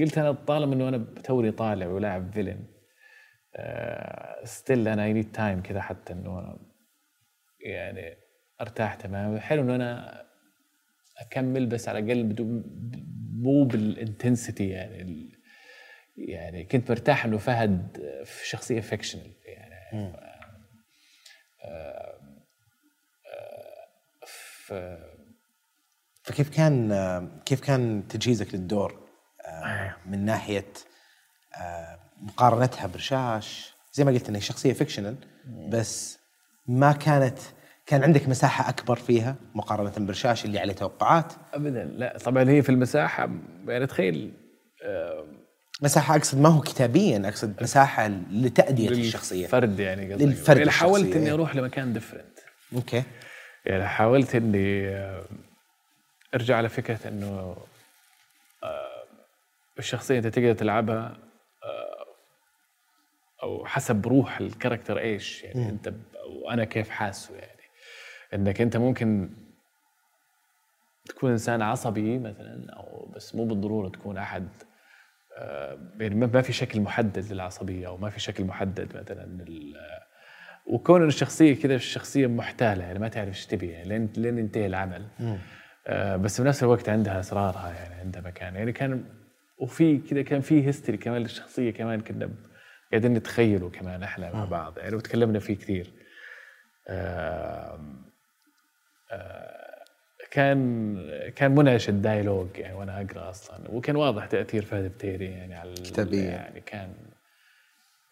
قلت أنا طالما إنه أنا توني طالع ولاعب villain still أنا I need time كذا حتى إنه يعني أرتاح تماما. حلو إنه أنا أكمل بس على الأقل بدون مو بال intensity يعني يعني كنت مرتاح إنه فهد في شخصية fictional يعني. آه آه فكيف كان كيف كان تجهيزك للدور؟ آه من ناحية مقارنتها برشاش زي ما قلت إنها شخصية fictional بس ما كانت كان عندك مساحة أكبر فيها مقارنة برشاش اللي عليه توقعات؟ أبدا لا. طبعا هي في المساحة يعني تخيل مساحة أقصد ما هو كتابيا أقصد مساحة لتأدية الشخصية. للفرد يعني قصدي. للفرد يعني حاولت إني أروح لمكان different okay. يعني حاولت إني أرجع على فكرة إنه الشخصية أنت تقدر تلعبها أو حسب روح ال character إيش يعني م. أنت وأنا كيف حاسه يعني. إنك أنت ممكن تكون إنسان عصبي مثلا أو بس مو بالضرورة تكون أحد آه، يعني ما في شكل محدد للعصبية أو ما في شكل محدد مثلا وكون الشخصيه كذا الشخصيه محتالة يعني ما تعرف إيش تبي يعني لين لين ينتهي العمل. آه بس بنفس الوقت عندها أسرارها يعني عندها مكان. يعني كان وفي كذا كان في history كمان للشخصية كمان كنا قاعدين نتخيله كمان إحنا مع بعض يعني وتكلمنا فيه كثير. كان كان منعش ال dialogue يعني وأنا أقرأ أصلا. وكان واضح تأثير فهد بتيري يعني على كتابيا يعني كان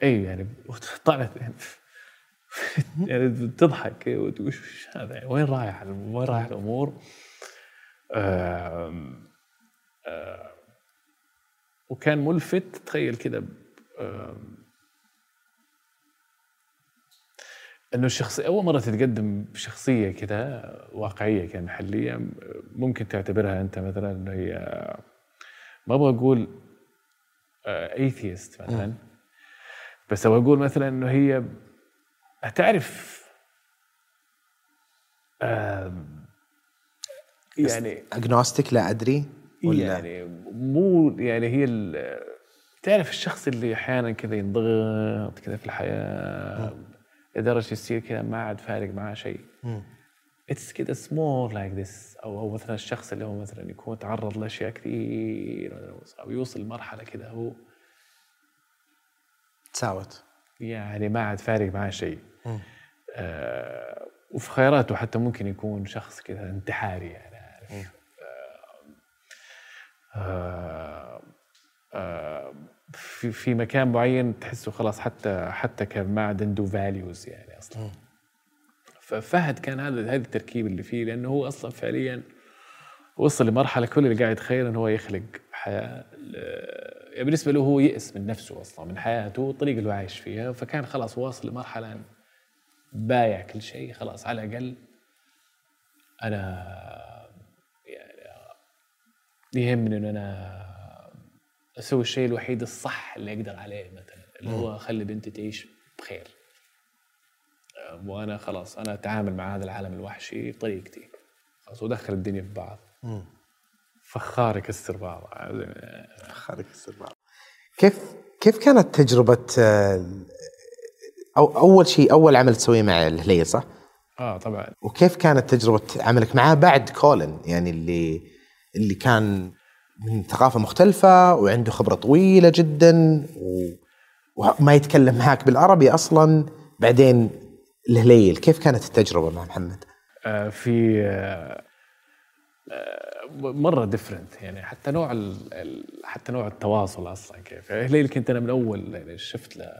اي يعني طلعت يعني, تضحك. وتقول إيش هذا يعني؟ وين رايح وين رايح الأمور؟ وكان ملفت تخيل كده إنه الشخصيه أول مرة تتقدم بشخصيه كذا واقعية كان محلية ممكن تعتبرها أنت مثلا إنه هي ما أبغى أقول atheist مثلا بس أبغى أقول مثلا إنه هي تعرف يعني agnostic لا أدري ولا؟ يعني مو يعني هي تعرف الشخص اللي أحيانا كذا ينضغط كذا في الحياة لدرجه يصير كذا ما عاد فارق معاه شيء. it's كذا small like this أو أو مثلا الشخص اللي هو مثلا يكون تعرض لأشياء كثير أو يوصل لمرحلة كذا هو تساوت. يعني ما عاد فارق معاه شيء. آه وفي خياراته حتى ممكن يكون شخص كذا انتحاري يعني عارف. آه آه في في مكان معين تحسه خلاص حتى حتى كان ما عاد عنده فاليوز يعني أصلا ففهد كان هذا هذا التركيب اللي فيه لأنه هو أصلا فعليا وصل لمرحلة كل اللي قاعد يتخيل إنه هو يخلق حياة يعني بالنسبة له هو يئس من نفسه أصلا من حياته والطريقة اللي هو عايش فيها. فكان خلاص واصل لمرحلة بايع كل شيء خلاص على الأقل أنا يعني يهمني إن أنا أسوي الشيء الوحيد الصح اللي أقدر عليه مثلا اللي هو أخلي بنتي تعيش بخير. أم، وأنا خلاص أنا أتعامل مع هذا العالم الوحشي بطريقتي. خلاص ودخل الدنيا في بعض. فخار يكسر بعض. خارج السرباب كيف كيف كانت تجربة آه، أو أول شيء أول عمل تسويه مع الهليل صح؟ آه طبعا. وكيف كانت تجربة عملك معاه بعد كولن؟ يعني اللي اللي كان من ثقافة مختلفة وعنده خبرة طويلة جدا. وما يتكلم معاك بالعربي أصلا. بعدين الهليل كيف كانت التجربة مع محمد؟ آه، في آه، آه، مرة different يعني حتى نوع ال- حتى نوع التواصل أصلا كيف. يعني هليل كنت أنا من أول يعني شفت له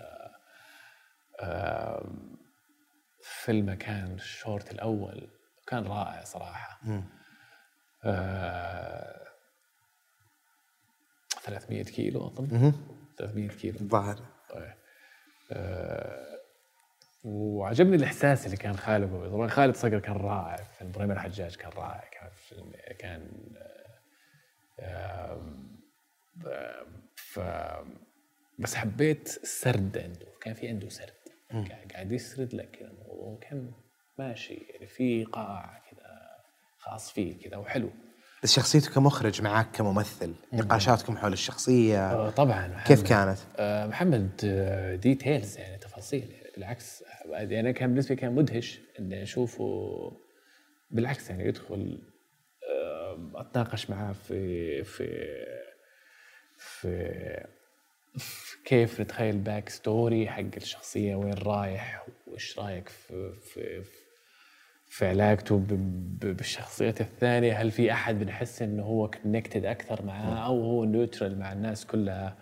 آه، فيلم كان الشورت الأول. كان رائع صراحة. آه، 300 كيلو أظن. 300 كيلو. الظاهر آه، وعجبني الإحساس اللي كان خالقه طبعا خالد صقر كان رائع في إبراهيم الحجاج كان رائع كان كان آه، آه، ف بس حبيت السرد عنده كان في عنده سرد. قاعد- يسرد لك كذا الموضوع كان ماشي يعني في ايقاع كذا خاص فيه كذا وحلو. بس شخصيته كمخرج معاك كممثل نقاشاتكم حول الشخصية آه، طبعا. كيف محمد- كانت؟ آه، محمد آه، details يعني تفاصيل. يعني بالعكس يعني كان بالنسبة لي كان مدهش إني أشوفه بالعكس يعني يدخل آه، أتناقش معاه في في في في كيف نتخيل back story حق الشخصية وين رايح وإيش رايك في في في علاقته ب- ب- بالشخصيات الثانية؟ هل في أحد بنحس إنه هو connected أكثر معاه أو هو neutral مع الناس كلها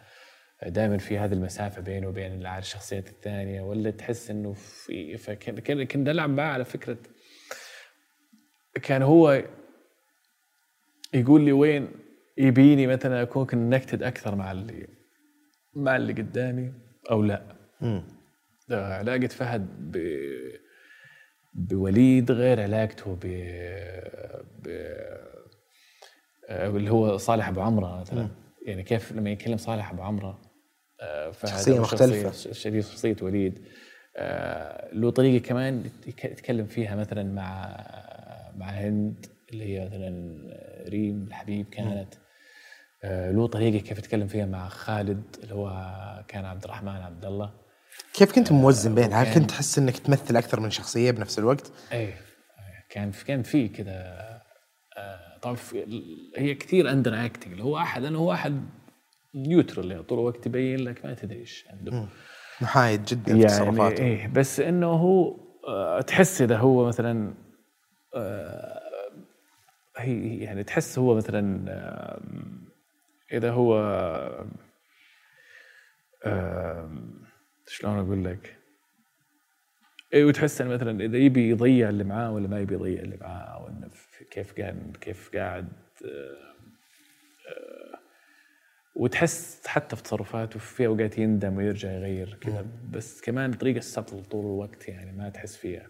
دائما في هذه المسافة بينه وبين الشخصيات الثانية؟ ولا تحس إنه في فكان كان كنت العب معاه على فكرة. كان هو يقول لي وين يبيني مثلا أكون connected أكثر مع اللي مع اللي قدامي أو لا؟ علاقه فهد ب بوليد غير علاقته ب آه، اللي هو صالح أبو عمرة مثلا. يعني كيف لما يتكلم صالح أبو عمرة آه، أو مختلفة. شخصية- شخصية شخصية وليد. آه، له طريقة كمان يتكلم فيها مثلا مع مع هند اللي هي مثلا ريم الحبيب كانت. له طريقة كيف يتكلم فيها مع خالد اللي هو كان عبد الرحمن عبد الله. كيف كنت موزن بين هل كنت تحس إنك تمثل أكثر من شخصية بنفس الوقت؟ إيه كان كان في كذا آه، طبعا في هي كثير under acting اللي هو احد أنا هو أحد neutral يعني طول الوقت يبين لك ما تدري إيش عنده. محايد جدا في يعني تصرفاته. إيه بس إنه هو آه، تحس إذا هو مثلا آه، هي يعني تحس هو مثلا إذا هو شلون أقول لك؟ اي وتحس انه مثلا إذا يبي يضيع اللي معاه ولا ما يبي يضيع اللي معاه أو إنه في- كيف قاعد كيف قاعد آه، وتحس حتى في تصرفاته في أوقات يندم ويرجع يغير كذا بس كمان طريقة سطل طول الوقت يعني ما تحس فيها.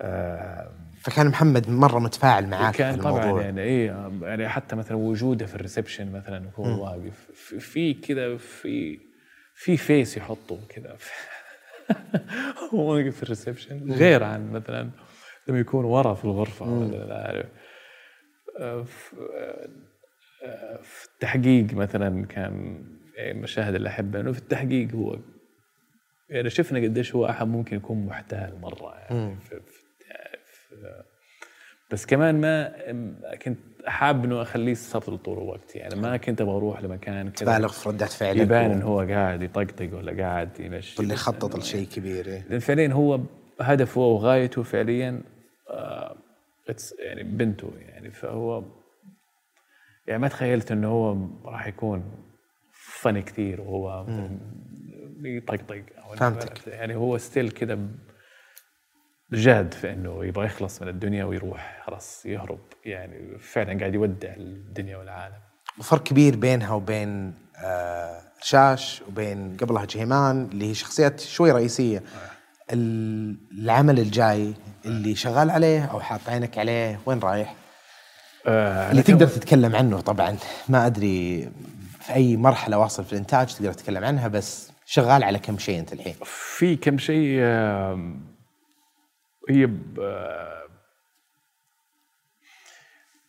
آه فكان محمد مرة متفاعل معاك كان في الموضوع. طبعا يعني إيه يعني حتى مثلا وجوده في ال reception مثلا وهو واقف. في- في كذا في في face يحطه كذا هو واقف في ال reception. غير عن مثلا لما يكون ورا في الغرفة ولا لا عارف. آه، في آه، في التحقيق مثلا كان المشاهد اللي أحبها إنه في التحقيق هو يعني شفنا قديش هو أحد ممكن يكون محتال مرة يعني. في في في بس كمان ما كنت حاب إنه أخليه سطل طول الوقت يعني ما كنت أبغى أروح لمكان كذا تبالغ في ردات فعلك يبان انه هو قاعد يطقطق ولا قاعد يمشي بس يخطط لشيء كبير إيه. لأن فعليا هو هدفه وغايته فعليا آه يعني بنته يعني فهو يعني ما تخيلت إنه هو راح يكون فن كثير وهو يطقطق فهمتك. يعني هو ستيل كذا جاد في إنه يبغى يخلص من الدنيا ويروح خلاص يهرب. يعني فعلا قاعد يودع الدنيا والعالم. وفرق كبير بينها وبين آه رشاش وبين قبلها جهيمان اللي هي شخصيات شوي رئيسية. ال- العمل الجاي اللي شغال عليه أو حاط عينك عليه وين رايح؟ آه اللي تقدر تتكلم عنه طبعا. ما أدري في أي مرحلة واصل في الإنتاج تقدر تتكلم عنها بس شغال على كم شيء أنت الحين؟ في كم شيء آم، هي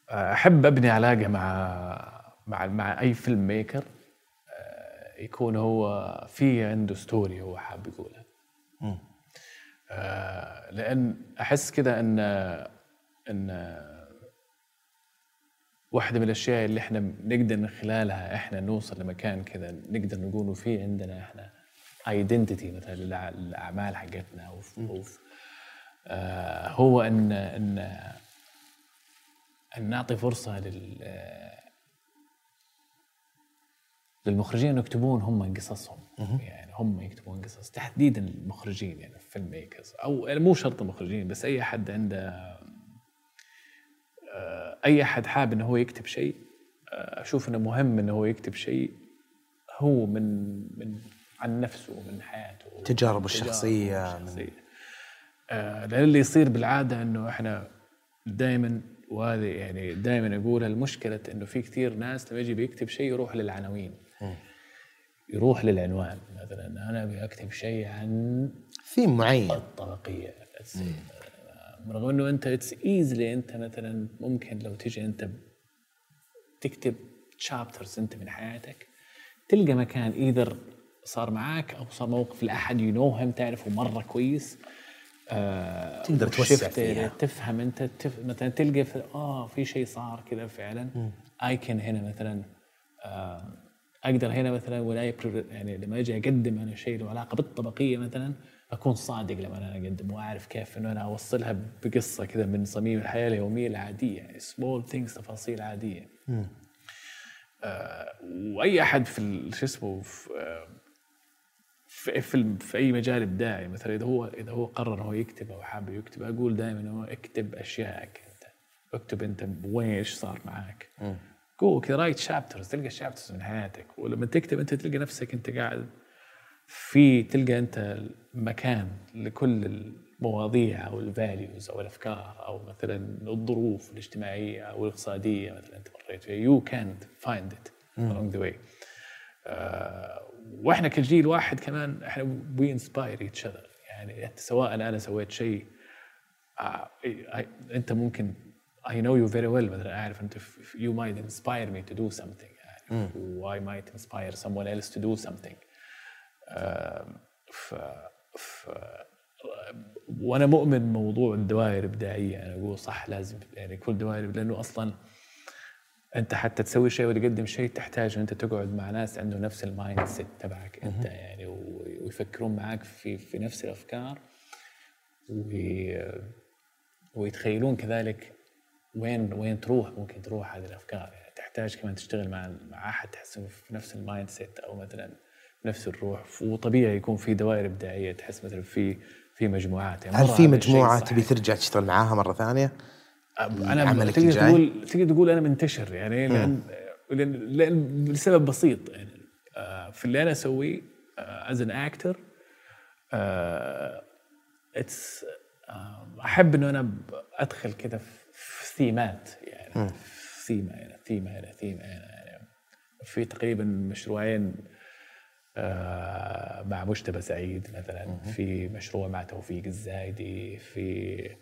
أحب أبني علاقة مع مع مع أي filmmaker آه، يكون هو في عنده story هو حاب يقولها. آه، لأن أحس كذا ان إن واحدة من الأشياء اللي إحنا نقدر من خلالها إحنا نوصل لمكان كذا نقدر نقول في عندنا إحنا identity مثلا للأعمال حقتنا أو في أو في آه هو إن إن أن نعطي فرصة لل للمخرجين انه يكتبون هم قصصهم. يعني هم يكتبون قصص. تحديدا المخرجين يعني ال filmmakers أو مو شرط المخرجين بس أي أحد عنده آه، أي أحد حاب إنه هو يكتب شيء آه، أشوف إنه مهم إنه هو يكتب شيء هو من من عن نفسه ومن حياته. تجاربه الشخصية، الشخصية. آه، لأن اللي يصير بالعادة إنه إحنا دائما وهذه يعني دائما اقولها المشكلة إنه في كثير ناس لما يجي بيكتب شيء يروح للعناوين. يروح للعنوان مثلا أنا أبي أكتب شيء عن ثيم معين. الطبقية. رغم إنه أنت it's easily أنت مثلا ممكن لو تجي أنت تكتب chapters أنت من حياتك تلقى مكان either صار معاك أو صار موقف لأحد you know هم تعرفه مرة كويس. آه تقدر توسع فيها. تفهم انت تف... مثلا تلقى في آه في شيء صار كذا فعلا. I can هنا مثلا آه أقدر هنا مثلا ولا يبر- يعني لما أجي أقدم أنا شيء له علاقة بالطبقية مثلا أكون صادق لما أنا اقدم وأعرف كيف إنه أنا أوصلها بقصة كذا من صميم الحياة اليومية العادية small things تفاصيل عادية. آه وأي أحد في شو اسمه في في فيلم في أي مجال إبداعي. مثلا إذا هو إذا هو قرر هو يكتب أو حابب يكتب أقول دائما انه اكتب اشيائك أنت. اكتب أنت وين إيش صار معك جو كذا write chapters تلقى chapters من حياتك. ولما تكتب أنت تلقى نفسك أنت قاعد في تلقى أنت مكان لكل المواضيع أو ال values أو الأفكار أو مثلا الظروف الاجتماعية أو الاقتصادية مثلا أنت مريت فيها. you can find it along the way. آه، وإحنا كجيل واحد كمان إحنا we inspire each other يعني سواء أنا سويت شيء آه، أنت ممكن I know you very well مثلا أعرف أنت you might inspire me to do something يعني و I might inspire someone else to do something. ف, ف وأنا مؤمن موضوع الدوائر الإبداعية أنا أقول صح لازم يعني كل دوائر لأنه أصلا أنت حتى تسوي شيء وتقدم شيء تحتاج إن أنت تقعد مع ناس عنده نفس ال mindset تبعك أنت يعني ويفكرون معك في في نفس الأفكار وي- ويتخيلون كذلك وين وين تروح ممكن تروح هذه الأفكار يعني تحتاج كمان تشتغل مع مع أحد تحس في نفس ال mindset أو مثلا نفس الروح وطبيعي يكون في دوائر إبداعية تحس مثلا في في مجموعات يعني هل في مجموعة. تبي ترجع تشتغل معاها مرة ثانية؟ أنا تقدر؟ تقول تقدر تقول أنا منتشر يعني لأن لأن, لأن لسبب بسيط يعني. آه، في اللي أنا أسويه as an actor اتس أحب إنه أنا أدخل كذا في ثيمات يعني. في ثيمه هنا ثيمه هنا ثيمه هنا يعني. في تقريبا مشروعين آه، مع مجتبى سعيد مثلا في مشروع مع توفيق الزايدي في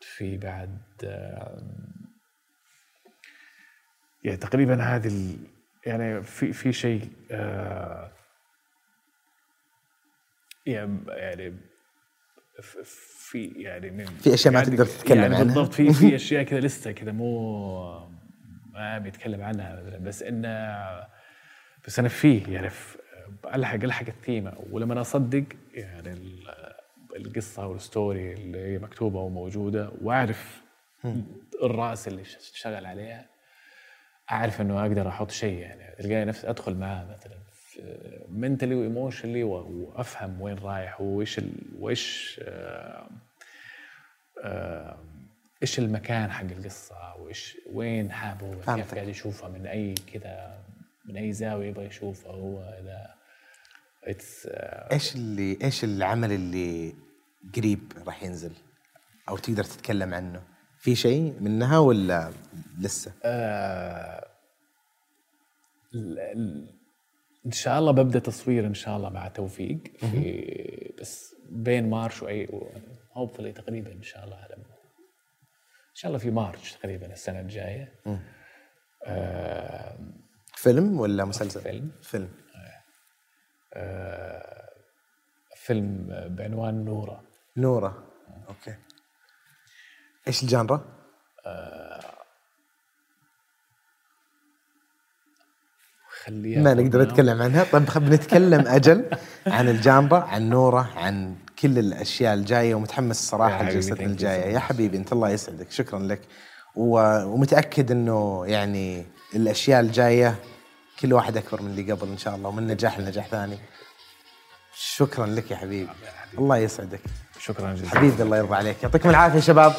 في بعد يعني تقريبا هذه ال- يعني في في شيء آه، يعني يعني في يعني من في أشياء ما يعني- تقدر تتكلم يعني عنها. بالضبط في في أشياء كذا لسه كذا مو ما بيتكلم عنها مثلا بس إنه بس أنا فيه يعني في الحق ألحق الثيمة ولما أصدق يعني القصة والستوري اللي هي مكتوبة وموجودة وأعرف الرأس اللي اشتغل عليها أعرف إنه أقدر أحط شيء يعني تلقاني نفسي أدخل معاه مثلا mentally و emotionally وأفهم وين رايح وإيش ال... وإيش آه، آه، إيش المكان حق القصة وإيش وين حابه هو. كيف قاعد يشوفها من أي كذا من أي زاوية يبغى يشوفها هو إذا it's إيش اللي إيش العمل اللي قريب راح ينزل؟ أو تقدر تتكلم عنه؟ في شيء منها ولا لسه؟ آه، إن شاء الله ببدأ تصوير إن شاء الله مع توفيق في بس بين March و I hopefully تقريبا إن شاء الله على إن شاء الله في March تقريبا السنة الجاية. آه، فيلم ولا مسلسل؟ فيلم. فيلم. آه، فيلم بعنوان نورة. نوره. أوكي. إيش ال genre؟ خليها ما نقدر نتكلم عنها. طيب خب نتكلم أجل عن الجانرا عن نوره عن كل الأشياء الجاية ومتحمس الصراحه لجلستنا الجاية. يا. حبيبي أنت الله يسعدك. شكرا لك. ومتأكد إنه يعني الأشياء الجاية كل واحد أكبر من اللي قبل إن شاء الله ومن نجاح لنجاح ثاني. شكرا لك يا حبيبي. الله يسعدك. شكرا جزيلا. حبيبي الله يرضى عليك. يعطيكم العافية شباب.